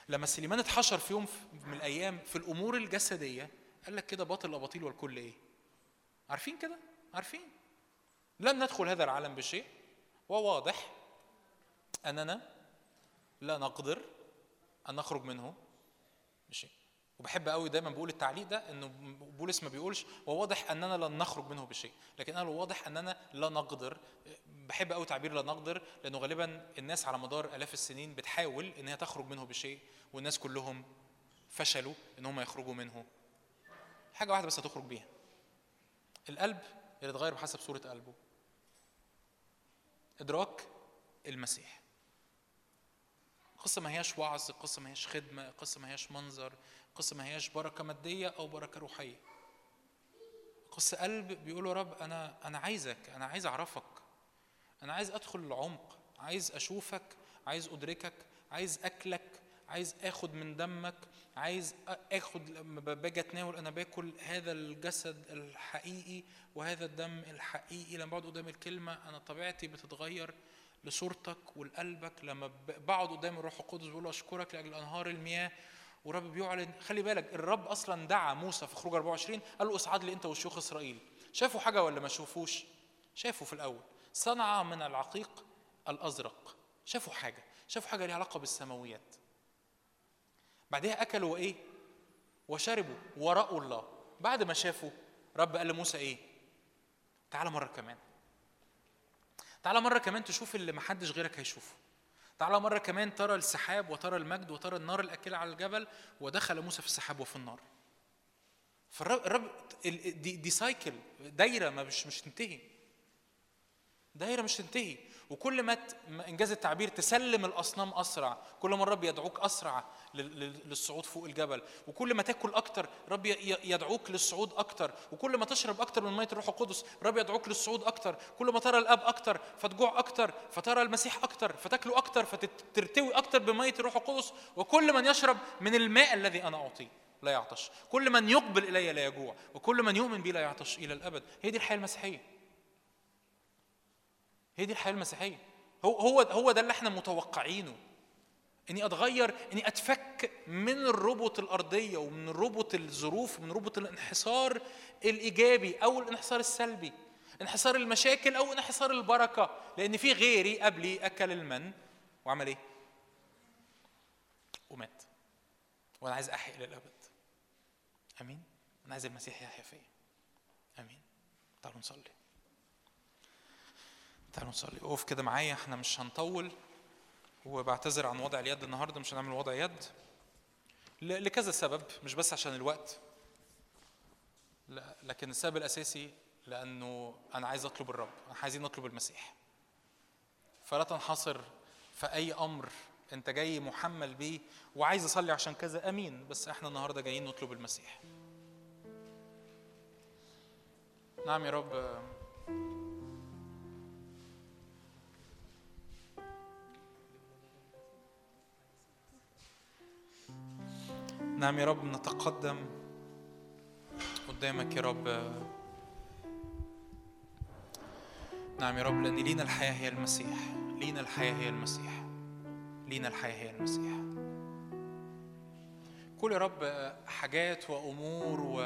لما سليمان اتحشر في يوم من الأيام في الأمور الجسدية قال لك كده باطل الأباطيل والكل إيه؟ عارفين كده؟ عارفين. لم ندخل هذا العالم بشيء وواضح أننا لا نقدر أن نخرج منه بشيء. وبحب قوي دايما بقول التعليق ده إنه بولس ما بيقولش وواضح أننا لن نخرج منه بشيء لكن قال واضح أننا لا نقدر بحب قوي تعبير لا نقدر لأنه غالبا الناس على مدار آلاف السنين بتحاول إن هي تخرج منه بشيء والناس كلهم فشلوا إن هم يخرجوا منه. حاجة واحدة بس هتخرج بيها. القلب اللي اتغير بحسب صورة قلبه. إدراك المسيح. قصة ما هياش وعظ قصة ما هياش خدمة قصة ما هياش منظر قصه ما هياش بركة مادية أو بركة روحية. قصه قلب بيقول يا رب أنا أنا عايزك أنا عايز أعرفك. أنا عايز أدخل العمق عايز أشوفك عايز أدركك عايز أكلك عايز آخد من دمك عايز آخد لما باجي أتناول أنا باكل هذا الجسد الحقيقي وهذا الدم الحقيقي. لما بقعد قدام الكلمة أنا طبيعتي بتتغير لصورتك ولقلبك. لما بقعد قدام الروح القدس بقول أشكرك لأجل أنهار المياه ورب بيعلن خلي بالك الرب أصلا دعا موسى في خروج 24 قال له اصعد لي أنت وشيوخ إسرائيل. شافوا حاجة ولا ما شافوش؟ شافوا في الأول. صنع من العقيق الأزرق. شافوا حاجة. شافوا حاجة ليها علاقة بالسماويات. بعدها أكلوا وايه وشربوا ورأوا الله. بعد ما شافوا رب قال لموسى إيه؟ تعالى مرة كمان. تعالى مرة كمان تشوف اللي محدش غيرك هيشوفه. تعالى مرة كمان ترى السحاب وترى المجد وترى النار الأكلة على الجبل ودخل موسى في السحاب وفي النار. فالرب الرب دي, دي سايكل دايرة ما مش مش تنتهي. دايرة مش تنتهي. وكل ما إنجاز التعبير تسلم الأصنام أسرع كل ما الرب يدعوك أسرع للصعود فوق الجبل. وكل ما تاكل أكتر رب يدعوك للصعود أكتر. وكل ما تشرب أكتر من مية الروح القدس رب يدعوك للصعود أكتر. كل ما ترى الآب أكتر فتجوع أكتر فترى المسيح أكتر فتاكله أكتر فترتوي أكتر بمية الروح القدس. وكل من يشرب من الماء الذي أنا أعطيه لا يعطش. كل من يقبل إلي لا يجوع. وكل من يؤمن بي لا يعطش إلى الأبد. هي دي الحياة المسيحية. هي دي الحياة المسيحية. هو هو هو ده اللي إحنا متوقعينه. اني اتغير اني اتفك من الربط الأرضية ومن ربط الظروف ومن ربط الانحصار الإيجابي أو الانحصار السلبي انحصار المشاكل أو انحصار البركة. لأن في غيري قبلي أكل المن وعمل إيه؟ ومات. وأنا عايز احيا إلى الابد أمين؟ أنا عايز المسيح يحيا فيا. أمين؟ تعالوا نصلي. تعالوا نصلي. اقف كده معايا إحنا مش هنطول وبعتذر عن وضع اليد النهارده مش هنعمل وضع يد. لكذا سبب مش بس عشان الوقت. لكن السبب الأساسي لأنه أنا عايز أطلب الرب أنا عايزين نطلب المسيح. فلا تنحصر في أي أمر أنت جاي محمل بيه وعايز أصلي عشان كذا أمين. بس إحنا النهارده جايين نطلب المسيح. نعم يا رب. نعم يا رب نتقدم قدامك يا رب. نعم يا رب لأن لينا الحياة هي المسيح. لينا الحياة هي المسيح. لينا الحياة هي المسيح. كل يا رب حاجات وأمور و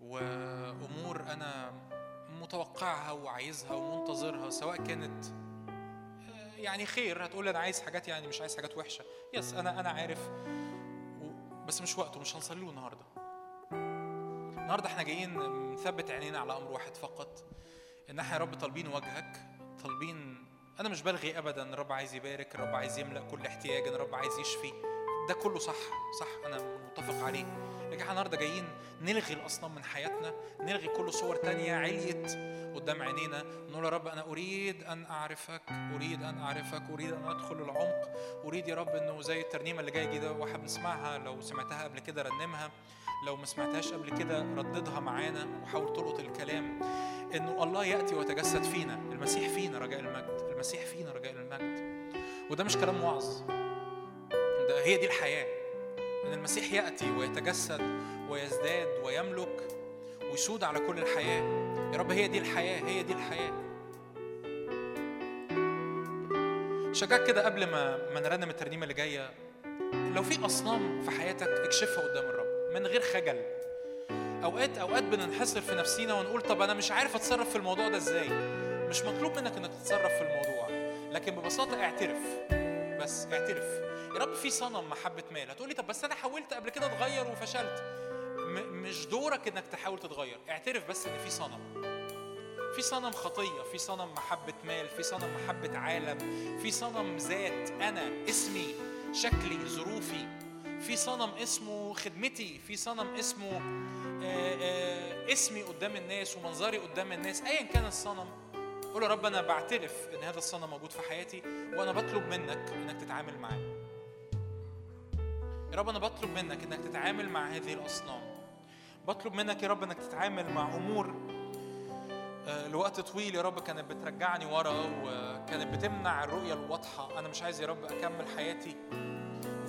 وأمور أنا متوقعها وعايزها ومنتظرها سواء كانت يعني خير هتقول أنا عايز حاجات يعني مش عايز حاجات وحشة. يس أنا أنا عارف. بس مش وقته مش هنصلي له النهارده. النهارده إحنا جايين نثبت عينينا على أمر واحد فقط. إن إحنا يا رب طالبين وجهك طالبين. أنا مش بلغي ابدا الرب عايز يبارك الرب عايز يملأ كل احتياج الرب عايز يشفي. ده كله صح صح أنا متفق عليه. لكن إحنا النهارده جايين نلغي الأصنام من حياتنا نلغي كل صور تانية عليت قدام عينينا نقول يا رب أنا أريد أن أعرفك أريد أن أعرفك أريد أن أدخل العمق أريد يا رب إنه زي الترنيمة اللي جاية كده وإحنا بنسمعها لو سمعتها قبل كده رنمها لو ما سمعتهاش قبل كده رددها معانا وحاول تلقط الكلام. إنه الله يأتي ويتجسد فينا المسيح فينا رجاء المجد المسيح فينا رجاء المجد. وده مش كلام وعظ ده هي دي الحياة. إن المسيح يأتي ويتجسد ويزداد ويملك ويسود على كل الحياة. يا رب هي دي الحياة هي دي الحياة. شجعك كده قبل ما ما نرنم الترنيمة اللي جاية. لو في أصنام في حياتك اكشفها قدام الرب من غير خجل. أوقات أوقات بننحصر في نفسينا ونقول طب أنا مش عارف أتصرف في الموضوع ده إزاي. مش مطلوب منك إنك تتصرف في الموضوع لكن ببساطة اعترف. بس اعترف. يا رب في صنم محبه مال. هتقولي طب بس أنا حاولت قبل كده أتغير وفشلت. م- مش دورك إنك تحاول تتغير. اعترف بس إن في صنم. في صنم خطية في صنم محبه مال في صنم محبه عالم في صنم ذات أنا اسمي شكلي ظروفي. في صنم اسمه خدمتي في صنم اسمه آه، آه، اسمي قدام الناس ومنظري قدام الناس. ايا كان الصنم. قول يا رب أنا بعترف إن هذا الصنم موجود في حياتي وأنا بطلب منك إنك تتعامل معاه. يا رب أنا بطلب منك إنك تتعامل مع هذه الأصنام. بطلب منك يا رب إنك تتعامل مع أمور آه، لوقت طويل يا رب كانت بترجعني ورا وكانت بتمنع الرؤية الواضحة. أنا مش عايز يا رب أكمل حياتي.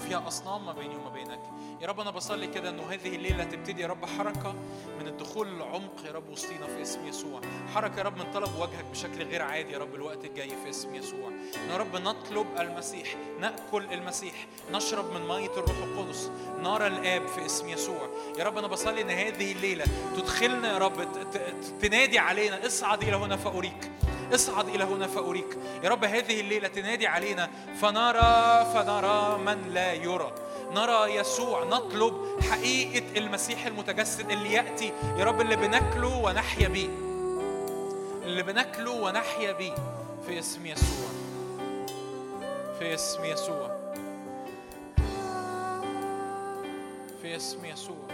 وفيها أصنام ما بيني وما بينك. يا رب أنا بصلي كده إنه هذه الليلة تبتدي يا رب حركة من الدخول للعمق يا رب وسطينا في اسم يسوع. حركة يا رب من طلب وجهك بشكل غير عادي يا رب الوقت الجاي في اسم يسوع. يا رب نطلب المسيح نأكل المسيح نشرب من مية الروح القدس نرى الآب في اسم يسوع. يا رب أنا بصلي إن هذه الليلة تدخلنا يا رب تنادي علينا اصعد إلى هنا فأريك. اصعد إلى هنا فأريك. يا رب هذه الليلة تنادي علينا فنرى فنرى من لا يرى. نرى يسوع نطلب حقيقة المسيح المتجسد اللي يأتي. يا رب اللي بناكله ونحيا بيه. اللي بناكله ونحيا بيه. في اسم يسوع. في اسم يسوع. في اسم يسوع.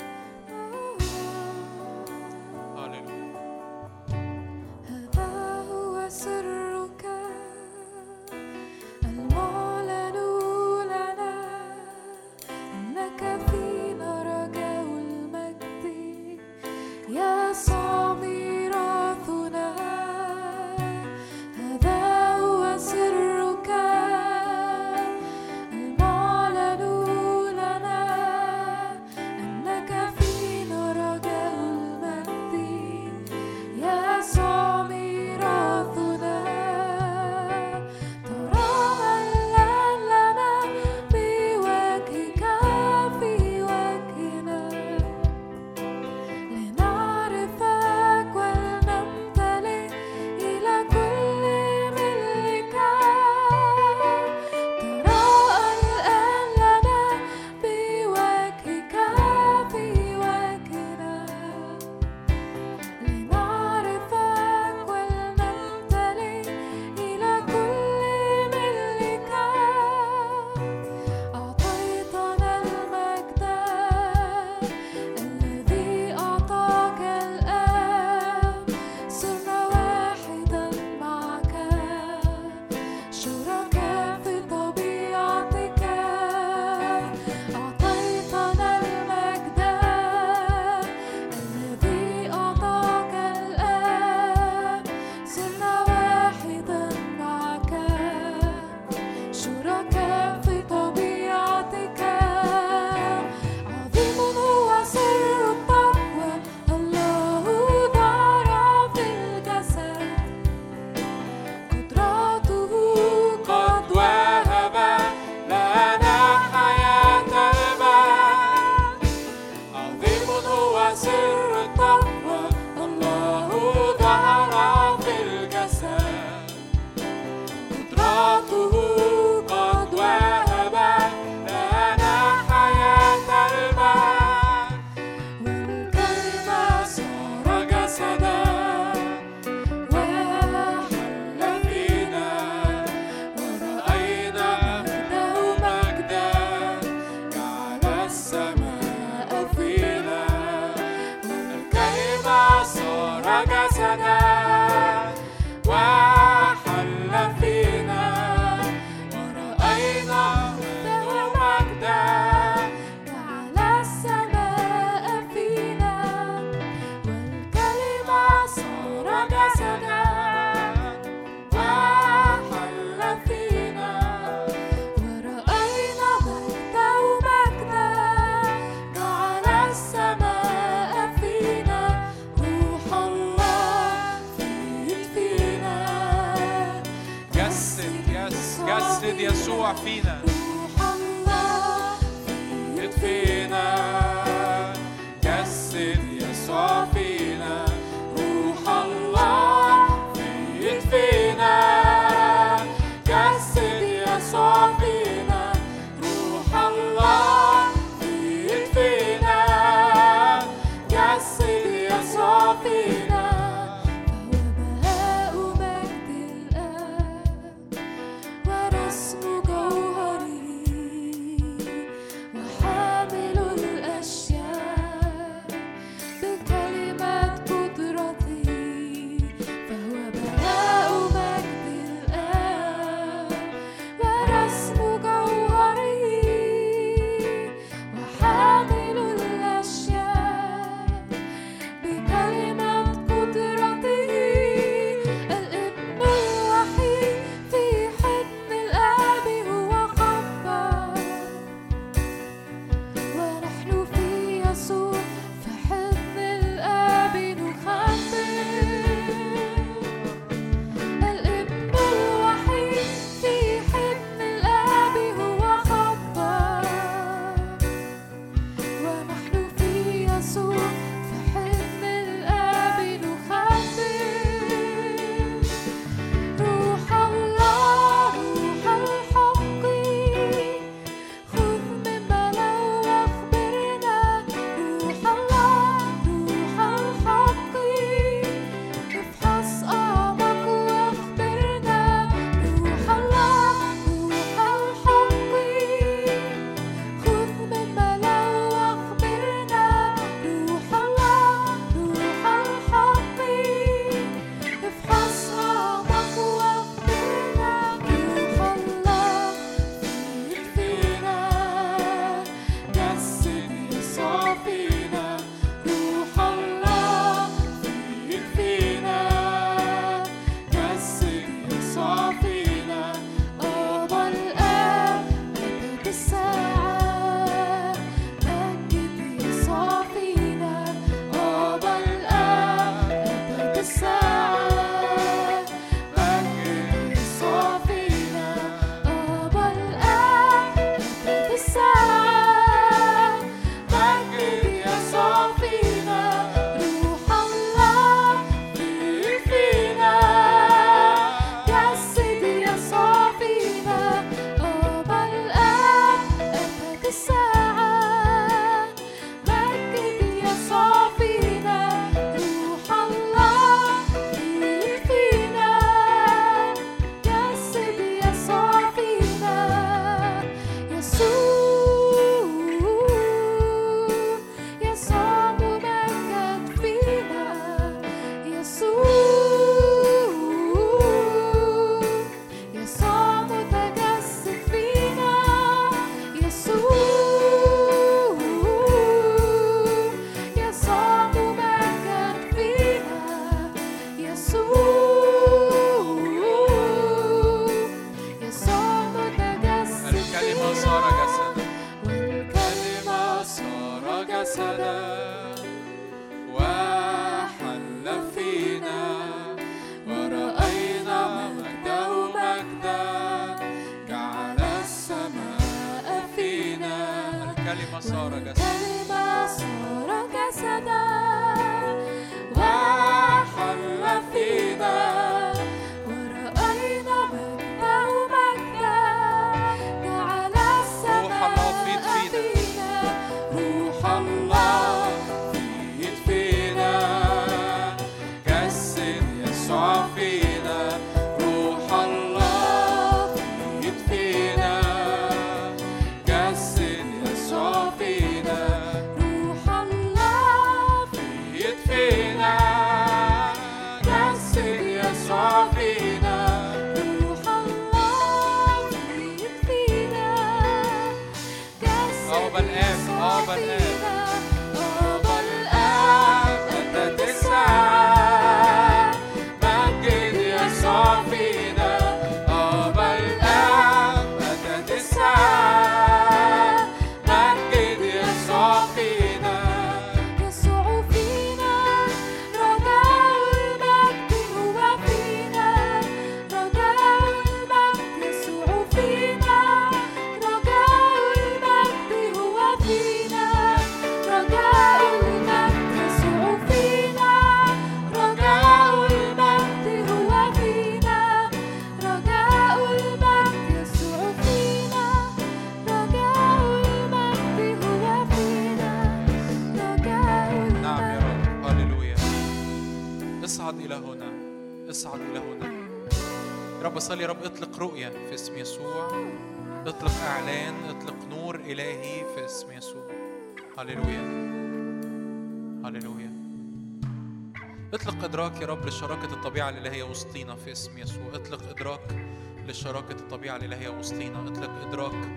إدراك يا رب لشراكة الطبيعة الإلهية وسطينا في اسم يسوع. اطلق إدراك لشراكة الطبيعة الإلهية وسطينا. اطلق إدراك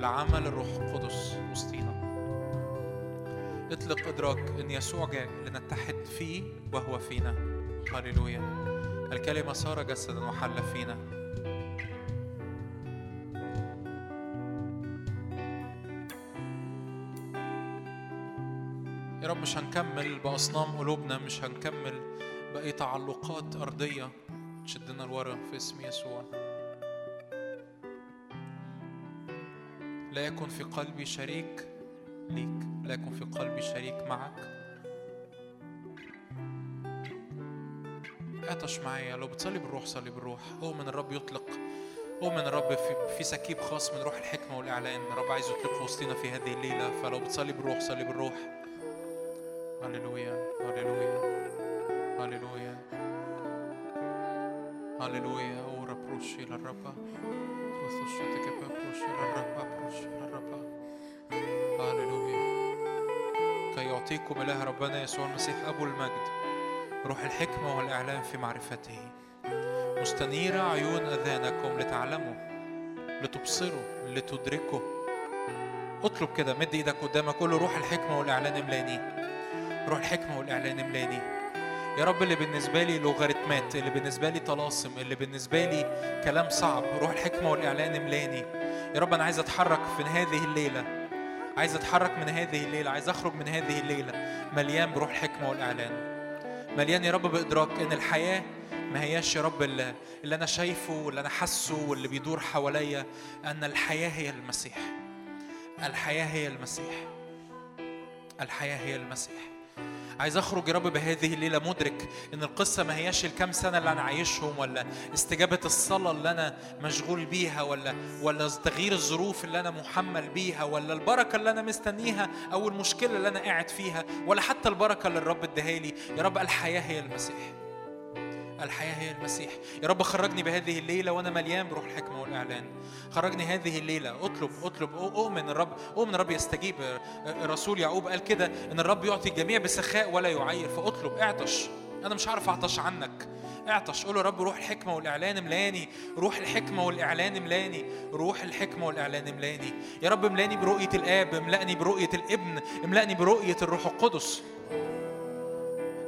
لعمل الروح القدس وسطينا. اطلق إدراك إن يسوع جاء لنتحد فيه وهو فينا. هللويا. الكلمة صار جسدا وحل فينا. رب مش هنكمل بأصنام قلوبنا مش هنكمل بأي تعلقات أرضية تشدنا لورا في اسم يسوع. لا يكن في قلبي شريك ليك لا يكن في قلبي شريك معك. اعطش معايا لو بتصلي بالروح صلي بالروح. اؤمن الرب يطلق اؤمن الرب في, في سكيب خاص من روح الحكمة والإعلان. الرب عايز يطلقه وسطينا في هذه الليلة فلو بتصلي بالروح صلي بالروح. هللويا هللويا. هللويا هللويا اورا بروشي للرب بروشي للرب بروشي للرب هللويا كي يعطيكم اله ربنا يسوع المسيح ابو المجد روح الحكمة والإعلام في معرفته مستنيرة عيون أذانكم لتعلموا لتبصروا لتدركوا اطلب كده مد إيدك قدامك قول له روح الحكمة والإعلان املاني روح الحكمة والإعلان املاني يا رب اللي بالنسبة لي لوغاريتمات اللي بالنسبة لي طلاسم اللي بالنسبة لي كلام صعب روح الحكمة والإعلان املاني. يا رب أنا عايز أتحرك في هذه الليلة. عايز أتحرك من هذه الليلة. عايز أخرج من هذه الليلة مليان بروح الحكمة والإعلان. مليان يا رب بإدراك إن الحياة ما هياش يا رب اللي, اللي أنا شايفه واللي أنا حاسه واللي بيدور حواليا أن الحياة هي المسيح. الحياة هي المسيح. الحياة هي المسيح. عايز أخرج يا رب بهذه الليلة مدرك إن القصة ما هياش الكام سنة اللي أنا عايشهم ولا استجابة الصلاة اللي أنا مشغول بيها ولا ولا تغيير الظروف اللي أنا محمل بيها ولا البركة اللي أنا مستنيها أو المشكلة اللي أنا قاعد فيها ولا حتى البركة اللي الرب اداها لي. يا رب الحياة هي المسيح. الحياة هي المسيح. يا رب خرجني بهذه الليلة وأنا مليان بروح الحكمة والإعلان. خرجني هذه الليلة. أطلب أطلب. أؤمن الرب أؤمن الرب يستجيب. الرسول يعقوب قال كده إن الرب يعطي الجميع بسخاء ولا يعير. فأطلب اعطش. أنا مش عارف أعطش عنك. اعطش. قول يا رب روح الحكمة والإعلان ملاني روح الحكمة والإعلان ملاني روح الحكمة والإعلان ملاني يا رب ملاني برؤية الآب. املأني برؤية الابن. املأني برؤية الروح القدس.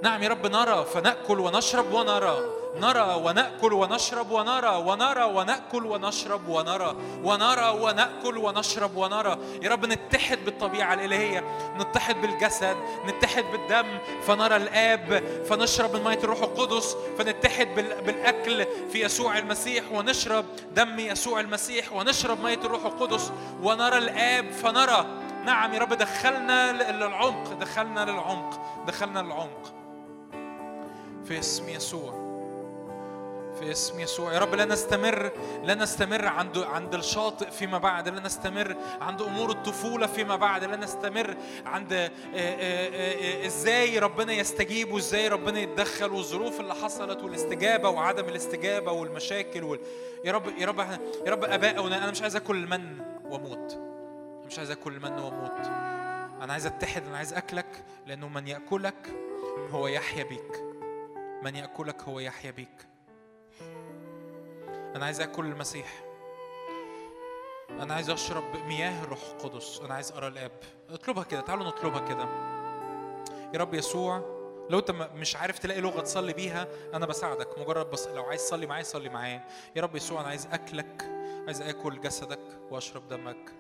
نعم يا رب نرى فنأكل ونشرب ونرى. نرى ونأكل ونشرب ونرى. ونرى ونأكل ونشرب ونرى. ونرى ونأكل ونشرب ونرى. يا رب نتحد بالطبيعة الإلهية. نتحد بالجسد. نتحد بالدم. فنرى الآب. فنشرب من مية الروح القدس. فنتحد بالأكل في يسوع المسيح ونشرب دم يسوع المسيح ونشرب مية الروح القدس. ونرى الآب. فنرى. نعم يا رب دخلنا للعمق. دخلنا للعمق. دخلنا للعمق. في اسم يسوع. في اسم يسوع. يا رب لا نستمر لا نستمر عند عند الشاطئ فيما بعد. لا نستمر عند أمور الطفولة فيما بعد. لا نستمر عند آه، آه، آه، إزاي ربنا يستجيب وإزاي ربنا يتدخل والظروف اللي حصلت والاستجابة وعدم الاستجابة والمشاكل وال... يا رب يا رب يا رب ابائنا أنا مش عايز آكل المن وأموت. مش عايز آكل المن وأموت. أنا عايز أتحد أنا عايز أكلك لأنه من يأكلك هو يحيا بيك. من يأكلك هو يحيا بيك. أنا عايز أكل المسيح. أنا عايز أشرب مياه الروح القدس. أنا عايز أرى الآب. اطلبها كده. تعالوا نطلبها كده. يا رب يسوع لو أنت مش عارف تلاقي لغة تصلي بيها أنا بساعدك. مجرد بس لو عايز تصلي معايا صلي معايا. يا رب يسوع أنا عايز أكلك. عايز آكل جسدك وأشرب دمك.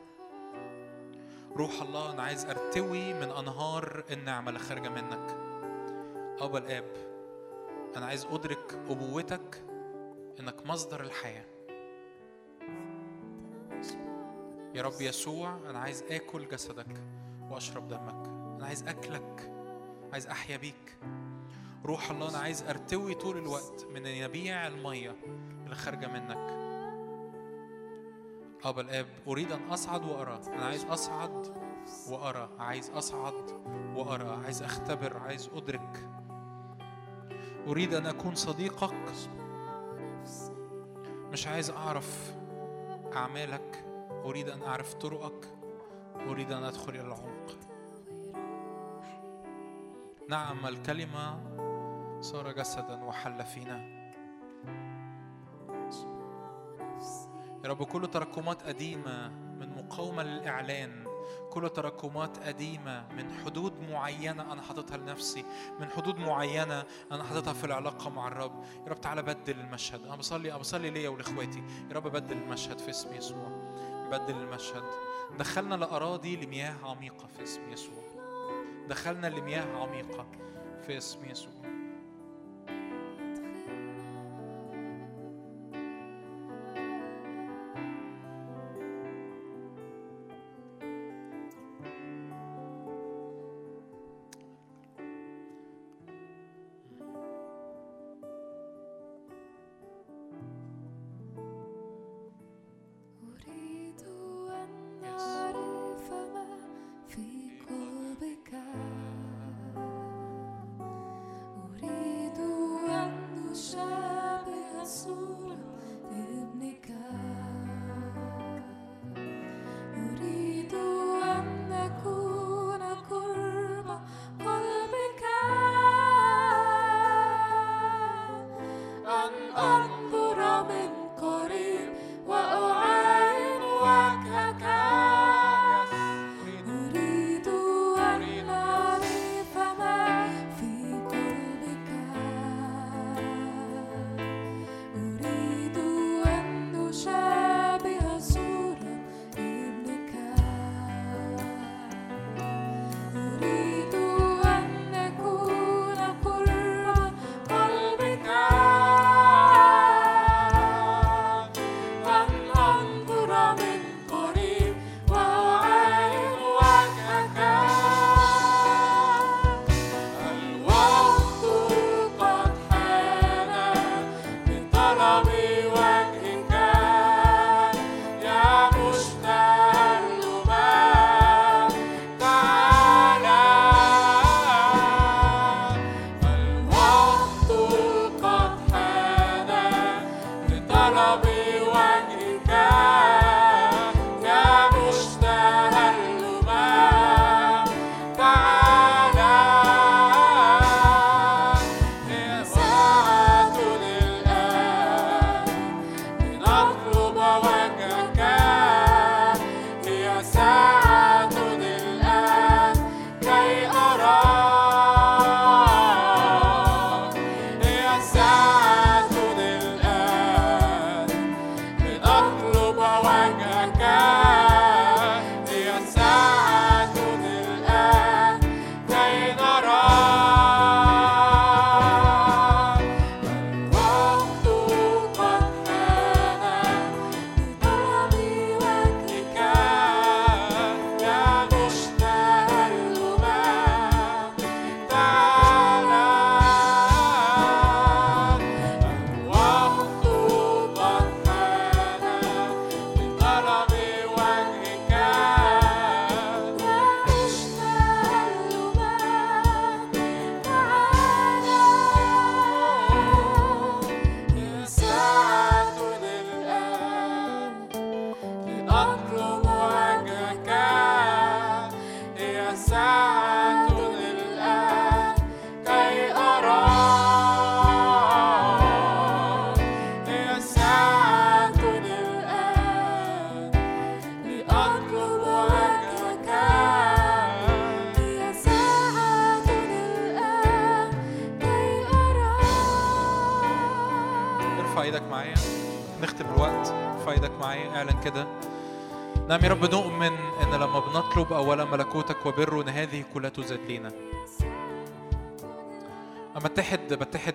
روح الله أنا عايز أرتوي من أنهار النعمة اللي خارجة منك. أبا الآب. أنا عايز أدرك أبوتك إنك مصدر الحياة. يا رب يسوع أنا عايز آكل جسدك وأشرب دمك. أنا عايز أكلك عايز أحيا بيك. روح الله أنا عايز أرتوي طول الوقت من ينابيع المية اللي خارجة منك. أبا الآب أريد أن أصعد وأرى. أنا عايز أصعد وأرى. عايز أصعد وأرى. عايز أختبر. عايز أدرك. أريد أن أكون صديقك. مش عايز أعرف أعمالك. أريد أن أعرف طرقك. أريد أن أدخل إلى العمق. نعم الكلمة صار جسدا وحل فينا. يا رب كل تراكمات قديمة من مقاومة للإعلان. كل تراكمات قديمة من حدود معينة أنا حاططها لنفسي من حدود معينة أنا حاططها في العلاقة مع الرب. يا رب تعالى بدل المشهد. أنا بصلي أنا بصلي ليا ولإخواتي. يا رب بدل المشهد في اسم يسوع. بدل المشهد. دخلنا لأراضي لمياه عميقة في اسم يسوع. دخلنا لمياه عميقة في اسم يسوع.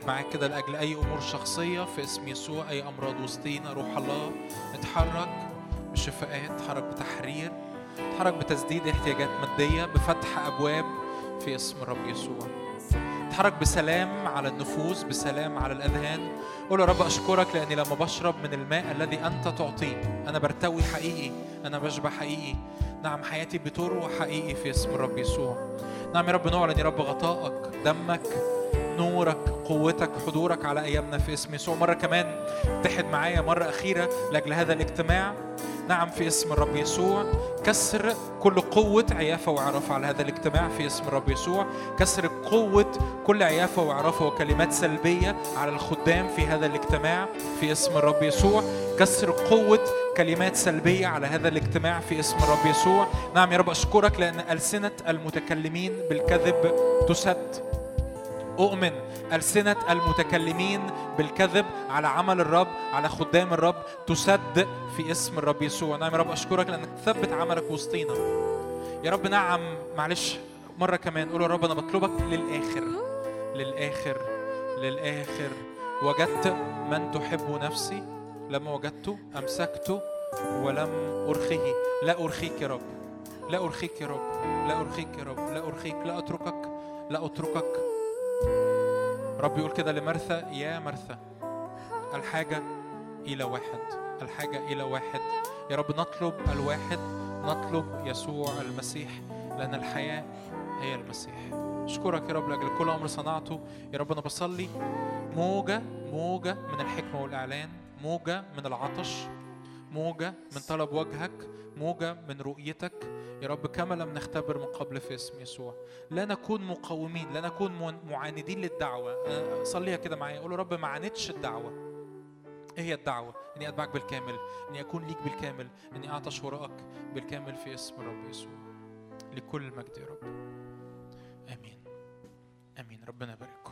معاك كده لأجل أي أمور شخصية في اسم يسوع أي أمراض وسطينا روح الله. اتحرك بشفاءات اتحرك بتحرير اتحرك بتسديد احتياجات مادية بفتح أبواب في اسم الرب يسوع. اتحرك بسلام على النفوس بسلام على الأذهان. قول يا رب أشكرك لأني لما بشرب من الماء الذي أنت تعطيه أنا برتوي حقيقي أنا بشبع حقيقي. نعم حياتي بتروى حقيقي في اسم الرب يسوع. نعم يا رب نعلن يا رب غطائك دمك نورك قوتك حضورك على أيامنا في اسم يسوع مرة كمان اتحد معايا مرة أخيرة لأجل هذا الاجتماع. نعم في اسم الرب يسوع. كسر كل قوة عيافة وعرفة على هذا الاجتماع في اسم الرب يسوع. كسر قوة كل عيافة وعرفة وكلمات سلبية على الخدام في هذا الاجتماع في اسم الرب يسوع. كسر قوة كلمات سلبية على هذا الاجتماع في اسم الرب يسوع. نعم يا رب أشكرك لأن ألسنة المتكلمين بالكذب تسد. أؤمن ألسنة المتكلمين بالكذب على عمل الرب على خدام الرب تسد في اسم الرب يسوع. نعم يا رب أشكرك لأنك تثبت عملك وسطينا. يا رب نعم معلش مرة كمان. قول يا رب أنا بطلبك للآخر. للآخر. للآخر. وجدت من تحب نفسي لما وجدته أمسكته ولم أرخيه. لا أرخيك يا رب. لا أرخيك يا رب. لا أرخيك يا رب. لا أرخيك. لا أتركك. لا أتركك. رب يقول كده لمرثى يا مرثى الحاجة إلى واحد الحاجة إلى واحد. يا رب نطلب الواحد نطلب يسوع المسيح لأن الحياة هي المسيح. أشكرك يا رب لأجل كل أمر صنعته. يا رب أنا بصلي موجة موجة من الحكمة والإعلان موجة من العطش. موجة من طلب وجهك موجة من رؤيتك يا رب كما لم نختبر من قبل في اسم يسوع لا نكون مقاومين لا نكون معاندين للدعوة أه، صليها كده معايا قول يا رب ما عاندش الدعوة إيه هي الدعوة؟ إني أتبعك بالكامل، إني أكون ليك بالكامل، إني أعطش وراءك بالكامل في اسم الرب يسوع. لكل المجد يا رب. آمين. آمين ربنا يبارك.